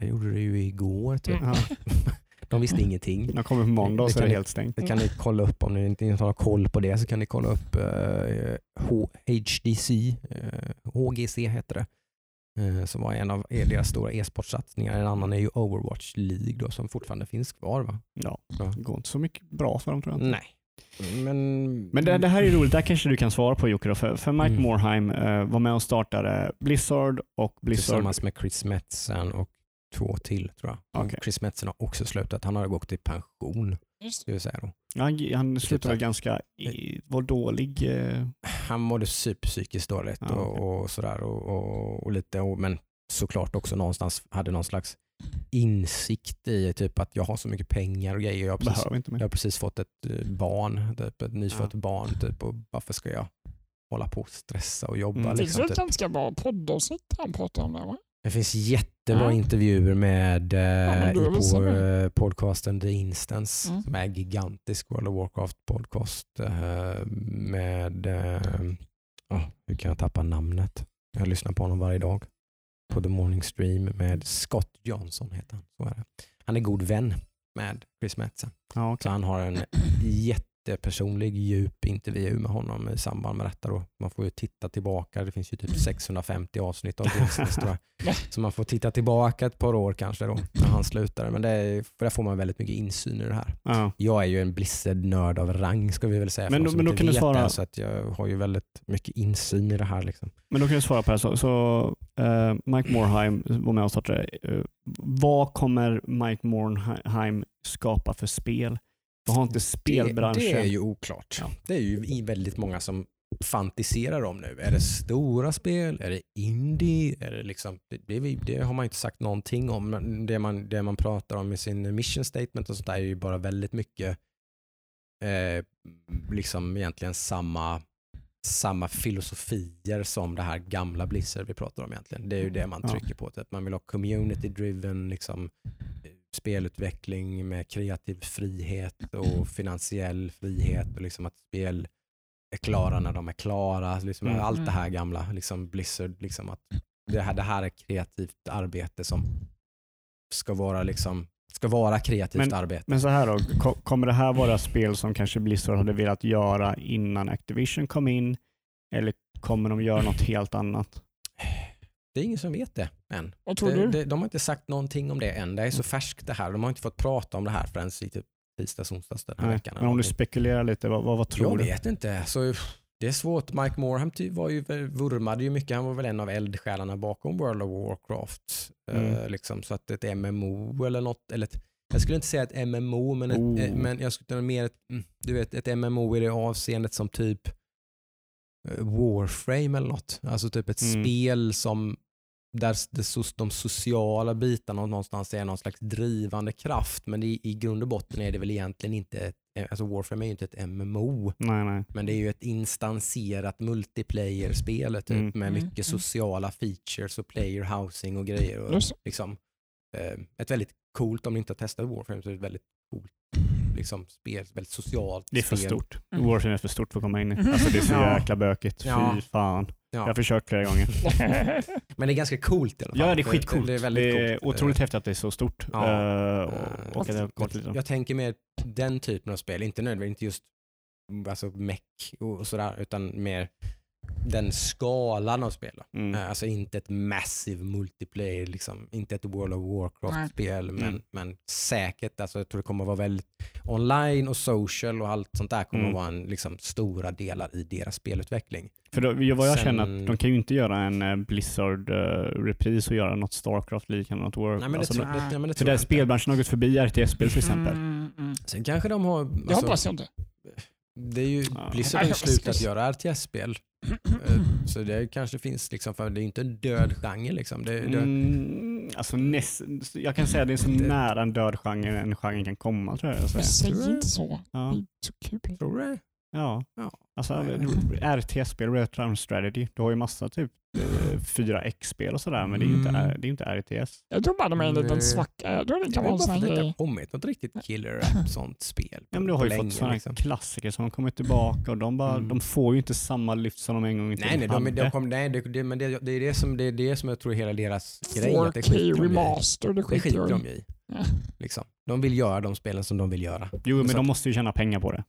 det gjorde det ju igår. Typ. Mm. Ja, De visste ingenting. de kommer på måndag så är kan det ni- helt stängt. Det kan ni kolla upp om ni inte har koll på det så kan ni kolla upp eh, H- HDC, eh, HGC heter det. Eh, som var en av deras stora e-sportsatsningar. En annan är ju Overwatch League då, som fortfarande finns kvar va? Ja, Ja. det går inte så mycket bra för dem tror jag inte. Nej. Men, Men det, det här är roligt, där kanske du kan svara på Jocke. För, för Mike Mm. Morheim eh, var med och startade Blizzard och Blizzard... tillsammans med Chris Metzen och två till tror jag. Okej. Chris Metzen har också slutat. Han har gått i pension. Ska vi säga då. Han, han slutade Typ ganska, i, var dålig. Eh, Han mådde superpsykiskt dåligt Ja, och, okej. och sådär. Och, och, och lite, och, men såklart också någonstans hade någon slags insikt i typ att jag har så mycket pengar och grejer. Jag har precis, jag har precis fått ett eh, barn, typ, ett nyfött barn. Typ, och varför ska jag hålla på och stressa och jobba? Mm. Det finns Liksom, väl typ. ganska bra poddavsnitt han pratar om det va? Det finns jättebra Ja. intervjuer med eh, i det på eh, podcasten The Instance Mm. som är en gigantisk World of Warcraft podcast eh, med, eh, oh, hur kan jag tappa namnet? Jag lyssnar på honom varje dag på The Morning Stream med Scott Johnson heter han. Så är det. Han är god vän med Chris Metzen. Ja, okej. Så han har en jättepersonlig djup intervju med honom i samband med detta. Då. Man får ju titta tillbaka, det finns ju typ 650 avsnitt av Grindsnäs tror jag. Så man får titta tillbaka ett par år kanske då när han slutade. Men det är, där får man väldigt mycket insyn i det här. ja. Jag är ju en Blizzard-nörd av rang ska vi väl säga. Men då- men då kan du svara- Det, så att jag har ju väldigt mycket insyn i det här. Liksom. Men då kan jag svara på det. Så, så eh, Mike Morheim var med och startade. Uh, vad kommer Mike Morheim skapa för spel? Vad har inte Det, spelbranschen? det är ju oklart. Ja. Det är ju väldigt många som fantiserar om nu. Är det stora spel? Är det indie? Är det, liksom, det, det, det har man inte sagt någonting om. Det man, det man pratar om i sin mission statement och sånt där är ju bara väldigt mycket eh, liksom egentligen samma samma filosofier som det här gamla Blizzard vi pratar om egentligen. Det är ju det man trycker på. Typ. Man vill ha community-driven liksom, eh, spelutveckling med kreativ frihet och finansiell frihet och liksom att spel är klara när de är klara. Liksom Mm. Allt det här gamla liksom Blizzard, liksom att det här, det här är kreativt arbete som ska vara liksom ska vara kreativt arbete. Men så här då, ko- kommer det här vara spel som kanske Blizzard hade velat göra innan Activision kom in? Eller kommer de göra något helt annat? Det är ingen som vet det än. Vad tror Det, du? det, de har inte sagt någonting om det än. Det är så färskt det här. De har inte fått prata om det här förrän typ tisdags, onsdags den här Nej. veckan. Men om du spekulerar lite, vad, vad, vad tror Jag du? vet inte. Så det är svårt. Mike Morham var ju, vurmade ju mycket. Han var väl en av eldsjälarna bakom World of Warcraft. Mm. Eh, liksom, så att ett MMO eller något, eller ett, jag skulle inte säga ett MMO, men, ett, Oh. eh, men jag skulle mer ett, mm, du vet, ett MMO i det avseendet som typ eh, Warframe eller något. Alltså typ ett Mm. spel som där det, de sociala bitarna någonstans är någon slags drivande kraft. Men i, i grund och botten är det väl egentligen inte, eh, alltså Warframe är ju inte ett MMO. Nej, nej. Men det är ju ett instanserat multiplayer-spel typ, Mm. med Mm, mycket mm. sociala features och player housing och grejer. Och liksom, eh, ett väldigt coolt, om ni inte har testat Warframe, så är det ett väldigt coolt liksom, spel, väldigt socialt Det är för spel. stort. Mm. Warframe är för stort för att komma in i. Alltså det är så Ja. jäkla bökigt. Ja. Fy fan. Jag har Ja. försökt flera gånger. Men det är ganska coolt i alla fall. Ja, det är skitcoolt. Det, det är väldigt coolt. otroligt häftigt att det är så stort. Ja. Eh, Eh, och, och att det har gått lite. Jag tänker mer den typen av spel, inte nödvändigtvis inte just alltså mech och och sådär, utan mer den skalan av spel. Mm. Eh, Alltså inte ett massive multiplayer, liksom. inte ett World of Warcraft-spel, men, Mm. men säkert. Alltså, jag tror det kommer att vara väldigt online och social och allt sånt där kommer Mm. att vara en, liksom, stora delar i deras spelutveckling. För då, vad jag Sen- känner att de kan ju inte göra en eh, Blizzard-repris och göra något Starcraft-liknande. Något War. Nej, men det alltså, tror, de- det, nej, men det för där spelbranschen har gått förbi RTS-spel till exempel. Mm, mm. Sen kanske de har... Det alltså, hoppas jag inte. Det är ju, Ja. Blizzard har ju slutat göra RTS-spel. Eh, Så det kanske finns, liksom, för det är inte en död genre. Liksom. Det, det, Mm, alltså näst, jag kan säga att det är så Det- nära en död genre en genre kan komma tror jag. Säg inte så. Det Ja. är så kul. Tror du det? Ja. Ja. Alltså, RTS-spel, Real Time Strategy, du har ju massa typ eh, 4X-spel och sådär, men det är ju inte, Mm. Det är inte RTS. Jag tror bara de är en liten svacka. Jag tror det kan vara en sån det grej. inte har kommit något riktigt killer app sånt spel. Ja, men du har ju fått sådana liksom. klassiker som har kommit tillbaka och de, bara, Mm. de får ju inte samma lyft som de en gång i tiden Nej, nej, de, hade. de kom, nej det, det, men det, det, är det, som, det är det som jag tror är hela deras grej. att det 4K skiter de i. remaster, det Det skiter de i. Liksom. De vill göra de spelen som de vill göra. Jo, men Så de måste ju tjäna pengar på det.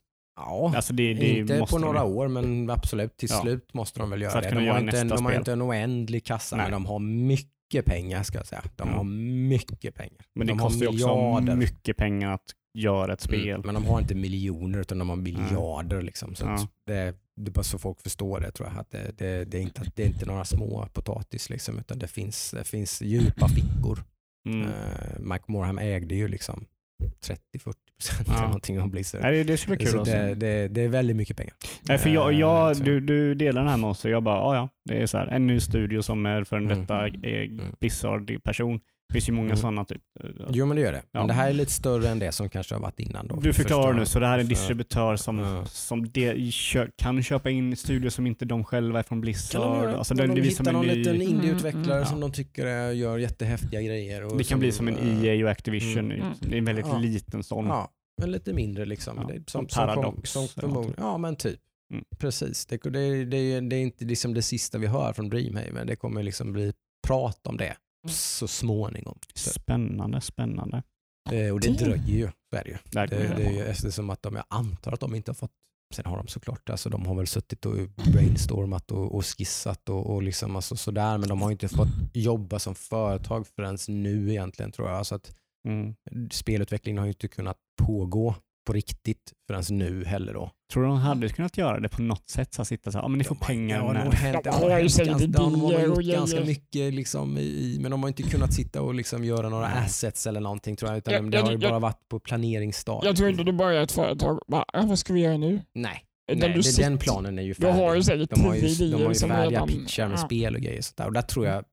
Ja, Alltså det, det inte på de några ju. år men absolut till Ja. slut måste de väl göra det. De göra har, inte en, de har inte en oändlig kassa Nej. men de har mycket pengar ska jag säga. De Ja. har mycket pengar. Men det de kostar ju också mycket pengar att göra ett spel. Mm, men de har inte miljoner utan de har miljarder. Liksom. Så Ja. det, det är bara så folk förstår det tror jag. Att det, det, det, är inte, det är inte några små potatis liksom, utan det finns, det finns djupa fickor. Mm. Uh, Mike Morham ägde ju liksom 30-40 procent Ja. eller någonting av Blizzard. Nej, det, det skulle vara kul det, det, det är väldigt mycket pengar. Nej, för jag, Eh, jag, så- du, du delar den här med oss och jag bara, ja ja, det är så här, en ny studio som är för en Mm. detta eh, Blizzard-person. Det finns ju många Mm. sådana typ. Jo men det gör det. Ja. Men det här är lite större än det som kanske har varit innan. Då, Du förklarar Förstår nu, så det här är en distributör som, Ja. som de, kö, kan köpa in studior som inte de själva är från Kan Blizzard. de göra, alltså, de, det, de det, hittar någon ny, liten Mm, indieutvecklare mm, som ja. de tycker är- gör jättehäftiga grejer. Och det kan bli som en eh, EA och Activision. Mm. Det är en väldigt Ja. liten sån. Ja, men lite mindre liksom. Ja, Det är som som, Paradox som, som ja men typ. Mm. Precis. Det, det, det, det är inte liksom det sista vi hör från Dreamhaven. Det kommer liksom bli prat om det så småningom. Spännande, spännande. eh, och det dröjer ju, så är det ju. Det, kommer det är ju det är som att de, jag antar att de inte har fått, sen har de såklart, alltså de har väl suttit och brainstormat och, och skissat och, och liksom alltså sådär, men de har inte fått jobba som företag förrän nu egentligen tror jag. Så att Mm. spelutvecklingen har ju inte kunnat pågå på riktigt förrän nu heller då. Tror du de hade kunnat göra det på något sätt? Så att sitta så här, ja men ni får De har- pengar. Ja, det när- har hänt, De ja, har det hänt ganska, de har gjort och ganska mycket liksom i, men de har inte kunnat sitta och liksom göra några assets eller någonting tror jag, utan Jag- det har ju bara varit på planeringsstadiet. Jag tror inte du börjar ett företag bara, "Ja, vad ska vi göra nu? Nej, nej du det, den planen är ju färdig. har ju De har ju, de har ju som färdiga redan... pitchar med ja. spel och grejer. Och, sånt där. och där tror jag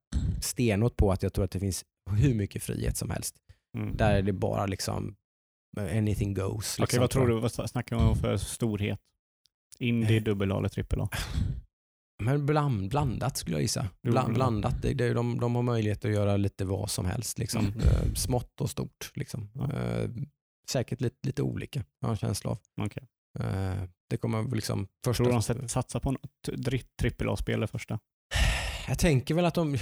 stenhårt på att jag tror att det finns hur mycket frihet som helst. Mm. Där är det bara liksom anything goes. Okej, Liksom, vad tror du? Vad snackar man om för storhet? Indie, Eh. dubbel A eller trippel A? Men bland, blandat skulle jag gissa. Bland, blandat. Det, det, de, de har möjlighet att göra lite vad som helst. Liksom. Mm. Eh, Smått och stort. Liksom. Ja. Eh, säkert lite, lite olika, har jag en känsla av. Okej. Eh, det kommer liksom första... Tror du de satsar på något trippel A-spel det första? Jag tänker väl att om,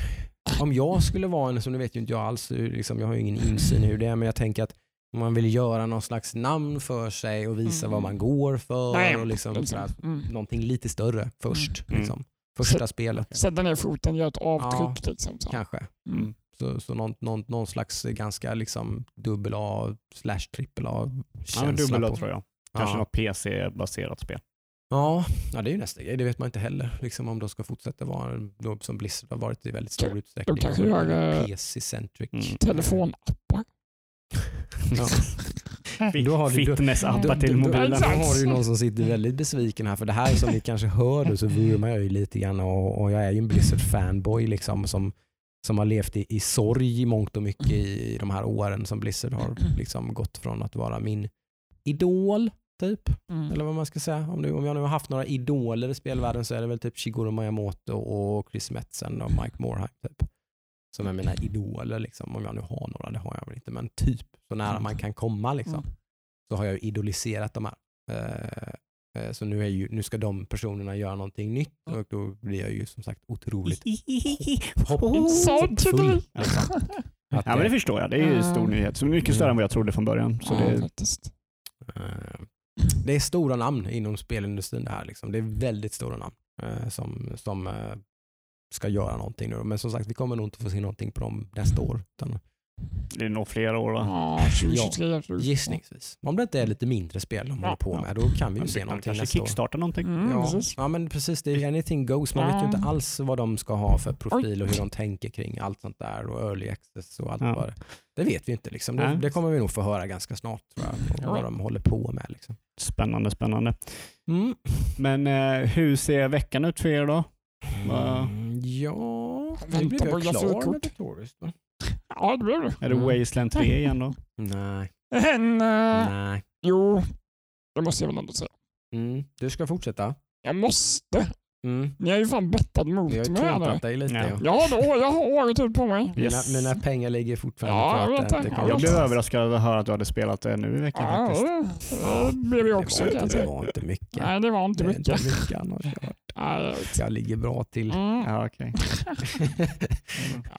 om jag skulle vara en, som det vet ju inte jag alls, liksom, jag har ju ingen insyn i hur det är, men jag tänker att om man vill göra någon slags namn för sig och visa Mm. vad man går för Nej, och liksom, liksom. sådär, Mm. någonting lite större först. Mm. Liksom. Första spelet Sätta ner foten, göra ett avtryck. Liksom, så. kanske. Mm. Så, så någon, någon, någon slags ganska liksom dubbel A slash trippel A Ja, dubbel A tror jag. Kanske ja. något PC-baserat spel. Ja, ja, det är ju nästa grej. Det vet man inte heller. Liksom om de ska fortsätta vara då, som Blizzard har varit i väldigt stor utsträckning. kanske gör, eh, PC-centric. Mm. Telefonappar. Ja. Då har du- Fitness-appar Då- till då- mobilen. Då har du någon som sitter väldigt besviken här. För det här som ni kanske hör nu så vurmar jag ju lite grann och, och jag är ju en Blizzard-fanboy liksom, som, som har levt i, i sorg i mångt och mycket i, i de här åren som Blizzard har liksom gått från att vara min idol typ. Mm. Eller vad man ska säga. Om, nu, om jag nu har haft några idoler i spelvärlden så är det väl typ Shigeru Miyamoto och Chris Metzen och Mike Morhaime typ. Som är mina idoler liksom. Om jag nu har några, det har jag väl inte. Men typ så nära man kan komma liksom. Mm. Så har jag ju idoliserat de här. Eh, eh, så nu, är ju, nu ska de personerna göra någonting nytt och då blir jag ju som sagt otroligt Hoppfull. Alltså. Ja, men det förstår jag. Det är ju en stor Mm. nyhet. Så mycket större än vad jag trodde från början. Så Ja, det. Eh, Det är stora namn inom spelindustrin det här. Liksom. Det är väldigt stora namn eh, som, som eh, ska göra någonting nu. Men som sagt, vi kommer nog inte få se någonting på dem nästa år. Utan det är nog flera år. Va? Ja, 2023. tror jag. gissningsvis. Om det inte är lite mindre spel de Ja. håller på med, då kan vi ju se någonting kanske nästa år. kickstartar någonting. Mm, Ja, precis. ja men precis, det är anything goes. Man vet ju inte Ja. alls vad de ska ha för profil och hur de tänker kring allt sånt där och early access och allt Ja. vad det Det vet vi inte. Liksom. Det, det kommer vi nog få höra ganska snart tror jag, Ja. vad de håller på med. Liksom. Spännande, spännande. Mm. Men eh, hur ser veckan ut för er då? Mm, ja, nu Vänta blev jag klar med Victorious. va? Ja, det blev det. Är det Mm. Wasteland 3 igen då? Nej, En, eh, nej. jo, det måste jag väl ändå säga. Mm. Du ska fortsätta. Jag måste. Mm. Ni har ju fan bettat mot Vi har mig här krontat nu. dig lite. Ja. Ja. Då, jag har året ut på mig. Yes. Mina, mina pengar ligger fortfarande Ja, kvar. jag det. Det kan Jag blev överraskad att höra att du hade spelat det nu i veckan Ja, faktiskt. det blev jag också det, var jag inte, det var inte mycket. Nej, det var inte det mycket. inte mycket annars. Jag, jag jag ligger bra till. Mm. Ja, okej.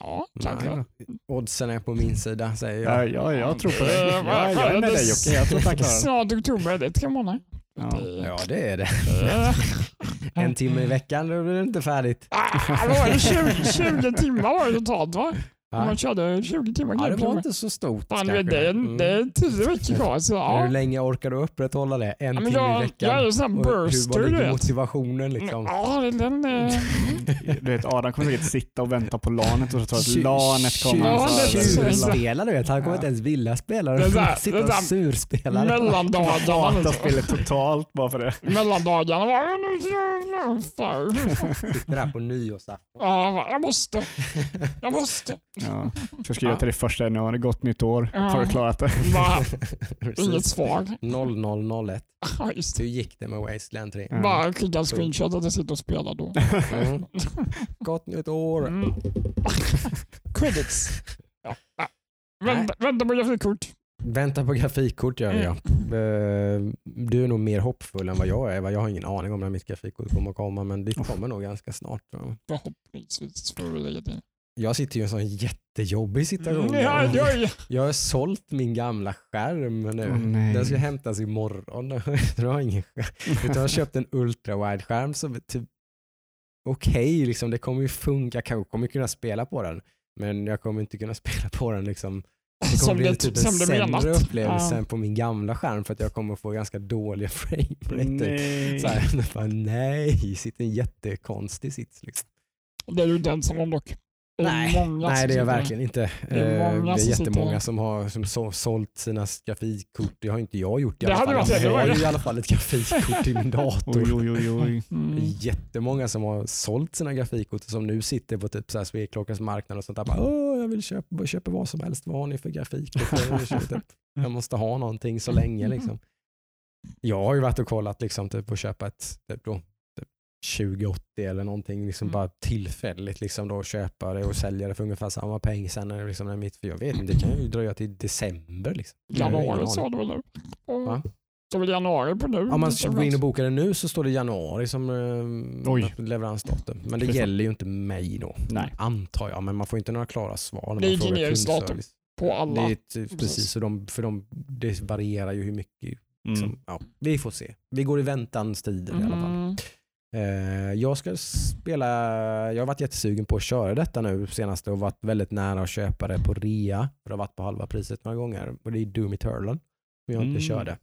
Ja, kanske. Oddsen är på min sida säger Ja, jag. ja, jag tror på Eh, dig. vad- Ja, jag är med det- dig Jocke. Jag tror det. Snart oktober, det är tre månader. Ja. Det- Ja det är det. Eh, En timme i veckan då blir det inte färdigt. ah, vad var det 20, 20 timmar var det totalt va? Va? Man körde 20 timmar Ja, det var inte så stort. Fan, kanske. det, är, Mm. det är tio veckor kvar. Så, Men Hur ja. länge orkar du upprätthålla det? En Ja, men timme i jag, veckan? jag är en sån Och hur burster var motivationen liksom? Ja, den är... Du vet, Adam kommer säkert sitta och vänta på lanet och så tror att lanet kommer. Ja, Tjurspelare du vet, han kommer Ja. inte ens vilja spela. Så här- Sitta och surspela. Mellandagarna. Hatar liksom. spelet totalt bara för det. Mellandagarna. Sitter där på nyårsafton. Ja, jag måste. Jag måste. Ja. Så skriva Ja. till det första, nu har det gått nytt år. Ja. Har du klarat det? Precis. inget svar. 0001. Ja, just det. Hur gick det med Wasteland 3? Ja. Bara skicka en screenshot att jag sitter och spelar då. Mm. Gott nytt år. Mm. Credits. Ja. ja. Vänta, vänta på grafikkort. Vänta på grafikkort gör Mm. jag. Eh, Du är nog mer hoppfull än vad jag är. va? Jag har ingen aning om när mitt grafikkort kommer att komma men det kommer nog ganska snart. Förhoppningsvis får vi lägga till. Jag sitter ju i en sån jättejobbig situation. Mm, Ja, ja, ja. Jag har sålt min gamla skärm nu. Nej. Den ska hämtas imorgon. jag har ingen skärm. Utan jag har köpt en ultrawide skärm som är typ okej, liksom, det kommer ju funka. Jag kanske kommer kunna spela på den. Men jag kommer inte kunna spela på den liksom. Det kommer Som bli det, typ en som sämre menat. upplevelse Ja. än på min gamla skärm för att jag kommer få ganska dåliga frame rate. Nej. Så här, bara, nej, sitter en jättekonstig sits. Liksom. Det är du inte ensam om dock. Nej, många Nej det är jag verkligen inte. Det är Eh, många det är som jättemånga som har som så, sålt sina grafikkort. Det har inte jag gjort i Det alla fall. varit Jag har ju i alla fall ett grafikkort till min dator. Oj, oj, oj, oj. Det Mm. är jättemånga som har sålt sina grafikkort och som nu sitter på typ så här Sveklockas marknad och sånt där. Bara, Åh, jag vill köpa, köpa vad som helst. Vad har ni för grafikkort? Jag, typ. jag måste ha någonting så länge. Liksom. Jag har ju varit och kollat liksom, typ, och köpa ett typ, då, 2080 eller någonting. Liksom, Mm. Bara tillfälligt liksom, då, köpa det och sälja det för ungefär samma peng sen. När, det liksom, när mitt, för jag vet inte, det kan ju dröja till december. Liksom. Januari sa du väl nu? Va? Så väl januari på nu? Om man Det är går in och bokar det nu så står det januari som eh, leveransdatum. Men det gäller ju inte mig då. Nej. Antar jag, men man får inte några klara svar. när Det är man generiskt kundservice. På alla. Det är ett, precis, så de, för de, det varierar ju hur mycket. Liksom, Mm. ja, vi får se. Vi går i väntans tider i alla fall. Mm. Eh, jag ska spela, jag har varit jättesugen på att köra detta nu senaste och varit väldigt nära att köpa det på rea. För det har varit på halva priset några gånger. Och det är Doom Eternal som jag inte Mm. körde.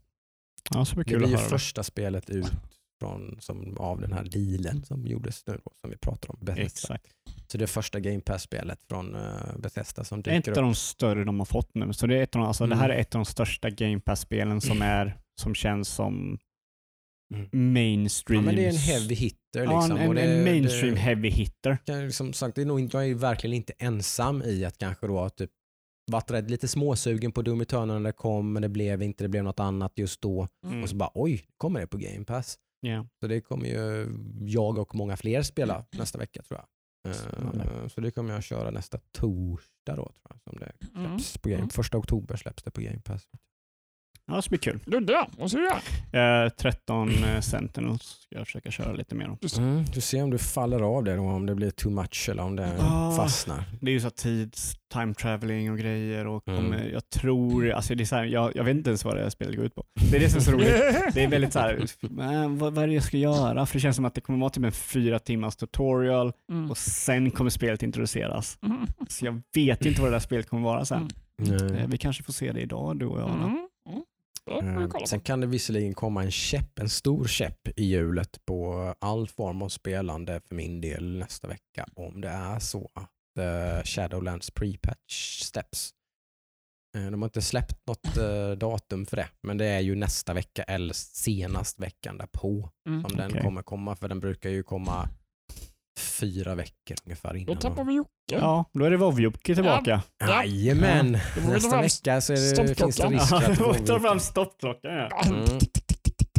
Ja, Det blir ju första spelet ut från, som, av den här dealen som gjordes nu då, som vi pratar om. Bethesda. Exakt. Så det är första Game Pass-spelet från uh, Bethesda som Det är dyker ett av upp. de större de har fått nu. Så det, är ett av de, alltså, det här är Mm. ett av de största Game Pass-spelen som, är, som känns som Mm. mainstream. Ja, men det är en heavy hitter. Ja, Liksom, en, och det, en mainstream det, heavy hitter. kan, som sagt, det är nog, inte- jag är verkligen inte ensam i att kanske då typ varit rädd, lite småsugen på Doom Eternal när det kom, men det blev inte, det blev något annat just då. Mm. Och så bara oj, kommer det på Game Pass? Ja. Så det kommer ju jag och många fler spela nästa vecka tror jag. Eh, så det kommer jag köra nästa torsdag då tror jag. Som det Mm. släpps på Game. Mm. Första oktober släpps det på Game Pass. Ja, det ska bli kul. Du där, vad ska du göra? Eh, 13 eh, Sentinels ska jag försöka köra lite mer om. Just, Mm, du ser om du faller av det då, om det blir too much eller om det Ah. fastnar. Det är ju så tids, time traveling och grejer och Mm. kommer- jag tror, alltså det är så här, jag, jag vet inte ens vad det här spelet går ut på. Det är det som är så roligt. Det är väldigt så här, vad, vad är det jag ska göra? För det känns som att det kommer vara typ en fyra timmars tutorial Mm. och sen kommer spelet introduceras. Mm. Så jag vet inte vad det där spelet kommer vara sen. Mm. Eh, Vi kanske får se det idag du och jag. Mm. Sen kan det visserligen komma en käpp, en stor käpp i hjulet på all form av spelande för min del nästa vecka om det är så att eh, Shadowlands pre-patch släpps. Eh, de har inte släppt något eh, datum för det, men det är ju nästa vecka eller senast veckan därpå Mm. som den Okej. kommer komma, för den brukar ju komma fyra veckor ungefär Då innan. tappar vi Jocke. Ja, då är det Vovjocke tillbaka. Ja. Jajamän! Då ta Nästa fram vecka så är det, finns det risk Ja, att då Vovve- tar fram stoppklockan ja. Mm.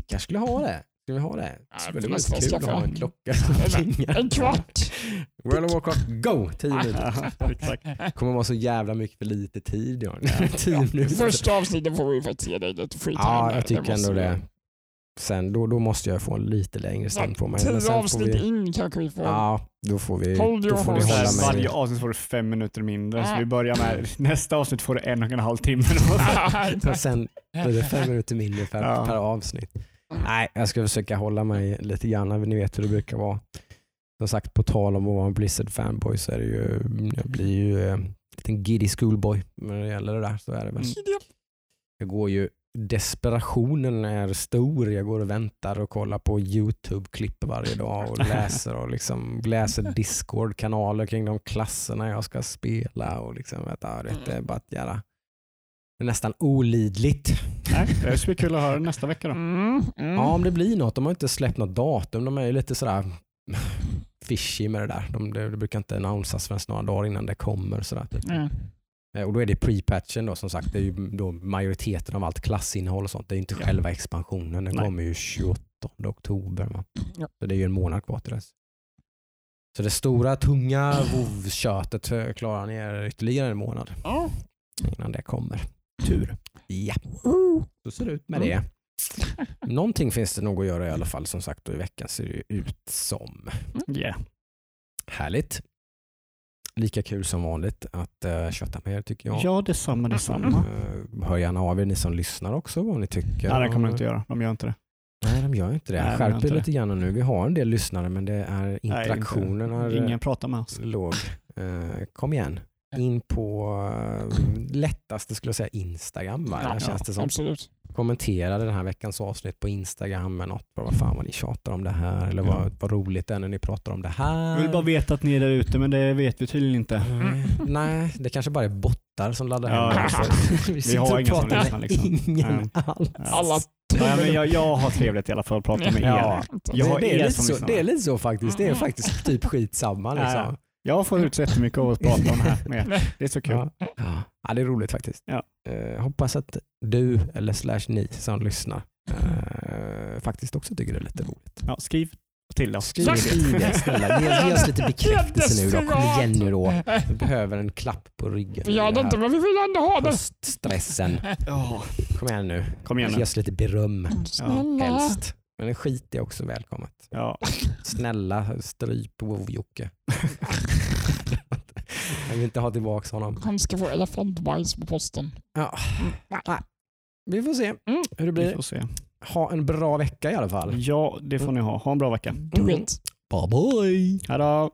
kanske skulle ha det. Ska vi ha det? Ja, Skulle det det vara kul att ha en klocka? En kvart. World of Warcraft, go! Tio minuter. Ja, exakt. kommer vara så jävla mycket för lite tid. Ja. Ja. Tio minuter. Första avsnittet får vi faktiskt ge dig lite free time. Ja, jag tycker ändå det. Sen då, då måste jag få en lite längre stund på mig. Tio avsnitt vi, in kanske vi får. ja, då får vi, Hold då får vi hålla mig. varje avsnitt får du fem minuter mindre. Så Ja. vi börjar med nästa avsnitt får du en och en halv timme. Och sen blir det fem minuter mindre per, Ja. per avsnitt. Nej, jag ska försöka hålla mig lite grann. Ni vet hur det brukar vara. Som sagt, på tal om att vara en Blizzard-fanboy så är det ju, jag blir ju eh, en liten giddy schoolboy när det gäller det där. Så är det väl. Mm. Jag går ju, desperationen är stor. Jag går och väntar och kollar på YouTube-klipp varje dag och läser och liksom läser Discord-kanaler kring de klasserna jag ska spela. Och liksom, vet, ja, det är bara att göra. Det är nästan olidligt. Nej, det ska bli kul att höra nästa vecka då. Mm, mm. Ja, om det blir något. De har inte släppt något datum. De är ju lite sådär fishy med det där. De, det, det brukar inte annonsas förrän några dagar innan det kommer. Sådär, typ. Mm. Eh, Och då är det pre-patchen då som sagt. Det är ju då majoriteten av allt klassinnehåll och sånt. Det är inte Ja. själva expansionen. Den Nej. kommer ju 28 oktober. Va? Ja. Så det är ju en månad kvar till dess. Så det stora tunga WoW-köttet eh, klarar ni er ytterligare en månad Ja. innan det kommer. Tur. Ja, så ser det ut med Mm. det. Någonting finns det nog att göra i alla fall som sagt och i veckan ser det ut som. Yeah. Härligt. Lika kul som vanligt att uh, köta med er tycker jag. Ja, detsamma, detsamma. Eh, hör gärna av er ni som lyssnar också vad ni tycker. Nej, det kommer de inte göra. De gör inte det. Nej, de gör inte det. Nej, Skärp er lite grann nu. Vi har en del lyssnare men det är interaktionen Nej, är eh, Ingen pratar med oss. låg. Eh, kom igen. In på eh, lättaste skulle jag säga Instagram. Va? Ja, känns det som. Absolut. Kommentera den här veckans avsnitt på Instagram med något. Vad fan vad ni tjatar om det här. Eller vad, Ja. vad roligt det är när ni pratar om det här. Jag vill bara veta att ni är där ute, men det vet vi tydligen inte. Nej, Nej, det kanske bara är bottar som laddar Ja, hem. ja. Vi sitter har inga som pratar lyssnar, liksom. ingen alls. Alla Ja, men jag, jag har trevligt i alla fall att prata med er. Ja. Jag har det, är er lite så, det är lite så faktiskt. Det är Mm. faktiskt typ skitsamma. Liksom. Jag får ut så jättemycket av att prata om det här med. Det är så kul. Ja. Ja, det är roligt faktiskt. Ja. Eh, hoppas att du eller slash ni som lyssnar eh, faktiskt också tycker det är lite roligt. Ja, skriv till oss. Skriv, skriv det snälla. Ge, ge oss lite bekräftelse nu då. Kom igen nu då. Vi behöver en klapp på ryggen. Vi det inte, men vi vill ändå ha det. Höststressen. Kom igen nu. kom igen Ge nu. oss lite beröm Snälla. helst. Men en skit är också välkommet. Ja. Snälla stryp wow-Jocke. Jag vill inte ha tillbaka honom. Han ska få elefantbajs på posten. Ja, Mm. vi får se Mm. hur det Vi blir. får se. Ha en bra vecka i alla fall. Ja, det får ni ha. Ha en bra vecka. Du vet. Bye bye! Hej då! Ah.